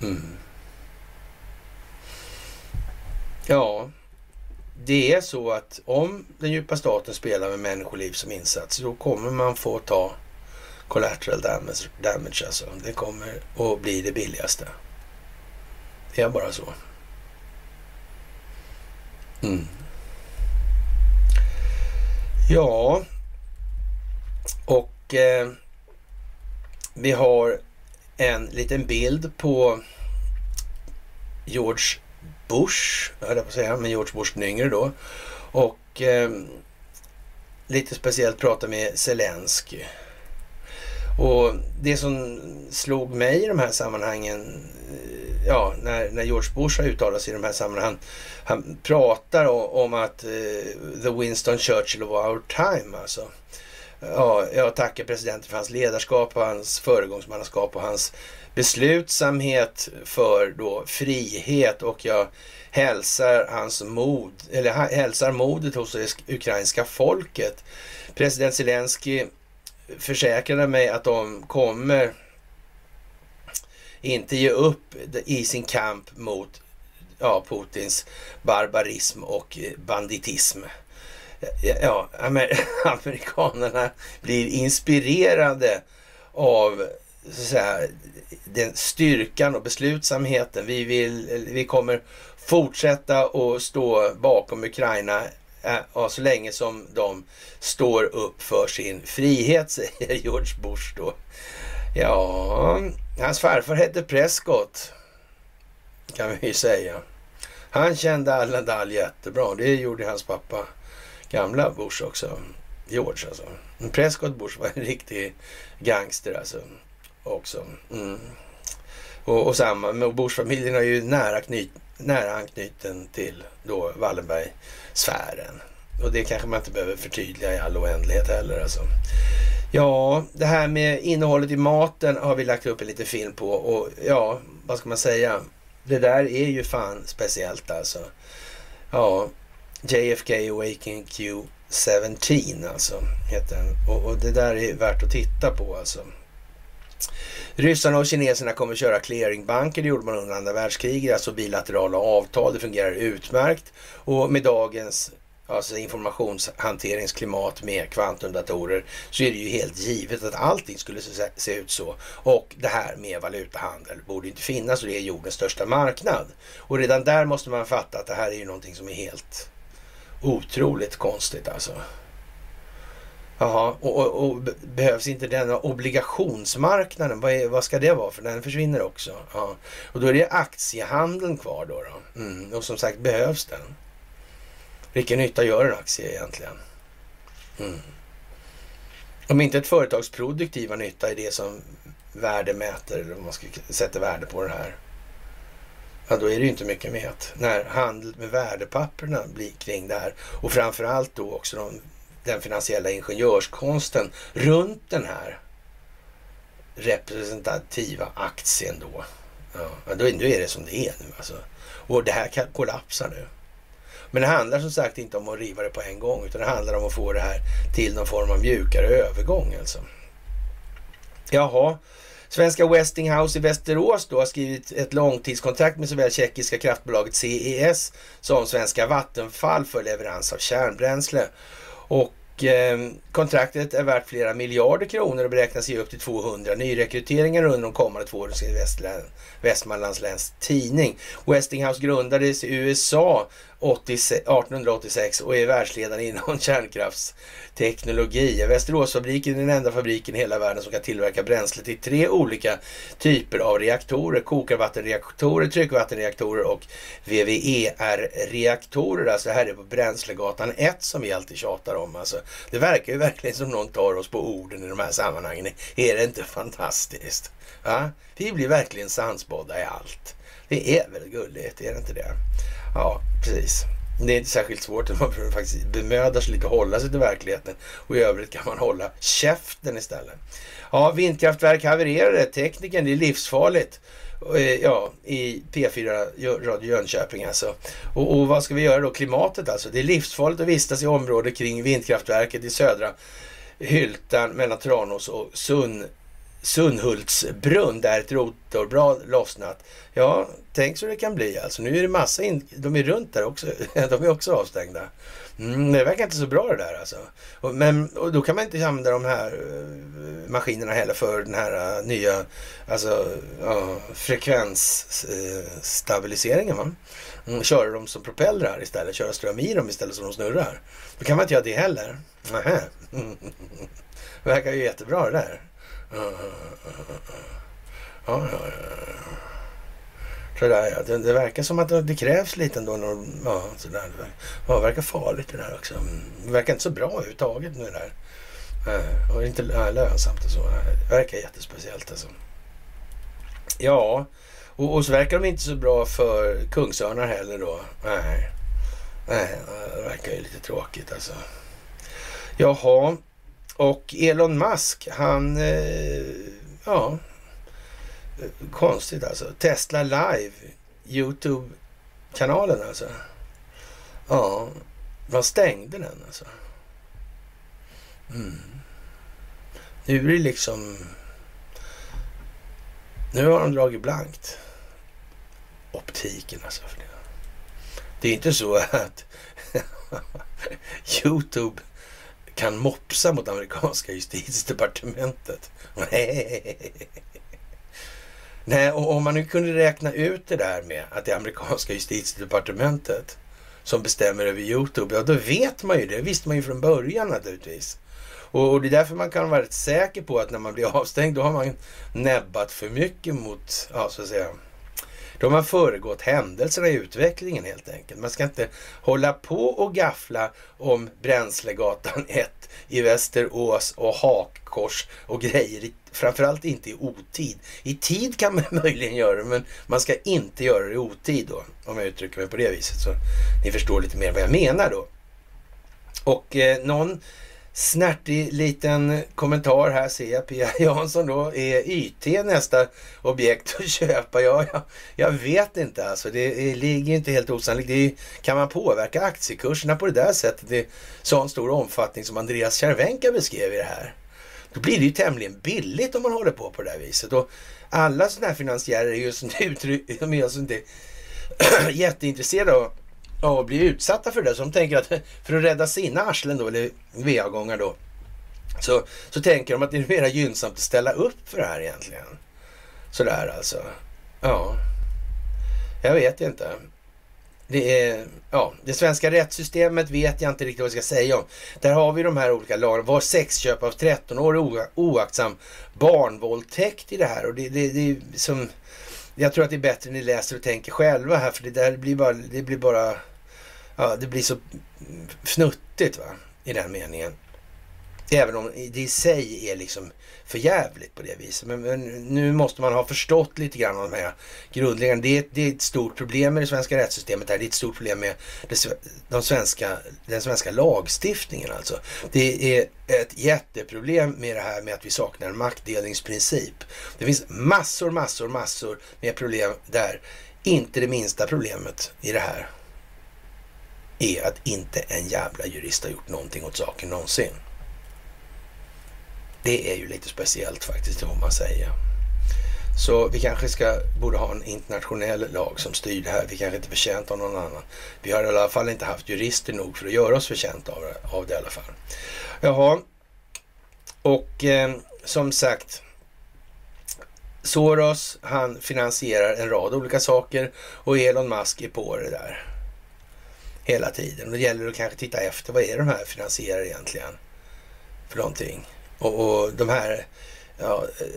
Mm. Ja, det är så att om den djupa staten spelar med människoliv som insats, då kommer man få ta collateral damage, damage alltså. Det kommer att bli det billigaste. Det är bara så. Mm. Ja, och eh, vi har en liten bild på George Bush, höll jag på att säga, men George Bush den yngre då. Och eh, lite speciellt prata med Zelensky. Och det som slog mig i de här sammanhangen, eh, ja, när, när George Bush har uttalat sig i de här sammanhangen, han, han pratar om, om att eh, the Winston Churchill of our time, alltså. Ja, jag tackar presidenten för hans ledarskap och hans föregångsmannaskap och hans beslutsamhet för då frihet och jag hälsar hans mod, eller hälsar modet hos det ukrainska folket. President Zelensky försäkrade mig att de kommer inte ge upp i sin kamp mot ja, Putins barbarism och eh, banditism. Ja, amerikanerna blir inspirerade av så att säga, den styrkan och beslutsamheten. Vi, vill, vi kommer fortsätta att stå bakom Ukraina eh, ja, så länge som de står upp för sin frihet, säger George Bush då. Ja, hans farfar hette Prescott, kan vi ju säga. Han kände alla Dahl jättebra. Det gjorde hans pappa, gamla Bush också. George alltså. Prescott Bush var en riktig gangster alltså också. Mm. Och, och samma, och Bush-familjen är ju nära, knyt, nära anknuten till då Wallenberg-sfären. Och det kanske man inte behöver förtydliga i all oändlighet heller alltså. Ja, det här med innehållet i maten har vi lagt upp en liten film på och ja, vad ska man säga? Det där är ju fan speciellt alltså. Ja, JFK Awakening Q17 alltså, heter den. Och, och det där är värt att titta på alltså. Ryssarna och kineserna kommer köra clearingbanker, det gjorde man under andra världskriget, alltså bilaterala avtal, det fungerar utmärkt. Och med dagens alltså informationshanteringsklimat med kvantumdatorer så är det ju helt givet att allting skulle se ut så. Och det här med valutahandel borde inte finnas och det är jordens största marknad. Och redan där måste man fatta att det här är ju någonting som är helt otroligt konstigt alltså. Jaha, och, och, och, behövs inte denna obligationsmarknaden? Vad, är, vad ska det vara? För den försvinner också. Ja. Och då är det aktiehandeln kvar då. då. Mm. Och som sagt, behövs den? Vilken nytta gör en aktie egentligen? Mm. Om inte ett företags produktiva nytta är det som värdemäter, eller om man ska sätta värde på det här. Ja, då är det ju inte mycket med när handel med värdepapperna blir kring det här och framförallt då också de, den finansiella ingenjörskonsten runt den här representativa aktien då. Ja, då är det som det är nu alltså. Och det här kan kollapsa nu. Men det handlar som sagt inte om att riva det på en gång utan det handlar om att få det här till någon form av mjukare övergång alltså. Jaha, Svenska Westinghouse i Västerås då har skrivit ett långtidskontrakt med såväl tjeckiska kraftbolaget CES som svenska Vattenfall för leverans av kärnbränsle. Och Eh, kontraktet är värt flera miljarder kronor och beräknas ge upp till 200 nyrekryteringar under de kommande två åren, skriver Västmanlands läns tidning. Westinghouse grundades i USA 1886 och är världsledande inom kärnkraftsteknologi. Västeråsfabriken är den enda fabriken i hela världen som kan tillverka bränsle till tre olika typer av reaktorer. Kokarvattenreaktorer, tryckvattenreaktorer och VVER-reaktorer. Alltså det här är på Bränslegatan 1 som vi alltid tjatar om. Alltså, det verkar ju verkligen som någon tar oss på orden i de här sammanhangen. Är det inte fantastiskt? Ja? Vi blir verkligen sansbådda i allt. Det är väl gulligt, är det inte det? Ja, precis. Det är inte särskilt svårt. Man faktiskt bemöda sig lite att hålla sig till verkligheten. Och i övrigt kan man hålla käften istället. Ja, vindkraftverk havererade. Tekniken, det är livsfarligt. Eh, ja, i P4 Radio Jönköping alltså. Och, och, vad ska vi göra då? Klimatet alltså. Det är livsfarligt att vistas i området kring vindkraftverket i södra Hyltan mellan Tranås och Sunn Sunhultsbrunn där ett rotorblad lossnat. Ja, tänk så det kan bli alltså. Nu är det massa, in, de är runt där också. de är också avstängda. Mm, det verkar inte så bra det där alltså. Och, men och då kan man inte använda de här uh, maskinerna heller för den här uh, nya alltså, uh, frekvensstabiliseringen. Uh, mm, köra dem som propellrar istället, köra ström i dem istället som de snurrar. Då kan man inte göra det heller. Nähä. Det verkar ju jättebra det där. Ja, ja, ja. Sådär ja. Det, det, verkar som att det krävs lite ändå. Ja, sådär. Ja, det verkar farligt det där också. Mm, det verkar inte så bra överhuvudtaget nu eh, det där. Och inte lönsamt och så. Det verkar jättespeciellt alltså. Ja, och, och så verkar de inte så bra för kungsörnar heller då. Nej, Nej det verkar ju lite tråkigt alltså. Jaha, och Elon Musk, han... Eh, ja, konstigt alltså. Tesla Live, Youtube-kanalen alltså. Ja, man stängde den alltså. Mm. Nu är det liksom... Nu har de dragit blankt. Optiken alltså. För det. det är inte så att Youtube kan mopsa mot amerikanska justitiedepartementet. Nej och om man nu kunde räkna ut det där med att det är amerikanska justitiedepartementet som bestämmer över Youtube, ja då vet man ju det. visste man ju från början naturligtvis. Och, det är därför man kan vara rätt säker på att när man blir avstängd, då har man näbbat för mycket mot, ja så att säga, de har föregått händelserna i utvecklingen helt enkelt. Man ska inte hålla på och gaffla om Bränslegatan 1 i Västerås och hakkors och grejer. Framförallt inte i otid. I tid kan man möjligen göra det, men man ska inte göra det i otid då. Om jag uttrycker mig på det viset så ni förstår lite mer vad jag menar då. Och eh, någon snärtig liten kommentar här ser jag. Pia Jansson då. Är YT nästa objekt att köpa? Ja, jag, jag vet inte alltså. Det är, ligger inte helt osannolikt. Det är, kan man påverka aktiekurserna på det där sättet i sån stor omfattning som Andreas Cervenka beskrev i det här? Då blir det ju tämligen billigt om man håller på på det där viset. Och alla sådana här finansiärer är just nu de är alltså inte jätteintresserade av, ja, blir utsatta för det. Så de tänker att för att rädda sina arslen då, eller va-gångar då, så, så tänker de att det är mer gynnsamt att ställa upp för det här egentligen. Sådär alltså. Ja, jag vet inte. Det, är, ja, det svenska rättssystemet vet jag inte riktigt vad jag ska säga om. Där har vi de här olika lagarna. Var sexköp av 13 år oaktsam barnvåldtäkt i det här? Och det, det, det som, jag tror att det är bättre ni läser och tänker själva här. För det där blir bara, det blir bara, ja, det blir så fnuttigt va, i den meningen. Även om det i sig är liksom förjävligt på det viset. Men, men, nu måste man ha förstått lite grann av de här grundläggande. Det är, det är ett stort problem med det svenska rättssystemet. Här. Det är ett stort problem med det, de svenska, den svenska lagstiftningen alltså. Det är ett jätteproblem med det här med att vi saknar en maktdelningsprincip. Det finns massor, massor, massor med problem där. Inte det minsta problemet i det här är att inte en jävla jurist har gjort någonting åt saken någonsin. Det är ju lite speciellt faktiskt, det får man säga. Så vi kanske ska, borde ha en internationell lag som styr det här. Vi kanske inte är förtjänt av någon annan. Vi har i alla fall inte haft jurister nog för att göra oss förtjänta av det, av det i alla fall. Jaha, och eh, som sagt. Soros, han finansierar en rad olika saker och Elon Musk är på det där. Hela tiden. Då gäller det att kanske titta efter, vad är de här finansierar egentligen? För någonting. Och, och de här ja, eh,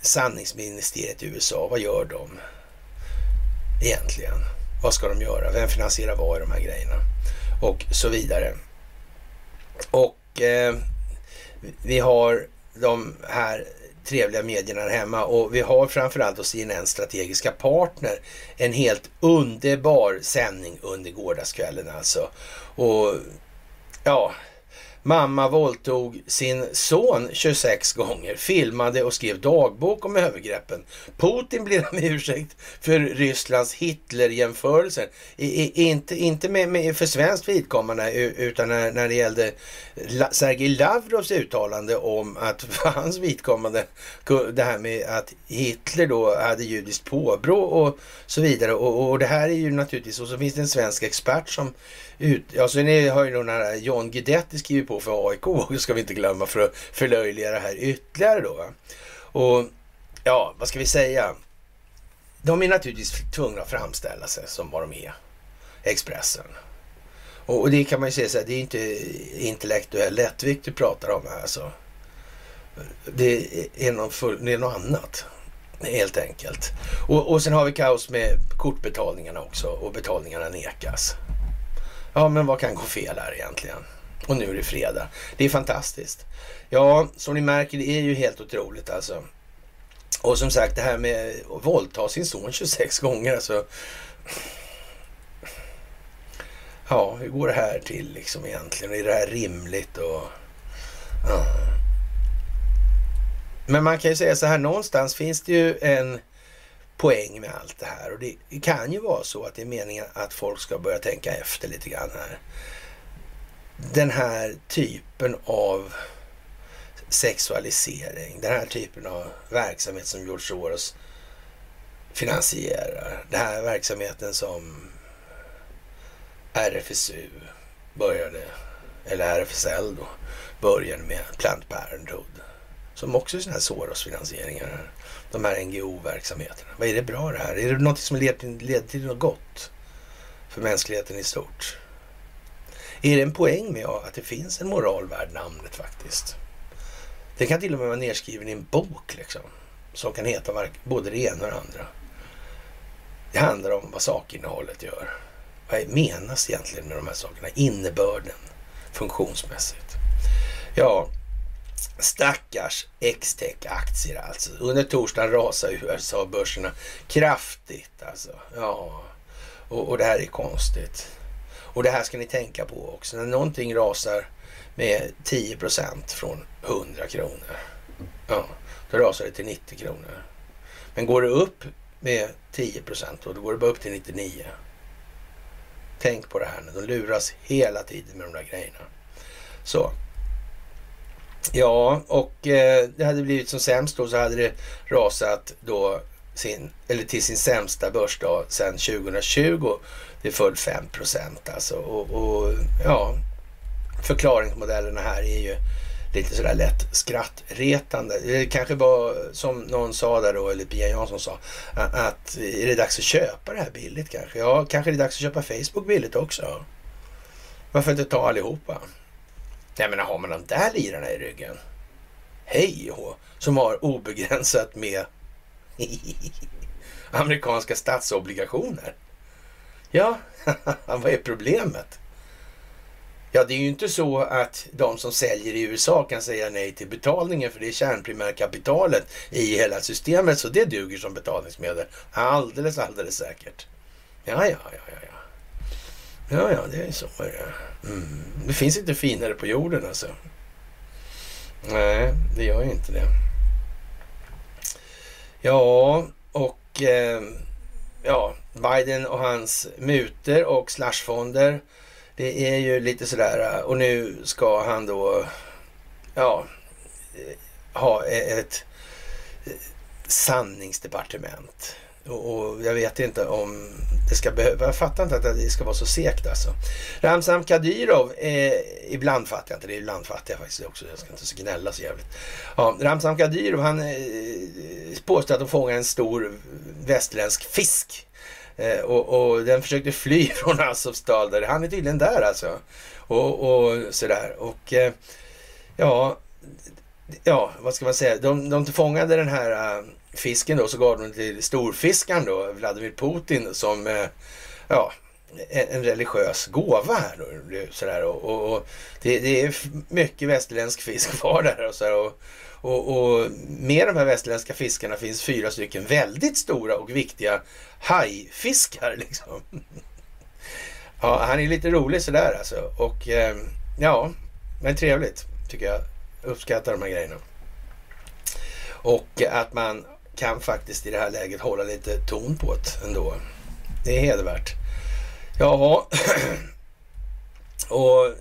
sanningsministeriet i USA, vad gör de egentligen? Vad ska de göra? Vem finansierar vad i de här grejerna? Och så vidare. Och eh, vi har de här trevliga medierna här hemma och vi har framförallt hos CNN strategiska partner en helt underbar sändning under gårdagskvällen alltså. Och ja, Mamma våldtog sin son 26 gånger, filmade och skrev dagbok om övergreppen. Putin blir med ursäkt för Rysslands Hitlerjämförelser. Inte, inte med, med, för svenskt vidkommande utan när, när det gällde Sergej Lavrovs uttalande om att för hans vidkommande, det här med att Hitler då hade judiskt påbrå och så vidare. Och, och det här är ju naturligtvis, och så finns det en svensk expert som ut. Ja, sen har ju den här John Guidetti skrivit på för AIK, ska vi inte glömma, för att förlöjliga det här ytterligare då. Och ja, vad ska vi säga? De är naturligtvis tvungna att framställa sig som vad de är, Expressen. Och, och det kan man ju säga så här, det är inte intellektuell lättvikt du pratar om här alltså. Det är, någon full, det är något annat helt enkelt. Och, och sen har vi kaos med kortbetalningarna också och betalningarna nekas. Ja, men vad kan gå fel här egentligen? Och nu är det fredag. Det är fantastiskt. Ja, som ni märker, det är ju helt otroligt alltså. Och som sagt, det här med att våldta sin son 26 gånger, alltså. Ja, hur går det här till liksom egentligen? Är det här rimligt? Och, ja. Men man kan ju säga så här, någonstans finns det ju en poäng med allt det här. Och det kan ju vara så att det är meningen att folk ska börja tänka efter lite grann här. Den här typen av sexualisering, den här typen av verksamhet som George Soros finansierar. Den här verksamheten som RFSU började, eller RFSL då, började med Planned Parenthood. Som också är sådana här Soros-finansieringar de här NGO-verksamheterna? Vad är det bra det här? Är det något som leder, leder till något gott för mänskligheten i stort? Är det en poäng med att det finns en moral värd namnet faktiskt? Det kan till och med vara nedskriven i en bok liksom. Som kan heta både det ena och det andra. Det handlar om vad sakinnehållet gör. Vad menas egentligen med de här sakerna? Innebörden funktionsmässigt. Ja, Stackars X-Tech-aktier alltså. Under torsdagen rasar USA-börserna kraftigt alltså. Ja, och, och det här är konstigt. Och det här ska ni tänka på också. När någonting rasar med 10 procent från 100 kronor. Ja, då rasar det till 90 kronor. Men går det upp med 10 och då går det bara upp till 99. Tänk på det här nu. De luras hela tiden med de där grejerna. Så Ja, och eh, det hade blivit som sämst då så hade det rasat då sin, eller till sin sämsta börsdag sedan 2020. Det föll 5 procent alltså. Och, och, ja, förklaringsmodellerna här är ju lite sådär lätt skrattretande. Det kanske var som någon sa där då, eller Pia Jansson sa, att är det dags att köpa det här billigt kanske? Ja, kanske är det dags att köpa Facebook billigt också. Varför inte ta allihopa? Jag menar, har man de där lirarna i ryggen? Hej och som har obegränsat med amerikanska statsobligationer. Ja, vad är problemet? Ja, det är ju inte så att de som säljer i USA kan säga nej till betalningen för det är kärnprimärkapitalet i hela systemet så det duger som betalningsmedel. Alldeles, alldeles säkert. Ja, ja, ja, ja. Ja, ja, ja det är så. Mm. Det finns inte finare på jorden alltså. Nej, det gör ju inte det. Ja, och eh, ja, Biden och hans muter och slashfonder det är ju lite sådär äh, och nu ska han då ja, eh, ha e-, ett eh, sanningsdepartement. Och, jag vet inte om det ska behöva, jag fattar inte att det ska vara så segt alltså. Ramzan Kadyrov, eh, ibland fattar jag inte, det är ibland fattar jag faktiskt också, jag ska inte så gnälla så jävligt. Ja, Ramzan Kadyrov han eh, påstår att de fångar en stor västerländsk fisk Eh, och, och, den försökte fly från Azovstal. Där. Han är tydligen där alltså. Och, och sådär. Och eh, ja, ja, vad ska man säga? De, de fångade den här äh, fisken då, så gav de till storfiskaren då, Vladimir Putin, som äh, ja, en, en, religiös gåva här. Då, sådär. Och, och, och det, det, är mycket västerländsk fisk kvar där. Och, så och, och, och med de här västerländska fiskarna finns fyra stycken väldigt stora och viktiga hajfiskar. Liksom. Ja, han är lite rolig sådär alltså. Och äh, ja, men trevligt tycker jag. Uppskattar de här grejerna. Och att man kan faktiskt i det här läget hålla lite ton på det ändå. Det är hedervärt. Ja, och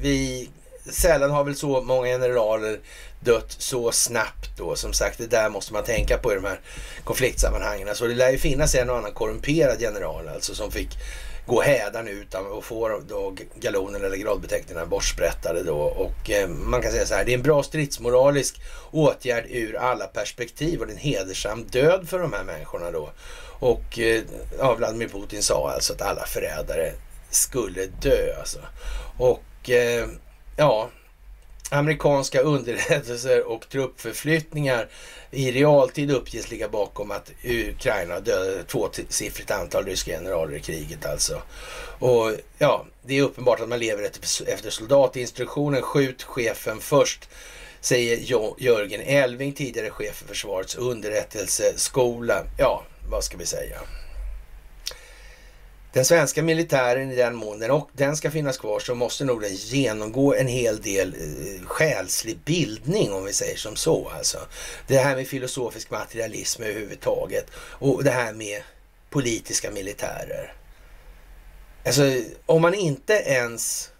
vi sällan har väl så många generaler dött så snabbt då. Som sagt, det där måste man tänka på i de här konfliktsammanhangen. Så det lär ju finnas en och annan korrumperad general alltså som fick gå hädan utan och få då galonen eller gradbeteckningarna bortsprättade då. Och eh, man kan säga så här, det är en bra stridsmoralisk åtgärd ur alla perspektiv och det är en hedersam död för de här människorna då. Och eh, ja, Vladimir Putin sa alltså att alla förrädare skulle dö alltså. Och eh, ja, amerikanska underrättelser och truppförflyttningar i realtid uppges ligga bakom att Ukraina dödade ett tvåsiffrigt antal ryska generaler i kriget alltså. Och ja, det är uppenbart att man lever efter soldatinstruktionen. Skjut chefen först, säger Jörgen Elving, tidigare chef för Försvarets underrättelseskola. Ja, vad ska vi säga? Den svenska militären i den mån den, och den ska finnas kvar så måste nog den genomgå en hel del eh, själslig bildning om vi säger som så. Alltså. Det här med filosofisk materialism överhuvudtaget och det här med politiska militärer. Alltså om man inte ens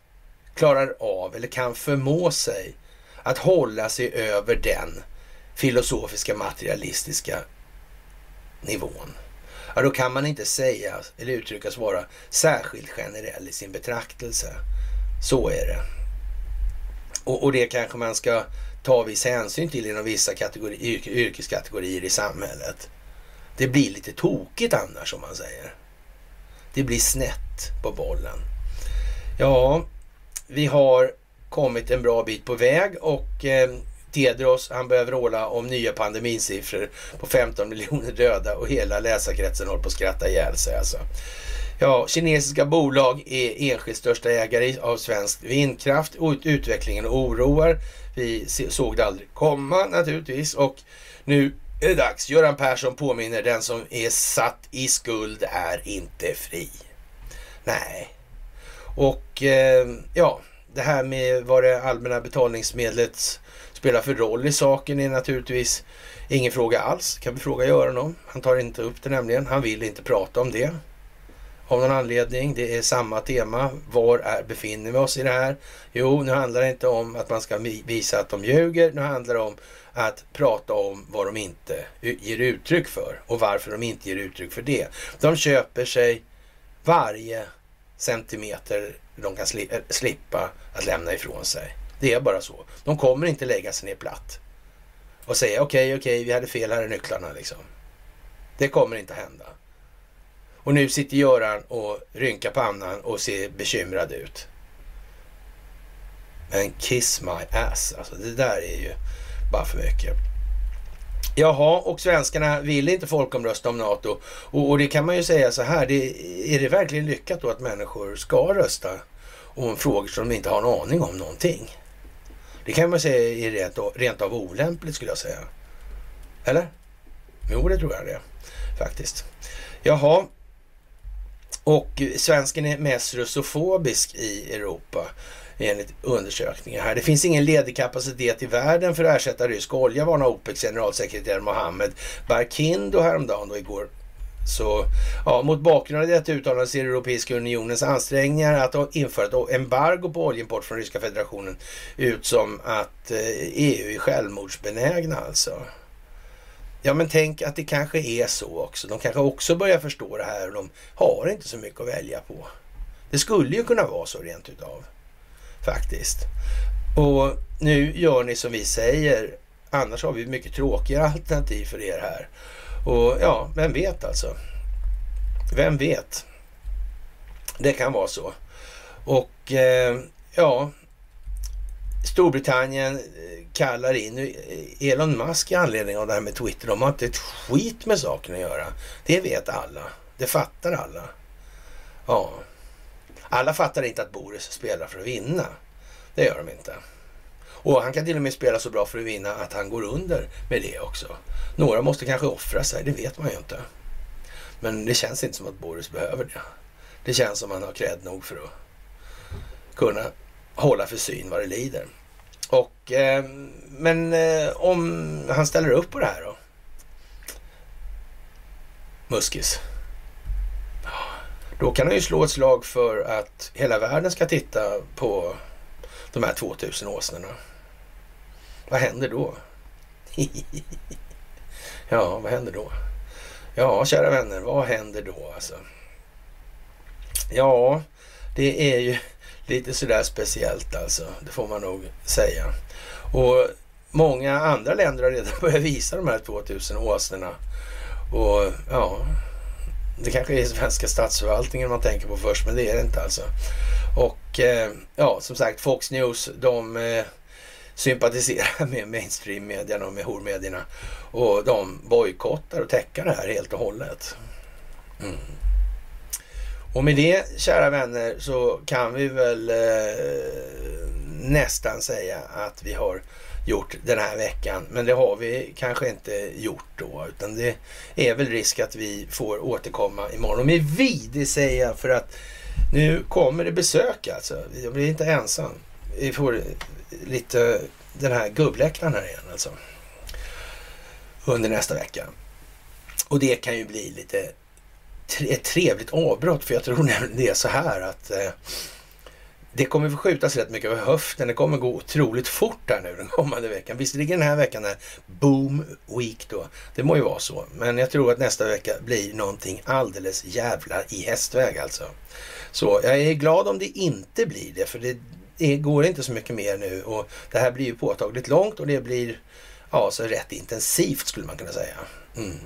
klarar av eller kan förmå sig att hålla sig över den filosofiska materialistiska nivån ja då kan man inte säga eller uttryckas vara särskilt generell i sin betraktelse. Så är det. Och, och det kanske man ska ta viss hänsyn till inom vissa kategori, yrk, yrkeskategorier i samhället. Det blir lite tokigt annars om man säger. Det blir snett på bollen. Ja, vi har kommit en bra bit på väg och eh, Tedros, han börjar vråla om nya pandemisiffror på 15 miljoner döda och hela läsarkretsen håller på att skratta ihjäl sig alltså. Ja, kinesiska bolag är enskilt största ägare av svensk vindkraft och utvecklingen oroar. Vi såg det aldrig komma naturligtvis och nu är det dags. Göran Persson påminner den som är satt i skuld är inte fri. Nej. Och eh, ja, det här med vad det allmänna betalningsmedlet spelar för roll i saken är naturligtvis ingen fråga alls. Kan vi fråga Göran om. Han tar inte upp det nämligen. Han vill inte prata om det. av någon anledning. Det är samma tema. Var är, befinner vi oss i det här? Jo, nu handlar det inte om att man ska visa att de ljuger. Nu handlar det om att prata om vad de inte ger uttryck för och varför de inte ger uttryck för det. De köper sig varje centimeter de kan eh, slippa att lämna ifrån sig. Det är bara så. De kommer inte lägga sig ner platt och säga okej, okay, okej, okay, vi hade fel, här är nycklarna liksom. Det kommer inte hända. Och nu sitter Göran och rynkar pannan och ser bekymrad ut. Men kiss my ass, alltså det där är ju bara för mycket. Jaha, och svenskarna vill inte folkomrösta om NATO. Och, och, det kan man ju säga så här, det, är det verkligen lyckat då att människor ska rösta om frågor som de inte har en aning om någonting? Det kan man säga är rent, rent av olämpligt skulle jag säga. Eller? Jo, det tror jag det faktiskt. Jaha, och svensken är mest russofobisk i Europa enligt undersökningar här. Det finns ingen ledig kapacitet i världen för att ersätta rysk olja varnar OPECs generalsekreterare Mohammed Barkindo häromdagen då igår. Så ja, mot bakgrund av detta uttalande ser Europeiska unionens ansträngningar att införa ett embargo på oljeimport från Ryska federationen ut som att eh, EU är självmordsbenägna alltså. Ja, men tänk att det kanske är så också. De kanske också börjar förstå det här och de har inte så mycket att välja på. Det skulle ju kunna vara så rent utav faktiskt. Och nu gör ni som vi säger. Annars har vi mycket tråkigare alternativ för er här. Och ja, vem vet alltså? Vem vet? Det kan vara så. Och eh, ja, Storbritannien eh, kallar in eh, Elon Musk i anledning av det här med Twitter. De har inte ett skit med saken att göra. Det vet alla. Det fattar alla. Ja. Alla fattar inte att Boris spelar för att vinna. Det gör de inte. Och han kan till och med spela så bra för att vinna att han går under med det också. Några måste kanske offra sig, det vet man ju inte. Men det känns inte som att Boris behöver det. Det känns som att han har cred nog för att kunna hålla för syn vad det lider. Och, eh, men eh, om han ställer upp på det här då? Muskis. Då kan han ju slå ett slag för att hela världen ska titta på de här 2000 åsnorna. Vad händer då? ja, vad händer då? Ja, kära vänner, vad händer då alltså? Ja, det är ju lite sådär speciellt alltså. Det får man nog säga. Och många andra länder har redan börjat visa de här 2000 åsnorna. Och ja, det kanske är svenska statsförvaltningen man tänker på först, men det är det inte alltså. Och eh, ja, som sagt, Fox News, de eh, sympatiserar med mainstream-medierna och med hormedierna. Och de bojkottar och täcker det här helt och hållet. Mm. Och med det, kära vänner, så kan vi väl eh, nästan säga att vi har gjort den här veckan. Men det har vi kanske inte gjort då, utan det är väl risk att vi får återkomma imorgon. Och med vi, det säger jag för att nu kommer det besök alltså. Jag blir inte ensam. Vi får lite den här gubbläktaren här igen alltså. Under nästa vecka. Och det kan ju bli lite ett trevligt avbrott för jag tror nämligen det är så här att eh, det kommer förskjutas rätt mycket över höften. Det kommer gå otroligt fort här nu den kommande veckan. Visst ligger den här veckan är boom week då. Det må ju vara så. Men jag tror att nästa vecka blir någonting alldeles jävla i hästväg alltså. Så jag är glad om det inte blir det. För det, det går inte så mycket mer nu. Och det här blir ju påtagligt långt och det blir ja, så rätt intensivt skulle man kunna säga. Mm.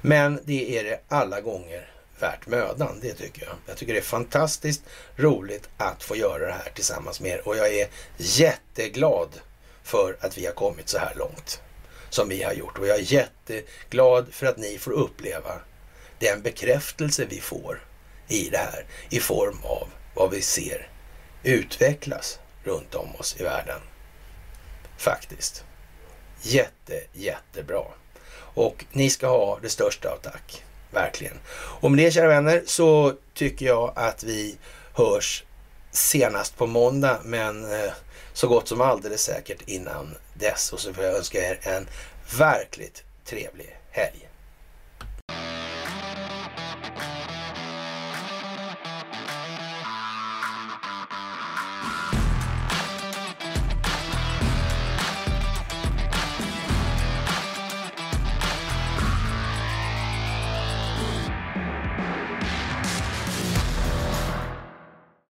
Men det är det alla gånger värt mödan. Det tycker jag. Jag tycker det är fantastiskt roligt att få göra det här tillsammans med er och jag är jätteglad för att vi har kommit så här långt som vi har gjort och jag är jätteglad för att ni får uppleva den bekräftelse vi får i det här i form av vad vi ser utvecklas runt om oss i världen. Faktiskt. Jätte, jättebra. Och ni ska ha det största av tack. Verkligen. Och med det kära vänner så tycker jag att vi hörs senast på måndag men eh, så gott som alldeles säkert innan dess. Och så får jag önska er en verkligt trevlig helg.